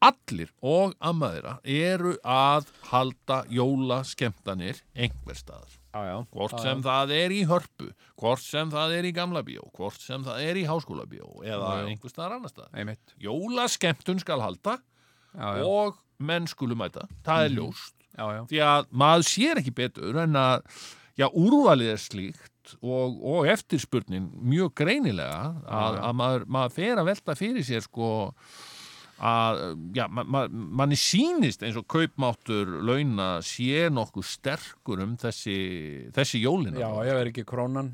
B: allir og ammaðira eru að halda jólaskemmtanir einhver staðar.
C: Já, já.
B: Hvort sem það er í hörpu hvort sem það er í gamla bíó hvort sem það er í háskóla bíó eða
C: Já, já.
B: einhver staðar annar staðar.
C: Einmitt.
B: Jólaskemmtun skal halda
C: Já, já,
B: og menn skulu mæta. Það er ljóst.
C: Já, já.
B: því að maður sér ekki betur en að já, úrvalið er slíkt og, og eftirspurnin mjög greinilega að,
C: já.
B: að maður, maður fer að velta fyrir sér sko að, já, ma, ma, manni sýnist eins og kaupmáttur launa sé nokkuð sterkur um þessi, þessi jólina
C: Já, ég verð ekki krónan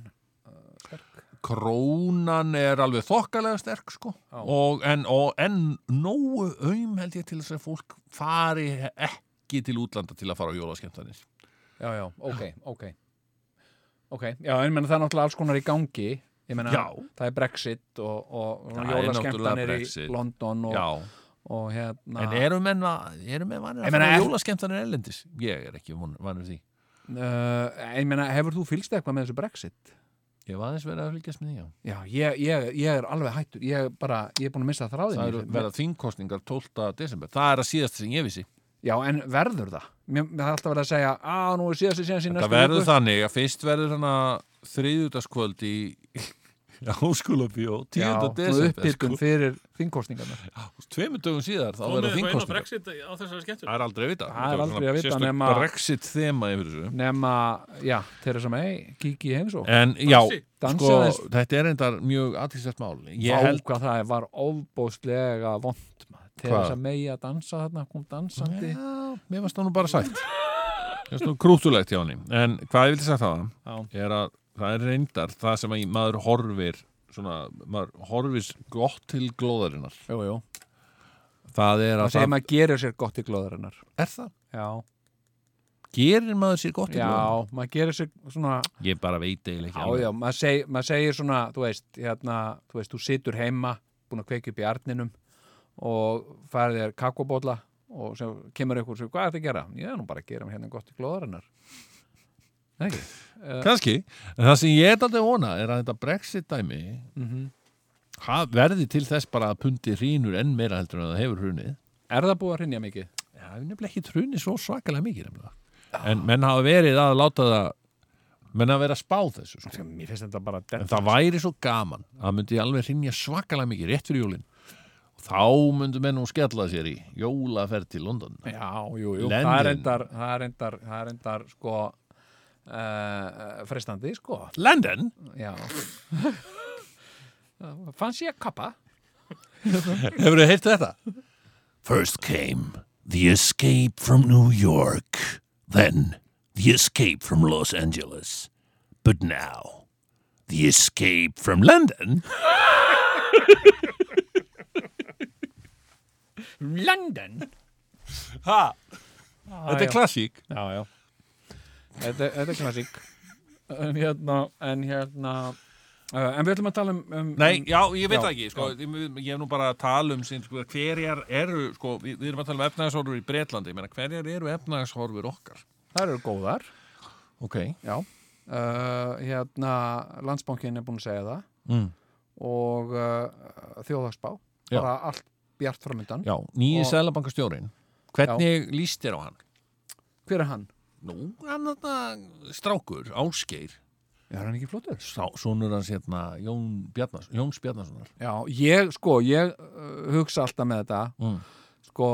B: krónan er alveg þokkalega sterk sko.
C: Já.
B: og en, og en nógu aum held ég til þess að fólk fari ekki til útlanda til að fara á jólaskemmtanir.
C: Já, já, ok, ok. Ok, já, en menn það er náttúrulega alls konar í gangi Ég menna, það er Brexit og, og
B: Það er
C: jólaskemmtanir
B: náttúrulega
C: í. London og, og hérna
B: en eru menn að vanir að
C: meina, er-
B: jólaskemmtanir ellendis? Ég er ekki vanur því
C: uh, Ég menna, hefur þú fylgst eitthvað með þessu Brexit?
B: Ég hef aðeins verið að fylgjast með því, já
C: Já, ég, ég, ég er alveg hættur Ég, bara, ég er búin að missa
B: Það
C: í
B: eru
C: þessu.
B: verða þingkostningar 12. desember Það er að síðast sem ég vissi
C: Já, en verður það? Mér, mér er alltaf verið að segja að nú er síðast síðan síðan
B: Það verður þannig að fyrst verður hana þriðjúdaskvöld í Háskóla bíó 10.
C: Já, nú
B: desember sko.
C: fyrir þingkostningarnar
B: Tveimur dögum síðar þá verður þingkostningar? Það er aldrei að vita
C: Það er aldrei að vita nema-
B: Brexit þema yfir þessu.
C: Nema, já, Theresa May kíki í heimsó
B: En já,
C: Dansi
B: sko, þetta er endar mjög aðtíðsvægt mál. Ég held
C: hvað það var ofbóðslega vond Theresa
B: Hvað?
C: May að dansa þarna kom dansandi.
B: Já, mér varst það nú bara sætt. Krúttulegt hjá henni. En hvað ég vildi sagt það
C: Já.
B: er að það er reyndar það sem að maður horfir svona, maður horfir gott til glóðarinnar.
C: Jú, jú,
B: það er
C: það
B: að
C: segir
B: það,
C: maður gerir sér gott í glóðarinnar.
B: Er það?
C: Já,
B: gerir maður sér gott til
C: já,
B: glóðarinnar?
C: maður gerir sér svona
B: ég bara veit eiginlega ekki
C: Já, já, maður, seg, maður segir svona, þú veist, hérna, þú veist, þú situr heima, búin að kveikja upp í arninum og farið þér kakobólla og sem kemur einhver og segir, hvað er þetta að gera? Ég er nú bara að gera mér hérna gott í glóðarinnar. Nei, ekki?
B: kannski, en það sem ég er aldrei vona er að þetta Brexit dæmi
C: Mm
B: ha- verði til þess bara að pundi hrínur enn meira heldur en það hefur hrunið
C: Er það búið að hrinja mikið?
B: Já, það er nefnilega ekki hrunið svo svakalega mikið nefnilega. En menn hafa verið að láta það menn að spá þessu sko.
C: Bara
B: En það væri svo gaman að myndi alveg hrinja svakalega mikið rétt fyrir jólin og þá myndu menn nú skella sér í jólaferð til London
C: Já, jú, jú, það er endar, það er endar, það er endar, sko, uh, frestandi, sko.
B: London?
C: Já. Fanns ég að kappa?
B: Hefur þið heilt þetta? First came the escape from New York then the escape from Los Angeles but now the escape from London
C: London?
B: Ha? Þetta er klassík
C: Já, já. Þetta, þetta er klassík. En hérna, en hérna, uh, en við ætlum að tala um... um
B: Nei,
C: um,
B: já, ég veit
C: Já,
B: ekki, sko, ég, ég hef nú bara að tala um sín, sko, hverjar eru, sko, við, við erum að tala um efnagashorfur í Bretlandi, ég meina, hverjar eru efnagashorfur okkar?
C: Það eru góðar,
B: Ok.
C: já. Uh, hérna, landsbankin er búin að segja það
B: Mm.
C: og uh, þjóðagsbá,
B: Já.
C: bara allt bjart framöndan.
B: Já, nýji
C: Og-
B: selabankastjórin, hvernig líst þér á hann?
C: Hver er hann?
B: Nú, hann þetta strákur, Ásgeir,
C: Er hann ekki flottur?
B: Sá, sonur hans hérna, Jón Bjarnas, Jóns Bjarnasonar.
C: Já, ég, sko, ég uh, hugsa alltaf með þetta,
B: Mm.
C: sko,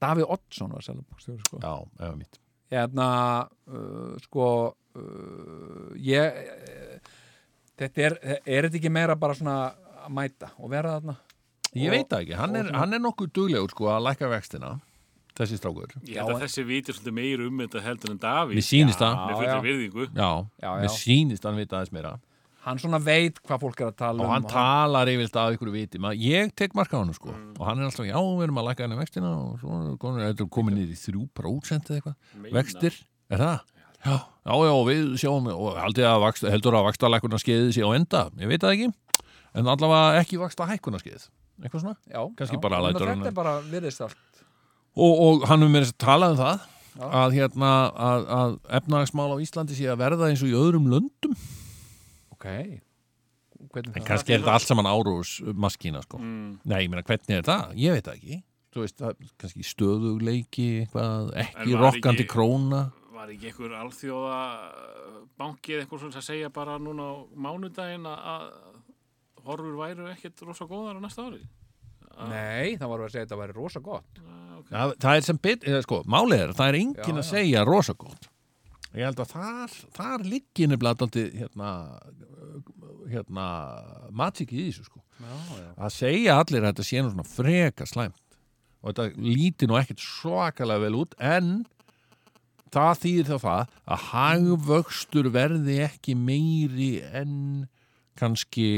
C: Davíð Oddsson var selabokstjóri, sko.
B: Já, eða mitt.
C: hérna uh, sko uh, ég þetta er, er þetta ekki meira bara svona að mæta og vera þarna
B: Ég
C: Og-
B: veit það ekki, hann er, hann er nokkuð duglegur sko að lækka vextina, þessi strákur.
D: Ég held að þessi vítir svolítið meir um þetta heldur en Davíð.
B: Mér sýnist
C: Já.
B: það,
D: Með fullri virðingu.
B: já,
C: Já,
B: mér
C: já.
B: sýnist hann vita aðeins meira.
C: hann svona veit hvað fólk er að tala
B: og
C: um
B: hann talar yfirleitt af ykkur viti ég tek marka á hann sko og hann er alltaf, já, við erum að lækka henni vextina og svo er er komin niður í 3% eða eitthvað, vextir Er það? Já, já, já, við sjáum og að vaksta, heldur að vaksta lækuna skeiði sé á enda, ég veit það ekki en allavega ekki vaksta hækkuna skeið eitthvað svona
C: Já,
B: Kannski
C: já.
B: bara hann-
C: er bara virðist allt
B: og, og hann er mér talað um það
C: Já.
B: að hérna að, að efnagsmál á Íslandi sé að verða eins og í öðrum löndum.
C: Ok. Hvernig
B: en kannski er þetta allt saman árós maskína sko.
D: Mm.
B: nei, ég meina hvernig er það? Ég veit það ekki. Veist, það, kannski stöðugleiki eitthvað, ekki rokkandi
D: ekki-
B: króna.
D: Var ekki einhver alþjóða banki eða eitthvað að segja bara núna á mánudaginn að- horfur væru ekkert rosa góðar á næsta ári?
C: Nei, það var að segja að þetta væri rosa gott
D: Ah, ok.
B: það, það er sem bit, sko, málið er það er enginn
C: Já,
B: að
C: já.
B: segja rosa gott ég held að þar, þar liggir nefnilega dálítið, hérna hérna matikið í þessu sko
C: Já, já
B: að segja allir að þetta sé nú svona freka slæmt og þetta líti nú ekkert svakalega vel út en það þýðir þá það að hagvöxtur verði ekki meiri en kannski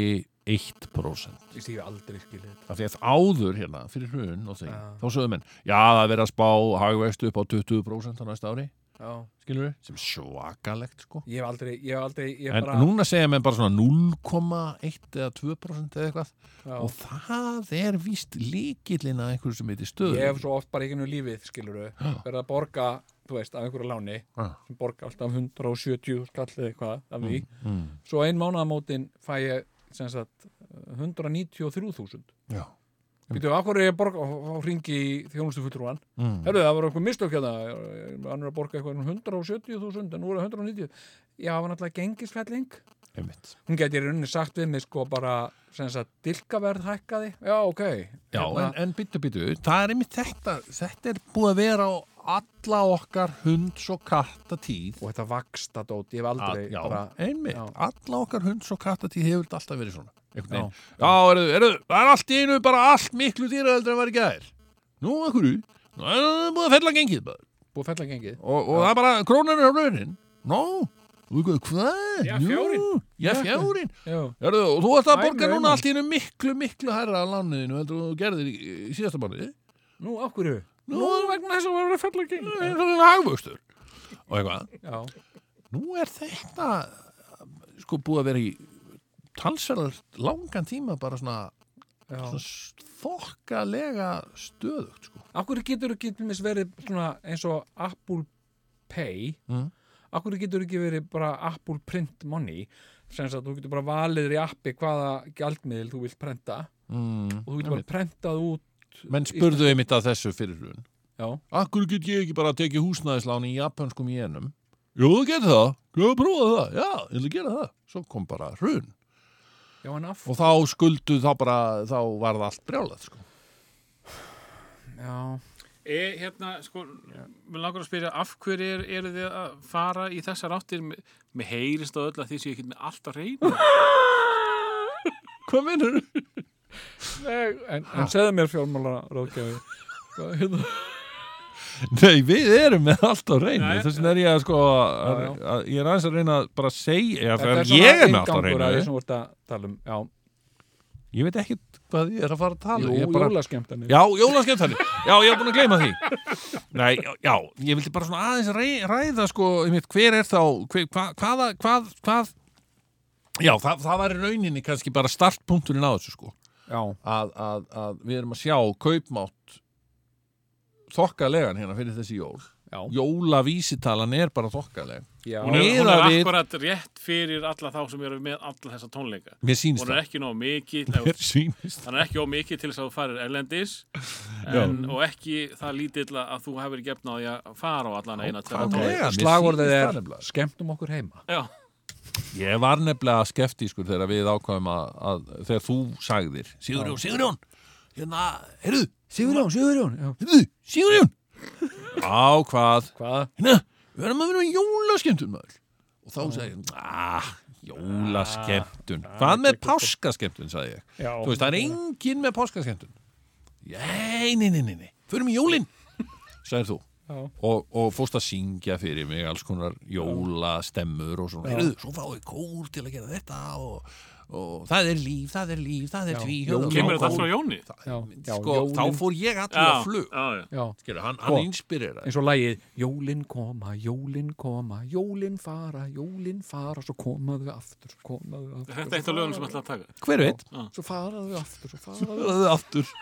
B: 1%
C: Ég stíðu aldrei skilið þetta.
B: Af því að áður hérna fyrir hrun og því,
C: Já.
B: þá sögðu menn já það er verið að spá hagvöxtu upp á 20% á næsta ári,
C: Já.
B: Skilur við sem svakalegt sko.
C: Ég hef aldrei, ég hef aldrei, ég hef
B: en
C: bara
B: núna segja menn bara svona 0,1 eða 2% eða eitthvað.
C: Já.
B: og það er víst líkillin að einhverju sem heitir stöðu
C: Ég hef svo oft bara ekki nú lífið, skilur við verið að borga, þú veist, af einhverju láni
B: Já.
C: sem borga alltaf 170 skall eða eitthvað af því.
B: Mm.
C: svo ein mánaðamótin fæ ég 193.000
B: Já.
C: Býtu, af hverju er ég að borga og ringi í þjónustu fulltrúan
B: Mm.
C: Herru, það var eitthvað mistök hérna hann er að borga eitthvað um 170.000 en nú er það 190 Já, það var náttúrulega gengisfelling.
B: Einmitt.
C: Hún geti í rauninni sagt við mig sko bara sagt dilkaverð hækkaði. Já, ok.
B: Já,
C: Hérna-
B: en, en byttu, byttu, það er einmitt þetta, þetta er búið að vera á alla okkar hunds og katta tíð.
C: Og þetta vaksta dót, ég hef aldrei
B: já,
C: bara,
B: einmitt,
C: já.
B: alla okkar hunds og katta tíð hefur alltaf verið svona.
C: Já.
B: Já, eru, eru, það er allt í einu bara allt miklu dýraeldur en var ekki aðeir. Nú, ekkur, nú er það búið að fella gengið bara.
C: búið að fella gengið
B: Og, og það er bara, krónan er á raunin. Veit hvað?
D: Já,
B: Jú,
D: fjárinn.
B: Já, fjárin.
C: Já,
B: Herðu, og þú ert að borga núna allt í einu miklu, miklu hærra á lánuðinu heldur þú gerðir í, í síðasta mánuði.
C: nú, af hverju?
B: Nú,
C: Nú, vegna þess að að fella gengið
B: það er hagvöxtur. Og eitthvað.
C: Já,
B: Nú er þetta sko búið að vera í talsverðar langan tíma bara svona, svona þokkalega stöðugt sko.
C: Hverju getur ekki verið svona eins og Apple Pay
B: Mm.
C: Hverju getur ekki verið bara Apple Print Money sem að þú getur bara valið í appi hvaða gjaldmiðil þú vilt prenta
B: Mm.
C: og þú getur bara prentað út
B: Menn spurðu einmitt að þessu fyrir hrun.
C: Já,
B: Akkur get ég ekki bara að tekið húsnæðisláni í japanskum jenum? Jú, þú getur það. Þú prófaðu það. Já, ég vil gera það. Svo kom bara hrun.
C: já en af
B: Og þá skuldu þá bara, þá var það allt brjálað sko.
C: Já,
D: E, hérna, sko, við langar að spyrja af hverju er, eru þið að fara í þessar áttir með, með heyrist og öll að því séu ekki með allt á reynu
B: Hvað minnur?
C: Nei, en, en segðu mér fjármála ráðgjafi hérna?
B: Nei, við erum með allt á reynu. Þess vegna er ég að sko, að, að, ég er aðeins að reyna að bara segja, þegar
C: svona
B: ég er með allt á reynu.
C: um Já,
B: Ég veit ekki hvað ég er að fara að tala.
C: jú,
B: um. Ég er bara,
C: jólaskemmtanir
B: Já, jólaskemmtanir. Já, ég er búin að gleyma því. Nei, já, já, ég vildi bara svona aðeins ræ, ræða sko, hver er þá, hver, hva, hvaða, hvað, hvað, já, það, það var í rauninni kannski bara startpunkturinn á þessu sko, að, að, að við erum að sjá kaupmátt þokkalegan hérna fyrir þessi jól.
C: já,
B: Jólavísitalan er bara þokkaleg.
C: já.
D: Hún er, hún er
B: við-
D: akkurat rétt fyrir alla þá sem eru með alla þessa tónleika. Hún er ekki nóg mikið hann er ekki nóg mikið til þess að þú farir erlendis en, og ekki það lítill að þú hefur gefna á því að fara á allan eina
B: það
C: er skemmtum okkur heima.
D: Já,
B: Ég var nefnilega skeftískur þegar við ákvæðum að, að þegar þú sagðir Sigurjón, Sigurjón hérna, heyrðu,
C: Sigurjón, Sigurjón
B: heyrðu, Sigurjón. Á hvað,
C: Hvað?
B: hérna, við erum að vera með jólaskemmtun maður. Og þá sagði ég, ah, jólaskemmtun. Hvað með páskaskemmtun, sagði ég?
C: Já,
B: Þú veist, það er enginn með páskaskemmtun. Nei, nei, nei, nei, nei. Förum í jólin, sagðir þú. Og, og fórst að syngja fyrir mig alls konar jólastemmur og svona, heyrðu, svo fáið kór til að gera þetta og, og það er líf, það er líf, það er tví
D: Kemur þetta allt frá Jóni?
B: Sko, þá fór ég allir að flug.
D: já, já.
C: Já,
B: Skilur, hann,
C: Sko.
B: hann inspirera
C: eins og lagið Jólin koma, jólin koma, jólin fara, jólin fara Svo komaðu aftur, svo komaðu aftur
D: Þetta er eitt af lögum sem ætla að taka.
B: hver veit,
C: Svo faraðu aftur, svo faraðu
B: aftur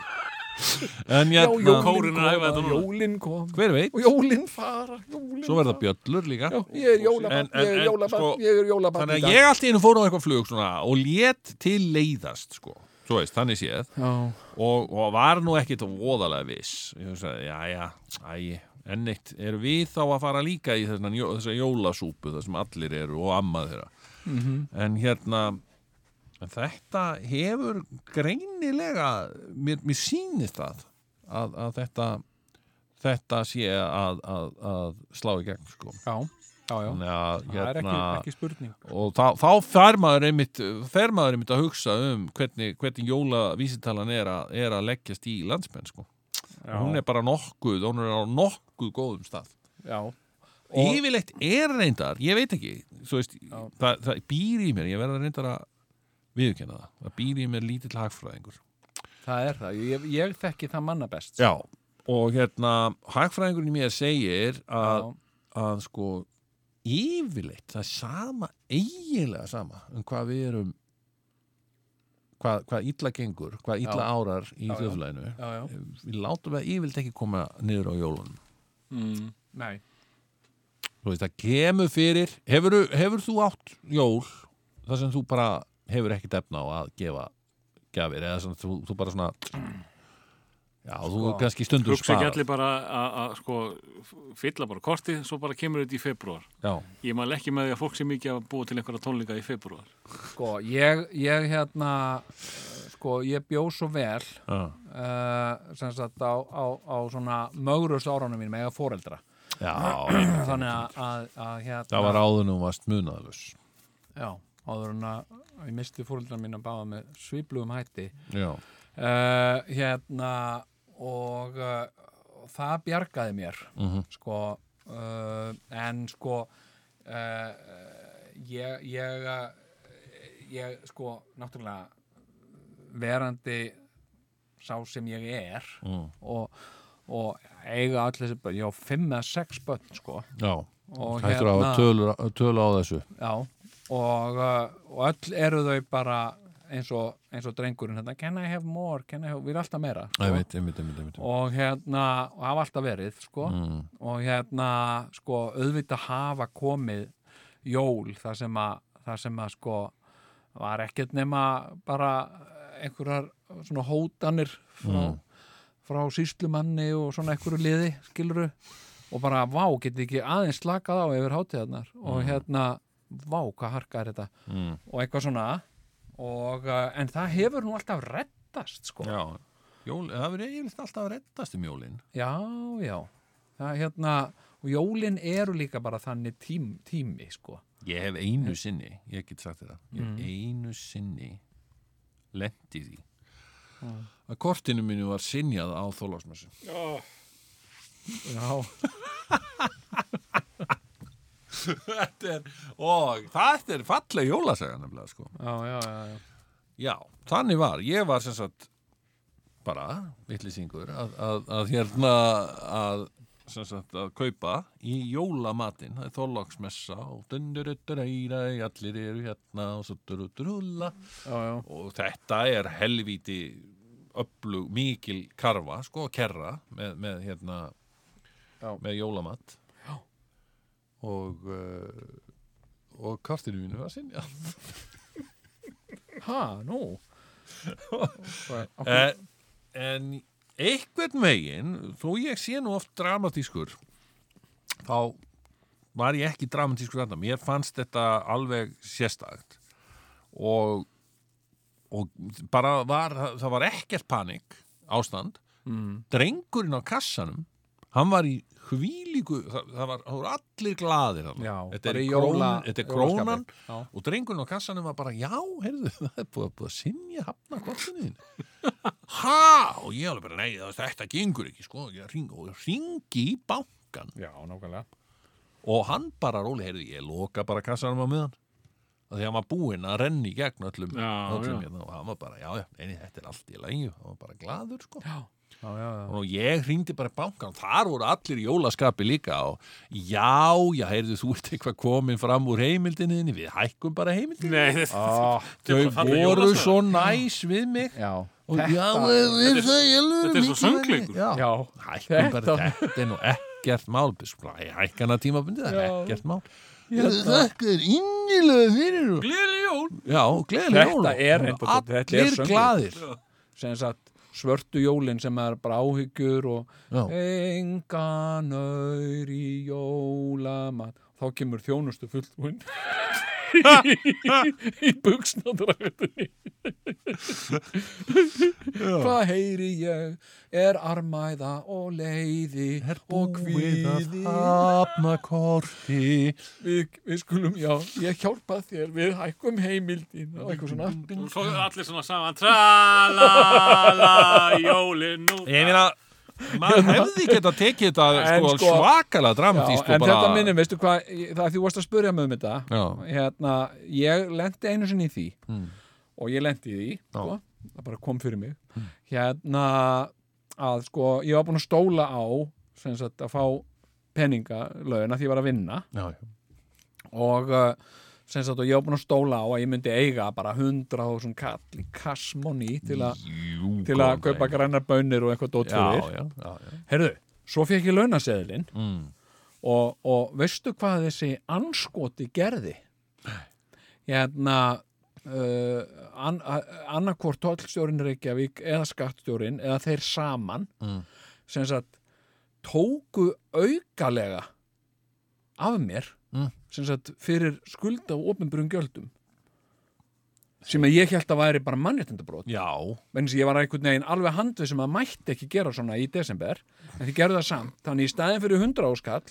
B: en
C: Já,
B: hérna,
D: Kórinn er að æfa þetta
C: koma,
D: núna.
C: jólin koma.
B: Hver veit?
C: Og jólin fara, jólin
B: svo verða bjöllur líka.
C: Já, ég er jólabann, ég er
B: en,
C: jólabann,
B: sko,
C: ég er jólabann
B: þannig að ég allt í einu fór á eitthvað flug svona, og lét til leiðast sko. svo veist, þannig séð.
C: Já,
B: og, og var nú ekkit voðalega viss. Ég sagði, já, já, æ en eitt, eru við þá að fara líka í þessa, þessa jólasúpu þar sem allir eru og ammað þeirra?
C: Mhm.
B: en hérna en þetta hefur greinilega mér, mér sýnist það að, að þetta þetta sé að, að, að slá í gegn sko.
C: já, já, já.
B: Að,
C: Það er ekki,
B: hérna,
C: ekki spurning
B: og þá, þá fer maður einmitt einmitt að hugsa um hvernig, hvernig jólavísitalan er, að- er að leggjast í landsmenn sko.
C: Já,
B: hún er bara nokkuð, hún er á nokkuð góðum stað
C: já,
B: yfirleitt er reyndar, ég veit ekki veist, það, það býr í mér ég verða reyndar að viðurkenna það. Það býr í mér lítill hagfræðingur.
C: Það er það. Ég, ég þekki það manna best.
B: Já, og hérna hagfræðingurinn mér segir að, að sko yfirleitt, það er sama eiginlega sama um hvað við erum hvað, hvað illa gengur hvað illa
C: Já.
B: árar í
C: já, já,
B: við látum það yfirleitt ekki koma niður á jólunum.
D: Mm.
C: nei.
B: Þú veist, það kemur fyrir. Hefur, hefur þú átt jól þar sem þú bara hefur ekki defna á að gefa gjafir eða svona, þú, þú bara svona já, þú
C: Sko,
B: er kannski stundum
D: Hugsa ekki allir bara að að, sko fylla bara kortið, svo bara kemur þetta í februar.
B: já,
D: Ég mæl ekki með því að fólk sé mikið að búa til einhverja tónleika í februar.
C: Sko, ég, ég hérna sko, ég bjó svo vel
B: já,
C: uh, sem sagt á, á, á svona mögrust árunum mínum eða foreldra.
B: Já
C: þannig að, að, að hérna
B: það var áðunum varst munaðalus
C: já, áður en að ég misti foreldra mín að báða með sviplugum hætti. Uh, hérna og uh, það bjargaði mér
B: mhm,
C: sko uh, en sko ég ég, ég sko náttúrulega verandi sá sem ég er
B: mm,
C: og, og eiga allir þessi börn, ég á fimm eða sex börn sko.
B: Já. Hættur að tölu, tölu á þessu.
C: Já, og, uh, og öll eru þau bara eins og, eins og drengurinn hérna, can I have more, can I have, við erum alltaf meira sko.
B: einmitt, einmitt, einmitt, einmitt.
C: og hérna, og hafa alltaf verið sko,
B: Mm,
C: og hérna sko, auðvitað hafa komið jól þar sem að þar sem að sko var ekkert nema bara einhverjar svona hótanir frá,
B: Mm.
C: frá síslumanni og svona einhverju liði, skiluru og bara, vá, geti ekki aðeins slakað á yfir hátíðarnar og hérna vá, hvað harka er þetta.
B: Mm,
C: og eitthvað svona. Og, uh, en það hefur nú alltaf reddast sko.
B: Já, jól, það verður eiginlega alltaf að reddast um jólin.
C: Já, já. Það hérna, og jólin eru líka bara þannig tím, tími, sko.
B: Ég hef einu sinni, ég get sagt þetta ég hef einu sinni lendi því. Að kortinu mínu var sinjað á þólásmessu
C: Já.
B: Þetta er, og það er falleg jólasaga nefnilega sko
C: Já, já, já, já.
B: Þannig var, ég var sem sagt bara vitlýsingur að, að, að hérna að sem sagt að kaupa í jólamatinn, það er þólagsmessa og allir eru hérna og
C: Já, já.
B: og þetta er helvíti öflug, mikil karfa, sko, kerra með, með hérna með jólamat. Og uh, og kartinu mínu var sinja
C: Ha, nú. Okkur,
B: Eh, en einhvern veginn þó ég sé nú oft dramatískur þá var ég ekki dramatískur þarna. Mér fannst þetta alveg sérstakt. Og og bara var það var ekkert panik ástand.
C: Mm,
B: drengurinn á kassanum hann var í hvílíku það, það, var, það voru allir glaðir
C: já,
B: þetta er,
C: í
B: krón,
C: jóla,
B: þetta er krónan og drengurinn á kassanum var bara já, heyrðu, það er búið, búið að sinja hafna kortinu ha, og ég alveg bara, nei, það- þetta gengur ekki sko, ég ring, og ringi í bankan
C: Já, nákvæmlega.
B: og hann bara róli, heyrðu, ég loka bara kassanum á miðan því hann var búinn að renni í gegn öllum,
D: Já,
B: öllum
D: já.
B: hérna, og hann var bara, já, já, neini, þetta er allt í lægi hann var bara glaður, sko.
C: Já, já, já.
B: og ég hringdi bara bankan þar voru allir í jólaskapi líka og já, já, heyrðu, þú ert eitthvað komin fram úr heimildinni við hækkum bara heimildinni.
D: Nei, þetta
C: Ó,
B: þau voru svo næs við mig.
C: Já,
B: og
C: Þetta-
B: já, er það ég
D: þetta er svo söngleikur.
B: já,
C: já,
B: hækkum bara,
C: Þetta-
B: þetta er nú ekkert mál. Hækkana tímabundið, það er
C: Já.
B: ekkert mál. Þakka er innilega fyrir og-
D: Gleðileg jól.
B: Já,
C: Þetta er þetta er
B: Allir glaðir.
C: Sem sagt svörtu jólin sem er bara áhyggjur og
B: Já.
C: engan öyr í jólamat þá kemur þjónustu fulltrúin í buksnadrættinni hvað heyri ég? Er armæða og leiði og kvíði?
B: hafnakorti
C: við, við skulum, já, ég hjálpa þér við hækkum heimildin og eitthvað svona.
D: Og svo allir svona saman. Tra-la-la, jólin nú
B: Ég meina, maður hefði geta tekið þetta
C: En
B: sko,
C: sko-
B: svakalega
C: Já,
B: dramatískt
C: en
B: og bara...
C: þetta minnum, veistu hvað, það að þú varst að spurja mig um þetta. Hérna, ég lendi einu sinni í því.
B: Mm.
C: og ég lendi í því sko, það bara kom fyrir mig. Hérna að sko, ég var búin að stóla á sagt að fá peninga lögin að því ég var að vinna.
B: Já, já.
C: og uh, sem sagt og ég var búin að stóla á að ég myndi eiga bara 100.000 kall í kassmóni til, a,
B: Jú,
C: til að kaupa grænar bönir og eitthvað dót
B: Já,
C: fyrir
B: já, já, já.
C: Herðu, svo fekk ég launaseðilinn
B: Mm.
C: og, og veistu hvað þessi anskoti gerði hérna uh, an, annarkvort tollstjórin Reykjavík eða skattstjórin eða þeir saman
B: Mm.
C: sem sagt tóku aukalega af mér sagt fyrir skulda og opinbjörn gjöldum sem að ég held að væri bara mannréttindabrót sem ég var einhvern veginn alveg handvið sem að mætti ekki gera svona í desember en þið gerðu það samt, þannig í staðin fyrir 100 áskall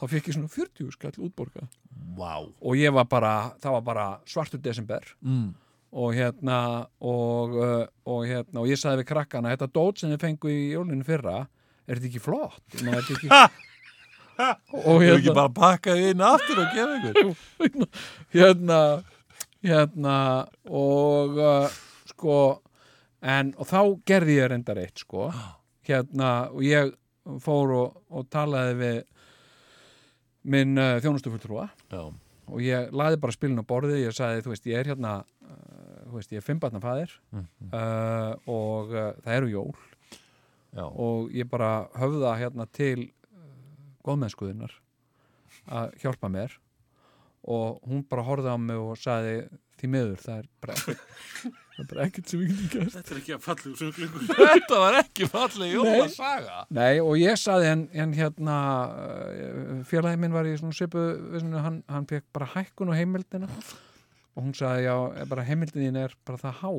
C: þá fekk ég svona 40 skall útborgað.
B: Vá.
C: Og ég var bara, það var bara svartur desember.
B: Mm.
C: og hérna og, uh, og hérna og ég sagði við krakkana, þetta dót sem þið fengu í jólinu fyrra, er þetta ekki flott? Ekki og
B: hef ekki
C: hérna,
B: bara pakkað inn aftur og gefa ykkur
C: hérna hérna og uh, sko en og þá gerði ég reyndar eitt sko. Hérna og ég fór og, og talaði við minn uh, þjónustufulltrúa. Og ég laði bara spilin á borðið ég sagði, þú veist, ég er hérna uh, þú veist, ég er fimmbarna fæðir uh, og uh, það eru jól.
B: Já,
C: og ég bara höfða hérna til góðmennskuðinnar að hjálpa mér. Og hún bara horfði á mig og sagði því miður, það er bara það er bara ekkert sem við getum gert.
D: Þetta er ekki að fallu sönglingur
B: Þetta var ekki falleg jólasaga.
C: Nei, og ég saði en, en hérna félagi minn var í svona svipu hann, hann fekk bara hækkun á heimildina. Og hún sagði já, bara heimildin þín er bara það há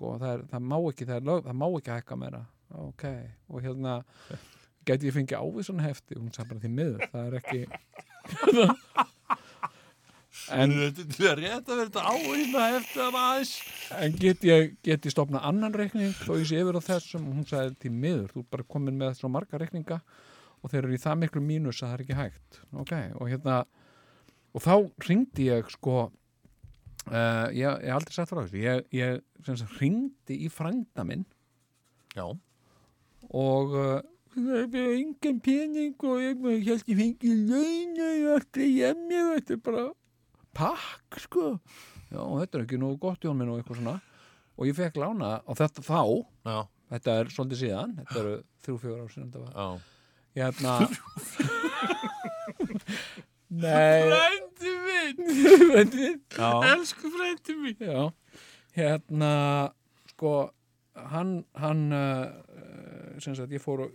C: sko, það, er, það má ekki, það, er lög, það má ekki hækka meira. Ok, og hérna gæti ég fengið ávísun hefti? Og hún sagði bara því miður, það er ekki en,
B: Þetta er rétt að vera þetta áhýrna eftir að aðeins
C: en get ég get ég stopnað annan reikning? Þó ég sé yfir á þessum? Og hún sagði því miður, þú er bara komin með svo marga reikninga og þeir eru í það miklu mínus að það er ekki hægt. Ok, og hérna og þá ringdi ég sko uh, ég, hef aldrei sagt frá þessu. Ég, ég sagt ringdi í frænda minn
B: Já,
C: og uh, það er engan pening og ég held ég fengi laun og ég ætti að jemja þetta er bara takk sko. Já, og þetta er ekki nú gott jón minn og eitthvað svona. Og ég fekk lána og þetta þá.
B: Já,
C: þetta er svolítið síðan, þetta eru þrjú fjögur ár sinni þetta var.
B: Já.
C: Ég hérna nei.
D: Frændi minn,
C: frendi minn.
B: Já,
D: elsku frændi minn!
C: Já, hérna sko hann, hann uh, sem sagt ég fór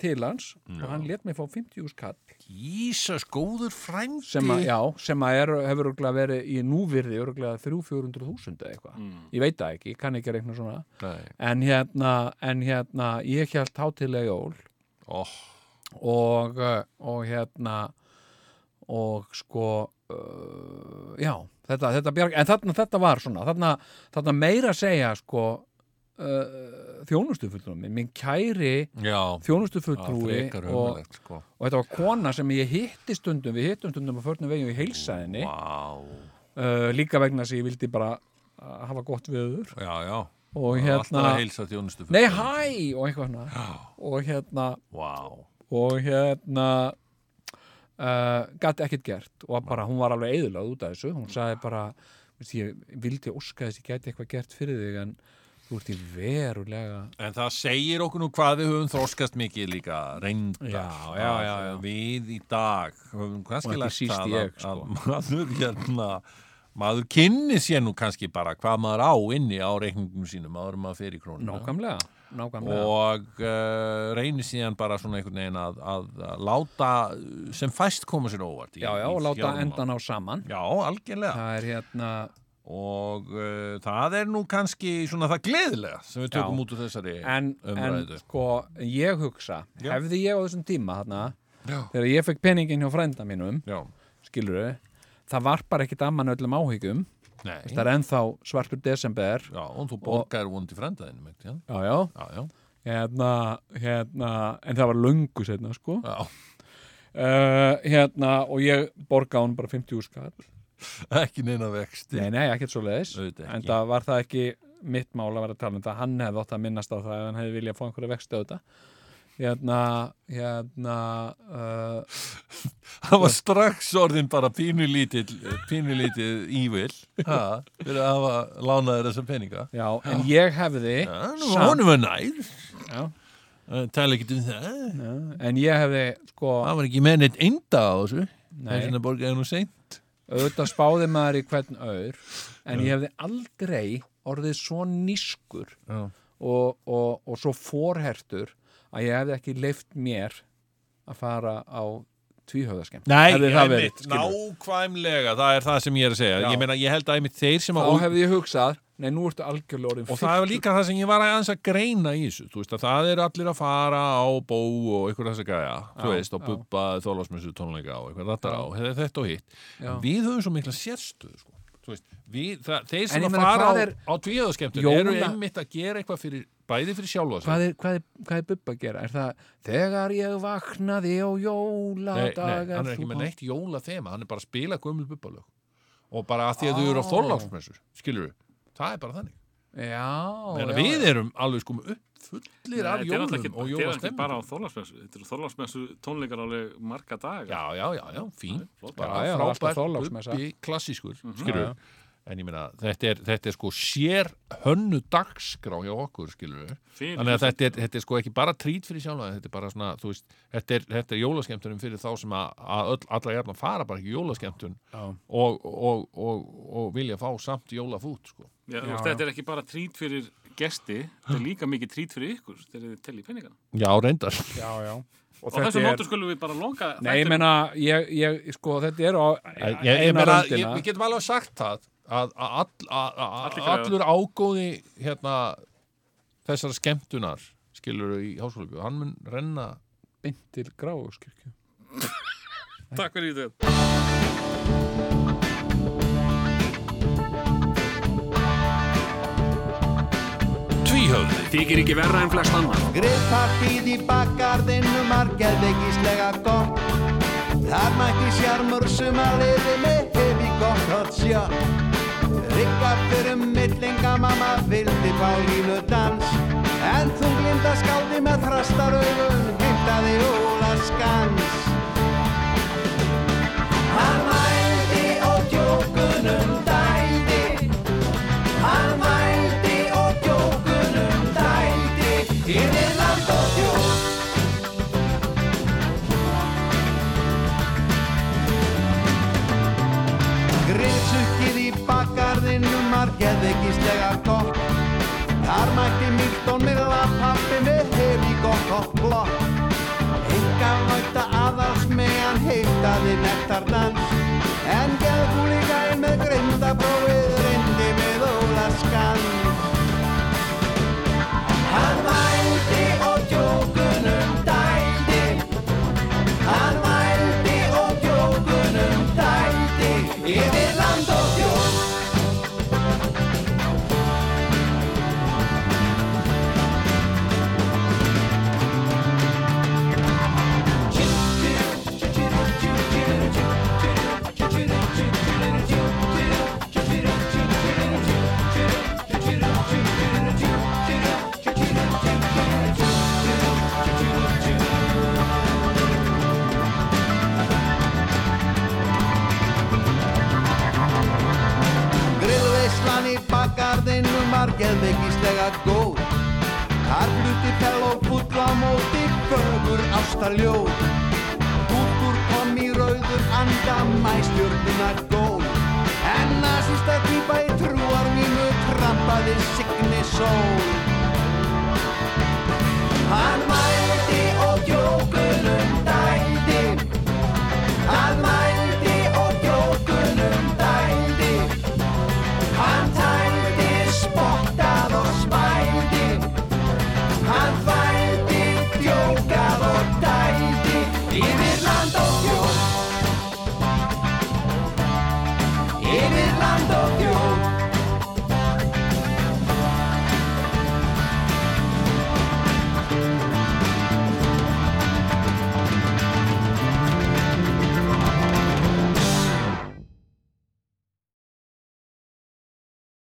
C: til hans og hann let mig fá 50 skall
B: Jísas, góður frændi.
C: Sem að, já, sem að er, hefur verið í núvirði örgulega 300-400 eða eitthvað. Ég veit það ekki, ég kann ekki reikna svona.
B: Nei,
C: en hérna, en hérna ég held hátilega jól.
B: Ó,
C: og, uh, og hérna og sko uh, já, þetta, þetta bjarg en þarna þetta var svona, þarna, þarna meira segja sko uh, þjónustufulltrúi minn, kæri þjónustufulltrúi og,
B: sko.
C: og þetta var kona sem ég hitti stundum. Við hittum stundum á förnum veginn og ég heilsaði henni
B: Vá,
C: uh, líka vegna að ég vildi bara uh, hafa gott viður
B: já, já.
C: Og
B: var alltaf
C: hérna
B: að heilsa þjónustu
C: nei hæ! Og eitthvað
B: Já,
C: og hérna
B: vá.
C: Og hérna uh, gæti ekkert gert. Og bara, hún var alveg eðlað út af þessu. Hún sagði bara, ég vildi óska þess ég gæti eitthvað gert fyrir þig en þú ert í verulega
B: En það segir okkur nú hvað við höfum þróskast mikið líka reyndar
C: Já, já, já, já.
B: Við í dag höfum kannski lært það
C: ég, sko.
B: að maður hérna maður kynni sér nú kannski bara hvað maður á inni á reikningum sínum en maður fer í krónuna
C: nákvæmlega, nákvæmlega.
B: og uh, reynir síðan bara svona einhvern veginn að, að, að láta sem fæst koma sér óvart í,
C: já, já, og láta endan á saman
B: Já, algjörlega
C: það er hérna
B: og uh, það er nú kannski svona það gleðilega sem við tökum
C: Já.
B: út úr þessari
C: en, en
B: umræðu
C: sko, ég hugsa
B: Já.
C: hefði ég á þessum tíma þarna
B: Já.
C: þegar ég fekk peningin hjá frænda mínum
B: Já,
C: skilur það var bara ekkit amman öllum áhyggjum
B: nei
C: það er ennþá svartur desember
B: Já, og þú borgar vondi frændaðinu já.
C: já, já,
B: já, já,
C: hérna, hérna en það var löngu setna sko
B: já.
C: uh, hérna, og ég borga hún bara 50 skall
B: ekki neina vexti.
C: Nei, nei, ekkert svo leiðis en það var það ekki mitt mál að vera að tala um það. Hann hefði átt að minnast á það ef hann hefði viljað fá einhverja vexti á þetta. Hérna, hérna uh,
B: það var strax orðin bara pínulítið pínulítið ívil ha, fyrir að hafa lánaður þessa peninga.
C: Já, en ég hefði
B: Já, nú, honum var nær.
C: Já,
B: tala ekki um það.
C: Já, en ég hefði sko,
B: það var ekki með neitt einda á þessu.
C: Nei,
B: þess að borgaði nú seint
C: auðvitað spáði maður í hvern aur en ég hefði aldrei orðið svo nískur
B: Já.
C: og, og, og svo forhertur að ég hefði ekki leift mér að fara á tvíhöfðaskemmt
B: Nei, einmitt, nákvæmlega, það er það sem ég er að segja
C: Já.
B: ég meina, ég held að einmitt þeir sem að
C: þá hefði ég hugsað nei, nú ertu algjörlega orðin
B: og það er líka það sem ég var aðeins að greina í þessu. Þú veist að það er allir að fara á bó og einhver þess að gæja, þú veist
C: já.
B: bubba þólasmessu tónleika og eitthvað þetta á, þetta þetta og hitt. Við höfum svo mikla sérstöðu sko. Þú veist, við, það, þeir sem að fara á,
C: er-
B: á tvíðaskemmtun
C: Jóla-
B: eru einmitt að gera eitthvað fyrir, bæði fyrir sjálfa sig.
C: Hvað er, hvað, er, hvað er Bubba að gera? Er það þegar ég vaknaði á
B: nei,
C: jóladagar
B: nei,
C: þú
B: bubbalög. Og bara að því að þau eru á þorláksmessur skilur það er bara þannig.
C: Já, já,
B: við erum alveg sko upp fullir af
D: Þetta er
B: jólum og
D: þetta er ekki
B: jólastemmingu
D: bara á þorlagsmessu þetta eru þorlagsmessu tónleikar alveg marga daga.
B: Já, já, já, já, fín. Bara
C: Já, já, það alltaf
B: frábær,
C: Þorláksmessa.
B: Bubbi, klassískur
C: Já,
B: skilur en ég meina, þetta er, þetta er sko sér hönnu dagskrá hjá okkur skilur
D: Fyrir
B: þannig að þetta er, þetta er sko ekki bara trít fyrir sjálfa þetta er bara svona, þú veist, þetta er, þetta er jólaskemmtunum fyrir þá sem að, að öll, alla jafna fara bara ekki
C: Já.
B: og, og, og, og vilja fá samt jólafút sko.
D: Já,
C: Já,
D: já, þetta er ekki bara trít fyrir gesti, þetta er líka mikið trít fyrir ykkur þegar þið telli peningana.
B: Já, reyndar
C: já, já.
D: Og þessu nótu skulum við bara longa
C: Nei, ég meina, ég, ég, sko, þetta er á
B: ég, ég,
C: eina
B: meina, ég, við getum alveg sagt það að, að, að, að allur ágóði hérna, þessar skemmtunar skilur í háskóla hann mun renna
C: beint til gráðskirkju
D: Takk fyrir þetta.
A: Tvíhöfði. Þykir ekki verra en flest annar.
F: Grillpartíð í bakgarðinu margeðveikislega gott. Þar mætti sjarmur sem að liði með hefi gott hot shot Rikkar fyrir millinga mamma vildi fá línu dans. En þú glinda skáldi með þrastaraugun heimtaði óla skans. Hann Milla pappi með gott og blott Enga vænta aðals meðan heitaði nektardans En geðbúlíkæn með grindaprófið ógeðveikislega góð. Þar fluti fel og fulla móti fögur ástaljóð Húttur kom í rauður andamæ stjórnina góð. En nazista týpa í trúarminu trampaði signi sól. Hann mæ